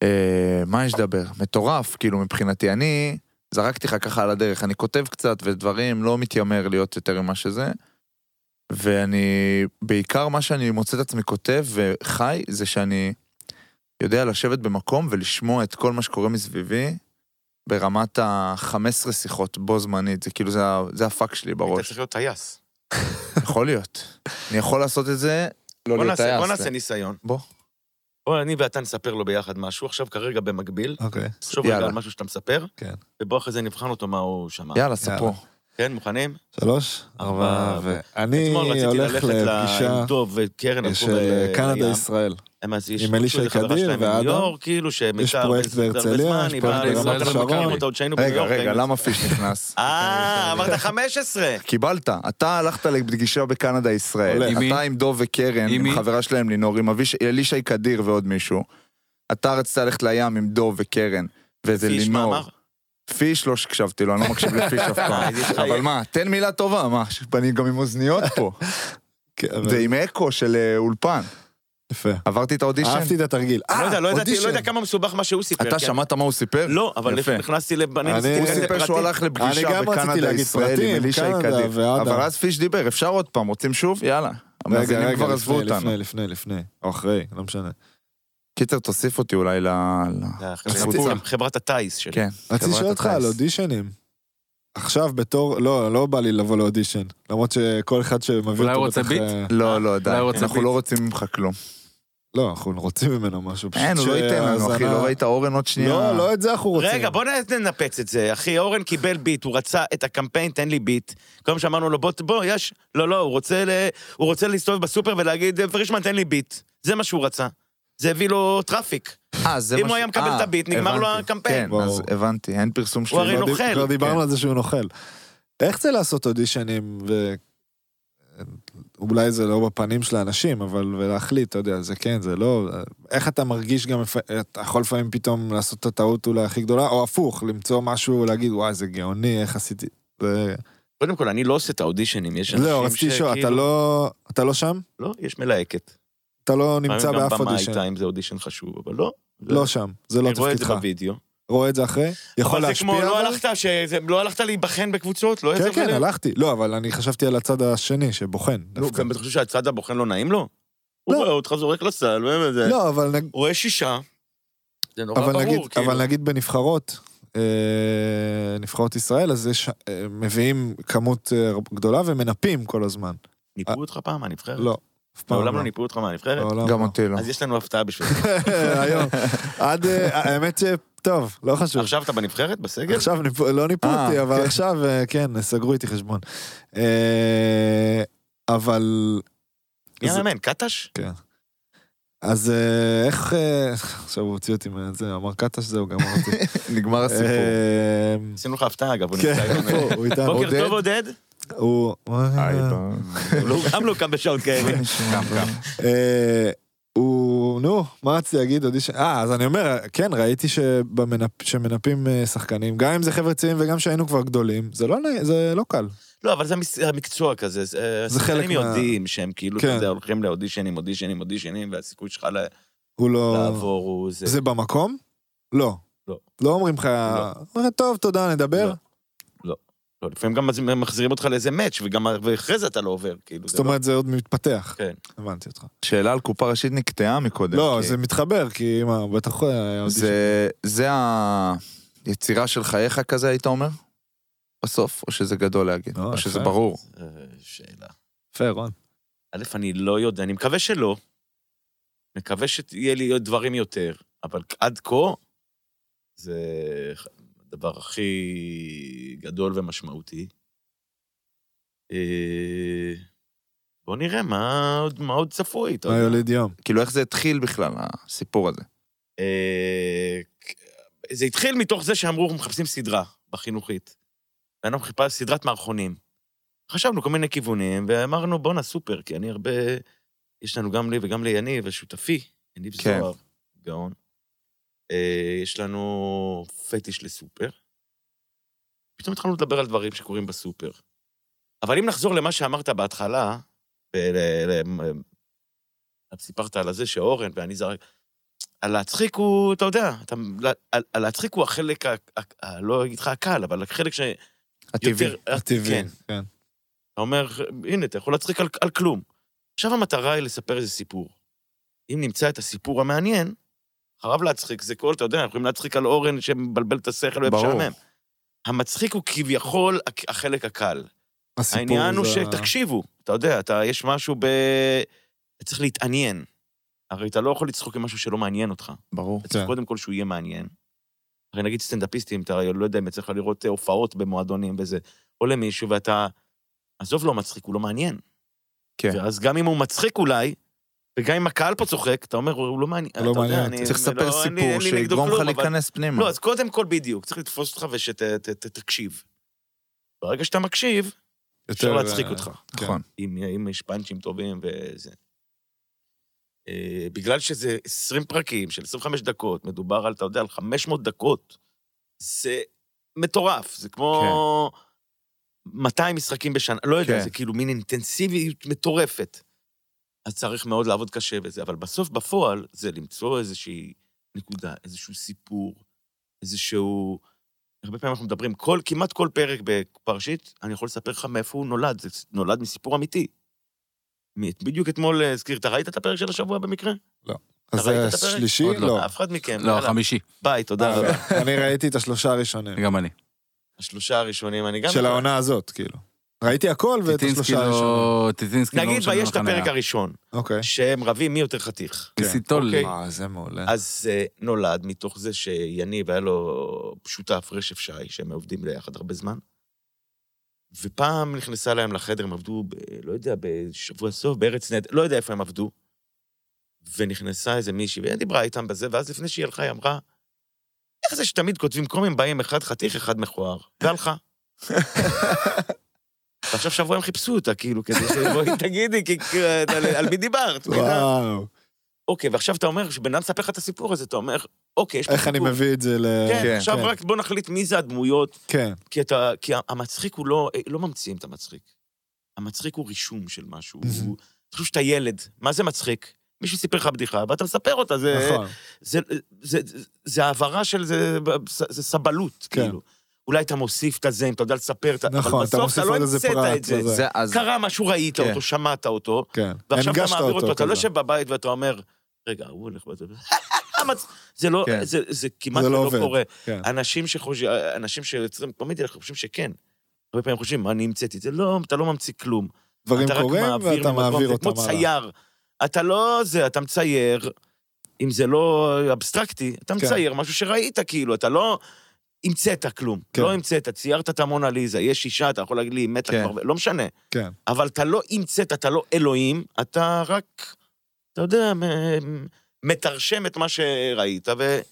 אה, מה יש לדבר? מטורף, כאילו, מבחינתי. אני זרקתי לך ככה על הדרך, אני כותב קצת ודברים, לא מתיימר להיות יותר ממה שזה. ואני, בעיקר מה שאני מוצא את עצמי כותב וחי, זה שאני יודע לשבת במקום ולשמוע את כל מה שקורה מסביבי ברמת ה-15 שיחות בו זמנית. זה כאילו, זה, זה הפאק שלי היית בראש. צריך להיות טייס. יכול להיות. אני יכול לעשות את זה, לא להיות טייס. בוא נעשה ניסיון. בוא. בוא, אני ואתה נספר לו ביחד משהו, עכשיו כרגע במקביל. אוקיי. תחשוב רגע. על משהו שאתה מספר, כן. ובוא אחרי זה נבחן אותו מה הוא שמע. יאללה, ספרו. כן, מוכנים? שלוש, ארבע, אתמול רציתי הולך ללכת לפגישה של אה, קנדה ישראל. הם אז יש עם אלישע איזה חברה קדיר שלהם ואדם. בניו יורק, כאילו, פרויקט הרבה בהרצליה, זמן, יש היא פרויקט באה ברמת לישראל, השרון. מכירים אותה עוד שהיינו בניו רגע, יורק. רגע, היינו- למה פיש נכנס? אה, אמרת 15. קיבלת, אתה הלכת לפגישה בקנדה ישראל, הולך. עם מי? אתה עם דוב וקרן, עם? חברה שלהם לינור, עם אלישי קדיר ועוד מישהו. אתה רצית ללכת לים עם דוב וקרן, וזה לינור. פיש לא הקשבתי לו, אני לא מקשיב לפיש אף פעם. אבל מה, תן מילה טובה, מה, אני גם עם אוזניות פה. כן, ועם אקו של אה, אולפן. יפה. עברתי את האודישן? אהבתי את התרגיל. אני לא יודע, לא ידעתי, אודישן. לא יודע כמה מסובך מה שהוא סיפר. אתה כן. שמעת מה הוא סיפר? לא, אבל. נכנסתי לב... אני אני- ניסיתי הוא סיפר שהוא. הלך אני לפגישה בקנדה ישראל עם קדיר. ואדם. אבל אז פיש דיבר, אפשר עוד פעם, רוצים שוב? יאללה. רגע, המאזינים כבר עזבו לפני, אותנו. לפני, לפני, לפני. או אחרי, לא משנה. קיצר, תוסיף אותי אולי ל... לסיפור. חברת- הטיס שלי. כן. רציתי לשאול אותך. על אודישנים. עכשיו בתור, לא, לא בא לי לבוא לאודישן. למרות שכל אחד שמביא אותו... אולי הוא רוצה ביט? אה, לא, לא, די. אנחנו. לא רוצים ממך כלום. לא, אנחנו רוצים ממנו משהו. פשוט אין, הוא לא ייתן לנו, אחי, לא ראית אורן עוד שנייה? לא, לא את זה אנחנו רוצים. רגע, בוא ננפץ את זה. אחי, אורן קיבל ביט, הוא רצה את הקמפיין, תן לי ביט. כל פעם שאמרנו לו, בוא, בוא, יש. לא, לא, הוא רוצה, ל... הוא רוצה להסתובב בסופר ולהגיד, פרישמן, תן לי ביט. זה מה שהוא רצה. זה הביא לו traffic. אה, זה אם מה הוא ש- היה מקבל אה, את הביט, נגמר לו. הקמפיין. כן. אז הבנתי, אין פרסום הוא הרי שלי. כבר דיב- נוכל, כבר דיברנו כן. על זה שהוא נוכל. איך זה לעשות אודישנים ו... אולי זה לא בפנים של האנשים, אבל ולהחליט, אתה יודע, זה כן, זה לא... איך אתה מרגיש גם, אתה יכול לפעמים פתאום לעשות את הטעות אולי הכי גדולה, או הפוך, למצוא משהו, להגיד, וואי, זה גאוני, איך עשיתי... זה... קודם כל, אני לא עושה את האודישנים, יש אנשים זהו, רציתי לשאול, אתה שכאילו- לא... אתה לא שם? לא, יש מלהקת. אתה לא נמצא באף גם במאי אודישן. טיים זה אודישן חשוב, אבל לא. לא שם, זה לא אני רואה את זה תפקידך. בווידאו. רואה את זה אחרי, יכול אבל זה להשפיע. כמו, לא הלכת, שזה- לא הלכת להיבחן בקבוצות? לא כן, כן? הלכתי. לא, אבל אני חשבתי על הצד השני, שבוחן. נו, דווקא. גם אתה חושב שהצד הבוחן לא נעים לו? הוא לא. רואה אותך זורק לסל, וזה. לא, אבל רואה שישה. זה נורא אבל ברור, נגיד, כאילו. אבל נגיד בנבחרות, אה, נבחרות ישראל, אז יש, אה, מביאים כמות אה, גדולה ומנפים כל הזמן. ניפו אותך פעם מהנבחרת? לא, מעולם לא ניפו אותך מהנבחרת? גם לא. אותי לא. אז יש לנו הפתעה בשבילך. היום. עד, אה, האמת ש... טוב, לא חשוב. עכשיו אתה בנבחרת? בסגל? עכשיו לא ניפו אה, אותי, אבל כן. עכשיו, אה, כן, סגרו איתי חשבון. אבל... מי המאמן? קטש? כן. אז איך... עכשיו הוא הוציא אותי מזה, אמר קטש, זהו, גמר אותי. נגמר הסיפור. עשינו לך הפתעה אגב, כן. הוא- איתנו. בוקר? טוב עודד. הוא... אה, בוא. הוא לא- גם לא קם בשעות כאלה. קם, קם. אה, הוא, נו, מה רציתי להגיד? אה, אז אני אומר, כן, ראיתי שמנפים אה, שחקנים, גם אם זה חבר'ה צעירים וגם שהיינו כבר גדולים, זה לא, זה לא קל. לא, אבל זה המקצוע כזה. זה זה חלק מה- יודעים שהם כאילו, כן. יודע, הולכים לאודישנים, אודישנים, אודישנים, והסיכוי שלך ל- הוא לא... לעבור הוא זה. זה במקום? לא. לא. לא אומרים לך, אומרים, טוב, תודה, נדבר. לא. לא, לפעמים גם מחזירים אותך לאיזה מאץ', וגם ואחרי זה אתה לא עובר, כאילו. זאת זה לא- אומרת, זה עוד מתפתח. כן. הבנתי אותך. שאלה על קופה ראשית נקטעה מקודם. לא, כי זה מתחבר, כי מה, בטח אודישן. זה, זה היצירה של חייך כזה, היית אומר? בסוף, או שזה גדול להגיד, לא, או שזה. ברור. אה, שאלה. יפה, רון. א', אני לא יודע, אני מקווה שלא. מקווה שיהיה לי עוד דברים יותר, אבל עד כה זה הדבר הכי גדול ומשמעותי. אה, בוא נראה מה עוד, מה עוד צפוי, מה. יוליד יום? כאילו, איך זה התחיל בכלל, הסיפור הזה? אה, זה התחיל מתוך זה שאמרו, אנחנו מחפשים סדרה בחינוכית. ואנחנו חיפשנו סדרת מערכונים. חשבנו כל מיני כיוונים, ואמרנו, בואנה, סופר, כי אני הרבה... יש לנו גם לי וגם ליניב, ושותפי, יניב כן. זוהר, גאון. אה, יש לנו פטיש לסופר. פתאום התחלנו לדבר על דברים שקורים בסופר. אבל אם נחזור למה שאמרת בהתחלה, סיפרת על הזה שאורן ואני זרק... הלהצחיק הוא, אתה יודע, אתה, הלהצחיק הוא החלק, ה, ה, לא אגיד לך הקל, אבל החלק ש... הטבעי. הטבעי. כן. כן. אתה אומר, הנה, אתה יכול להצחיק על, על כלום. עכשיו המטרה היא לספר איזה סיפור. אם נמצא את הסיפור המעניין, אחריו להצחיק, זה כל, אתה יודע, אנחנו יכולים להצחיק על אורן שמבלבל את השכל. ומשעמם. המצחיק הוא כביכול החלק הקל. העניין הוא זה- שתקשיבו, אתה יודע, אתה, יש משהו ב... אתה צריך להתעניין. הרי אתה לא יכול לצחוק עם משהו שלא מעניין אותך. ברור. אתה צריך כן. קודם כל שהוא יהיה מעניין. הרי נגיד סטנדאפיסטים, אתה לא יודע אם יצא לך לראות אה, הופעות במועדונים וזה, או למישהו, ואתה... עזוב, לא מצחיק, הוא לא מעניין. כן. ואז גם אם הוא מצחיק אולי, וגם אם הקהל פה צוחק, אתה אומר, הוא לא מעניין. הוא לא אתה מעניין, אני- צריך לא- לספר אין סיפור שיגרום לך להיכנס פנימה. לא, אז קודם כל בדיוק, צריך לתפוס אותך ושתקשיב. ברגע שאתה מקשיב, אפשר יותר, להצחיק אה, אותך. כן. נכון. אם, יש פאנצ'ים טובים וזה. אה, בגלל שזה 20 פרקים של 25 דקות, מדובר על, אתה יודע, על 500 דקות, זה מטורף, זה כמו 200 משחקים בשנה, לא יודע, כן. זה כאילו מין אינטנסיביות מטורפת. אז צריך מאוד לעבוד קשה בזה, אבל בסוף, בפועל, זה למצוא איזושהי נקודה, איזשהו סיפור, איזשהו... הרבה פעמים אנחנו מדברים, כל, כמעט כל פרק בפרשית, אני יכול לספר לך מאיפה הוא נולד, זה נולד מסיפור אמיתי. בדיוק אתמול אה, הזכיר, אתה ראית את הפרק של השבוע במקרה? אז הפרק? השלישי? עוד לא. לא. אף אחד מכם. לא. חמישי. ביי, תודה רבה. אני ראיתי את השלושה הראשונים. גם אני. השלושה הראשונים, אני גם... של העונה הזאת, כאילו. ראיתי הכל ואת טיטינסקי השלושה הראשונים. לא... טיטינסקי לא נגיד, ויש את לחניה. הפרק הראשון, אוקיי. שהם רבים מי יותר חתיך. ניסיטולי. אוקיי. אה, זה מעולה. אז זה נולד מתוך זה שיניב היה לו שותף, רשף שי, שהם עובדים ביחד הרבה זמן. ופעם נכנסה להם לחדר, הם עבדו, ב, לא יודע, בשבוע סוף, בארץ נהדר, לא יודע איפה הם עבדו. ונכנסה איזה מישהי, והיא דיברה איתם בזה, ואז לפני שהיא הלכה, היא אמרה, איך זה שתמיד כותבים קומים, באים אחד חתיך, אחד מכוער, והלכה. ועכשיו שבוע הם חיפשו אותה, כאילו, כדי שבואי תגידי, על, מי דיברת? וואו. אוקיי, ועכשיו אתה אומר, כשבן אדם מספר לך את הסיפור הזה, אתה אומר, אוקיי, יש פה איך אני. מביא את זה ל... כן, כן, עכשיו כן. רק בוא נחליט מי זה הדמויות, כן. כי, אתה, כי המצחיק הוא לא, לא ממציאים את המצחיק. המצחיק הוא רישום של משהו. הוא, תחשוב שאתה ילד, מה זה מצחיק? מישהו סיפר לך בדיחה, ואתה מספר אותה, זה... נכון. זה, זה, זה, זה העברה של זה, זה סבלות, כן. כאילו. אולי אתה מוסיף את הזה, אם אתה יודע לספר, את ה- נכון, אבל אתה בסוף מוסיף אתה לא המצאת את זה. זה, אז... קרה משהו, ראית כן. אותו, שמעת אותו, כן. ועכשיו אתה מעביר אותו, אתה לא. יושב בבית ואתה אומר, רגע, הוא הולך... בזה." זה לא, כן. זה, זה כמעט זה לא לא. קורה. כן. אנשים שחושבים, אנשים שיוצרים קומדיה, חושבים שכן. הרבה פעמים חושבים, מה, אני המצאתי את זה? לא, אתה לא ממציא כלום. דברים אתה רק קורים מעביר ואתה ממקום, מעביר זה אותם כמו הלאה. צייר. אתה לא זה, אתה מצייר, אם זה לא אבסטרקטי, אתה כן. מצייר משהו שראית, כאילו, אתה לא המצאת כלום. כן. לא המצאת, ציירת את המונליזה, יש אישה, אתה יכול להגיד לי, היא מתה כן. כבר, לא משנה. כן. אבל אתה לא המצאת, אתה לא אלוהים, אתה רק, אתה יודע, מתרשם את מה שראית, ואתה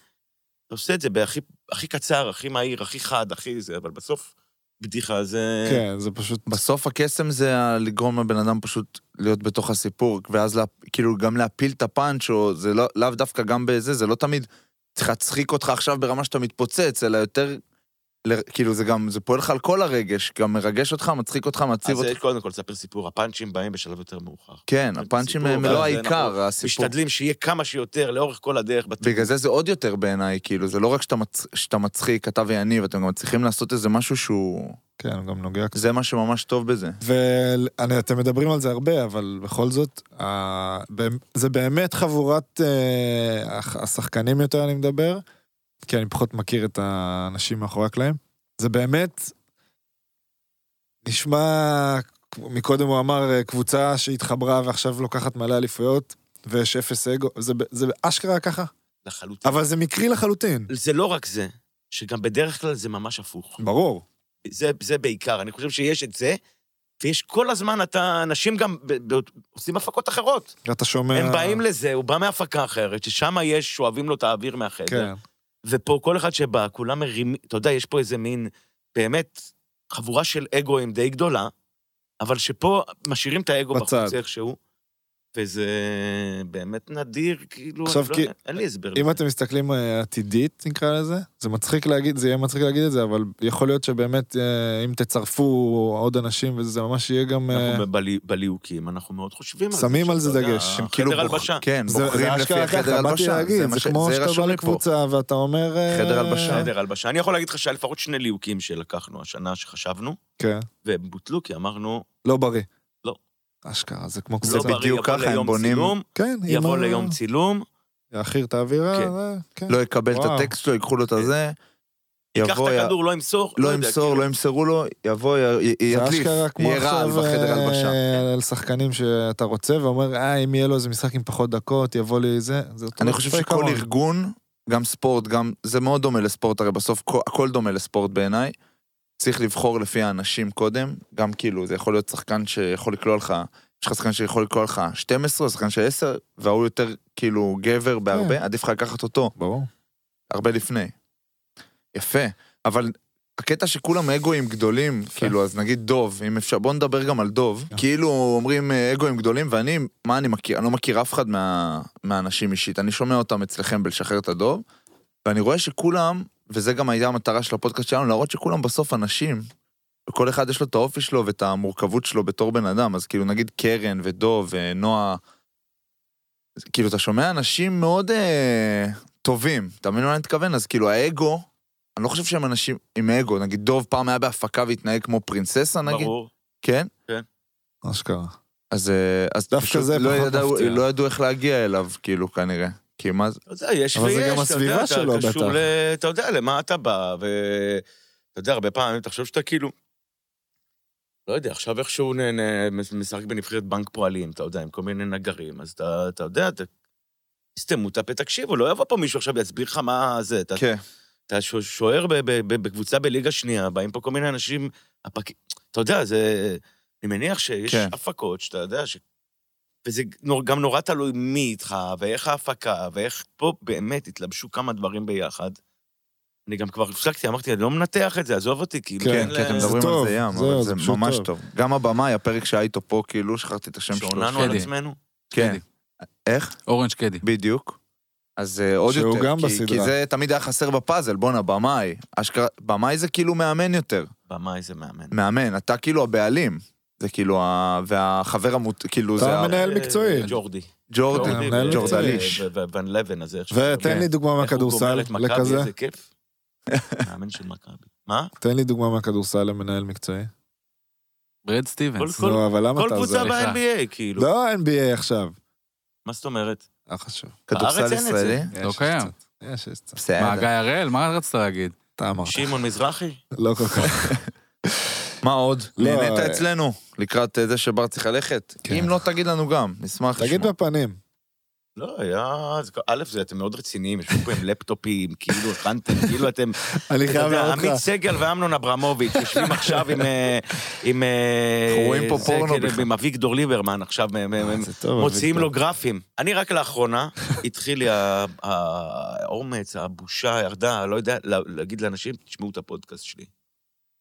עושה את זה בהכי הכי קצר, הכי מהיר, הכי חד, הכי זה, אבל בסוף, בדיחה זה... כן, זה פשוט... בסוף הקסם זה לגרום לבן אדם פשוט להיות בתוך הסיפור, ואז לה, כאילו גם להפיל את הפאנץ', או זה לא, לאו דווקא גם בזה, זה לא תמיד צריך להצחיק אותך עכשיו ברמה שאתה מתפוצץ, אלא יותר, כאילו זה גם, זה פועל לך על כל הרגש, גם מרגש אותך, מצחיק אותך, מעציב אז זה אותך. קודם כל, תספר סיפור, הפאנצ'ים באים בשלב יותר מאוחר. כן, הפאנצ'ים הם לא העיקר, אנחנו הסיפור. משתדלים שיהיה כמה שיותר לאורך כל הדרך. בגלל זה זה עוד יותר בעיניי, כאילו, זה לא רק שאתה, מצ... שאתה מצחיק, אתה ויניב, אתם גם מצליחים לעשות איזה משהו שהוא... כן, גם נוגע קצת. זה מה שממש טוב בזה. ואתם מדברים על זה הרבה, אבל בכל זאת, ה- זה באמת חבורת אה, השחקנים יותר, אני מדבר, כי אני פחות מכיר את האנשים מאחורי הקלעים. זה באמת נשמע, מקודם הוא אמר, אה, קבוצה שהתחברה ועכשיו לוקחת מלא אליפויות, ויש אפס אגו, זה, זה אשכרה ככה, לחלוטין. אבל זה מקרי לחלוטין. זה לא רק זה, שגם בדרך כלל זה ממש הפוך. ברור. זה, זה בעיקר, אני חושב שיש את זה, ויש כל הזמן, אתה, אנשים גם ב, ב, עושים הפקות אחרות. אתה שומע... הם באים לזה, הוא בא מהפקה אחרת, ששם יש, שואבים לו את האוויר מהחדר. כן, ופה כל אחד שבא, כולם מרימים, אתה יודע, יש פה איזה מין, באמת, חבורה של אגואים די גדולה, אבל שפה משאירים את האגו. בחוץ איכשהו, וזה באמת נדיר, כאילו, עכשיו, אני לא, כי- אין לי הסבר אם לזה. אתם מסתכלים אה, עתידית, נקרא לזה, זה מצחיק להגיד, זה יהיה מצחיק להגיד את זה, אבל יכול להיות שבאמת, אה, אם תצרפו עוד אנשים וזה, זה ממש יהיה גם... אנחנו בבלי- בליהוקים, אנחנו מאוד חושבים על זה. שמים על זה דגש. הם כאילו חדר בוח- הלבשה. כן, זה בוחרים זה לפי החדר הלבשה. זה כמו שאתה בא. לקבוצה ואתה אומר... חדר הלבשה. חדר הלבשה. אני יכול להגיד לך שהיה לפחות שני ליהוקים שלקחנו השנה שחשבנו, כן, והם בוטלו כי אמרנו, לא בריא. לא. אשכרה, זה כמו זה לא קבוצה. בדיוק ככה, הם ליום בונים- צילום, כן, יבוא ה- ליום צילום, יעכיר את האווירה, כן. זה- כן. לא יקבל את. הטקסט שלו, ייקחו לו את הזה, ייקח את הכדור, לא ימסור, לא יודע, ימסור, כאילו. לא ימסרו לו, יבוא, י- י- זה ידליף, יהיה רעל בחדר הלבשה. אה, על שחקנים שאתה רוצה, ואומר, אה, אם יהיה לו איזה משחק עם פחות דקות, יבוא לי זה. אני חושב שכל. ארגון, גם ספורט, גם, זה מאוד דומה לספורט, הרי בסוף כל- הכל דומה לספורט בעיניי. צריך לבחור לפי האנשים קודם, גם כאילו, זה יכול להיות שחקן שיכול לקלוע לך, יש לך שחקן שיכול לקלוע לך 12, שחקן של 10, וההוא יותר כאילו גבר בהרבה, עדיף לך לקחת אותו, ברור. הרבה לפני. יפה, אבל הקטע שכולם אגואים גדולים, כאילו, אז נגיד דוב, אם אפשר, בוא נדבר גם על דוב. כן. כאילו אומרים אה, אגואים גדולים, ואני, מה אני מכיר? אני לא מכיר אף אחד מה, מהאנשים אישית. אני שומע אותם אצלכם בלשחרר את הדוב, ואני רואה שכולם, וזה גם הייתה המטרה של הפודקאסט שלנו, להראות שכולם בסוף אנשים, וכל אחד יש לו את האופי שלו ואת המורכבות שלו בתור בן אדם, אז כאילו נגיד קרן ודוב ונועה, כאילו אתה שומע אנשים מאוד אה, טובים, אתה מבין מה אני מתכוון? אז כאילו האגו, אני לא חושב שהם אנשים עם אגו, נגיד דוב פעם היה בהפקה והתנהג כמו פרינססה נגיד, ברור. כן? אשכרה. אז, אה, אז דווקא זה לא, פחות ידעו, מפתיע. לא ידעו איך להגיע אליו, כאילו, כנראה. כי מה זה... אתה יודע, יש אבל זה ויש, גם אתה הסביבה יודע, שלו, אתה קשור בטח. ל... אתה יודע, למה אתה בא, ואתה יודע, הרבה פעמים תחשוב שאתה כאילו... לא יודע, עכשיו איכשהו נ- נ- משחק בנבחרת בנק פועלים, אתה יודע, עם כל מיני נגרים, אז אתה, אתה יודע, אתה... תסתמו את הפה, תקשיבו, לא יבוא פה מישהו עכשיו ויסביר לך מה זה. אתה, כן. אתה שו- שוער בקבוצה בליגה שנייה, באים פה כל מיני אנשים, הפק... אתה יודע, זה... אני מניח שיש כן. הפקות שאתה יודע ש... וזה גם נורא תלוי מי איתך, ואיך ההפקה, ואיך פה באמת התלבשו כמה דברים ביחד. אני גם כבר הפסקתי, אמרתי, אני לא מנתח את זה, עזוב אותי, כאילו, כן, כן, כי אתם מדברים טוב, על זה ים, אבל זה ממש טוב. טוב. גם הבמאי, הפרק שהיה איתו פה, כאילו, שכחתי את השם שלו. שעוננו על. עצמנו. כן. איך? אורנג' קדי. בדיוק. אז אה, עוד שהוא יותר, גם כי, בסדרה. כי זה תמיד היה חסר בפאזל, בואנה, במאי. אשכרה, במאי זה כאילו מאמן יותר. במאי זה מאמן. מאמן, אתה כאילו הבעלים. זה כאילו, ה... והחבר המות... כאילו, אתה זה... ה- מנהל מקצועי. אה, ג'ורדי. ג'ורדי, אתה ג'ורדליש. ו- ו- ון לבן הזה. ותן לי דוגמה איך הוא מהכדורסל גומר את מכבי, לכזה. איזה כיף. מאמן של מכבי. מה? תן לי דוגמה מהכדורסל למנהל מקצועי. ברד סטיבנס. כל- לא, אבל למה כל אתה קבוצה עוזר? סליחה. ב-NBA, כאילו. לא NBA עכשיו. מה זאת אומרת? לא חשוב. כדורסל. ישראלי? לא יש קיים. יש, יש קצת. מה, בסדר. גיא הראל? מה רצית להגיד? אתה אמרת. שמעון מזרחי? לא כל כך. מה עוד? לא, נהנית אה, אצלנו? לקראת אה, זה שבר צריך ללכת? כן. אם לא, תגיד לנו גם, נשמח תגיד לשמוע. בפנים. לא, היה... זה- א', זה אתם מאוד רציניים, יושבים פה עם לפטופים, כאילו הכנתם, כאילו אתם... אני חייב להראות עמית לך. סגל ואמנון אברמוביץ' יושבים עכשיו עם... אה, עם... אנחנו רואים פה פורנו בכלל. עם אביגדור ליברמן עכשיו, מ- מ- מ- זה טוב, מוציאים. לו גרפים. אני רק לאחרונה, התחיל לי האומץ, הבושה ירדה, לא יודע, לה- להגיד לאנשים, תשמעו את הפודקאסט שלי.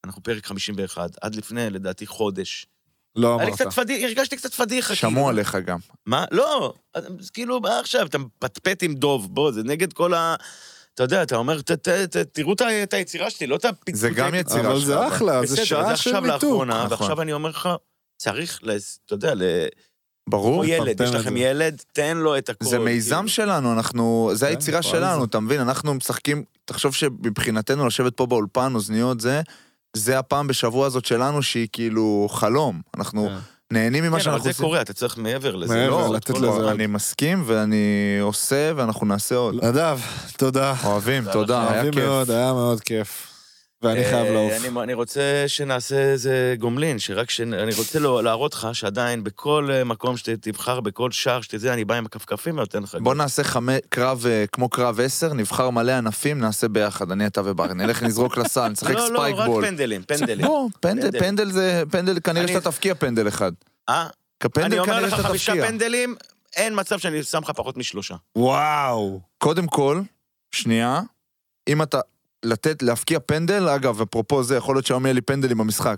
אנחנו פרק 51, עד לפני, לדעתי, חודש. לא היה לי אמרת. קצת פדיחה, הרגשתי קצת פדיחה. שמעו כאילו. עליך גם. מה? לא, אז כאילו, מה עכשיו, אתה מפטפט עם דוב, בוא, זה נגד כל ה... אתה יודע, אתה אומר, ת, ת, ת, תראו את את היצירה שלי, לא את הפטפוטי... זה גם יצירה אבל שלך. זה אחלה, זה שעה של עכשיו מיתוג. לאחרונה, נכון. ועכשיו אני אומר לך, צריך, לס- אתה יודע, ל... ברור. ילד, יש לכם. ילד, תן לו את הכל. זה מיזם כאילו. שלנו, אנחנו, זה כן, היצירה שלנו. אתה מבין? אנחנו משחקים, תחשוב שמבחינתנו לשבת פה באולפן, אוזניות זה, זה הפעם בשבוע הזאת שלנו שהיא כאילו חלום. אנחנו כן. נהנים ממה כן, שאנחנו אבל זה עושים. קורה, אתה צריך מעבר לזה. מעבר, לא, לתת לזה. אני מסכים ואני עושה ואנחנו נעשה עוד. נדב, תודה. אוהבים, תודה. היה אוהבים כיף. מאוד, היה מאוד כיף. ואני חייב אה, לעוף. אני- אני רוצה שנעשה איזה גומלין, שרק ש... אני רוצה להראות לך שעדיין בכל אה, מקום שתבחר, בכל שער שתרצה, אני בא עם הכפכפים ונותן לך. בוא נעשה חמי- קרב אה, כמו קרב 10, נבחר מלא ענפים, נעשה ביחד, אני, אתה ובר. נלך נזרוק לסל, נשחק לא, לא, רק spikeball. פנדלים, פנדלים. לא, פנדל, פנדל. זה, פנדל, כנראה שאתה תבקיע פנדל אחד. אה? כפנדל אני אומר לך חמישה. פנדלים, אין מצב שאני שם לך פחות משלושה. וואו. קודם כל, שנייה, אם אתה, לתת, להפקיע פנדל, אגב, אפרופו זה, יכול להיות שהיום יהיה לי פנדלים במשחק.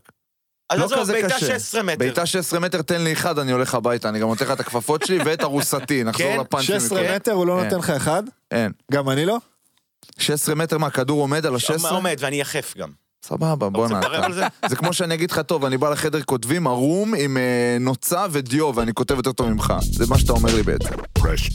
אז לא עזוב, כזה בעיטה קשה. 16 מטר. בעיטה 16 מטר, תן לי אחד, אני הולך הביתה, אני גם נותן לך את הכפפות שלי ואת ארוסתי, נחזור כן? לפאנצ'ים. 16 מקודם. מטר הוא לא אין. נותן לך אחד? אין. גם אני לא? 16 מטר מה, הכדור עומד על מה ה-16? עומד, ואני יחף גם. סבבה, בואנה. אתה- על זה? זה כמו שאני אגיד לך, טוב, אני בא לחדר כותבים ערום עם אה, נוצה ודיו, ואני כותב יותר טוב ממך. זה מה שאתה אומר לי בעצם. Fresh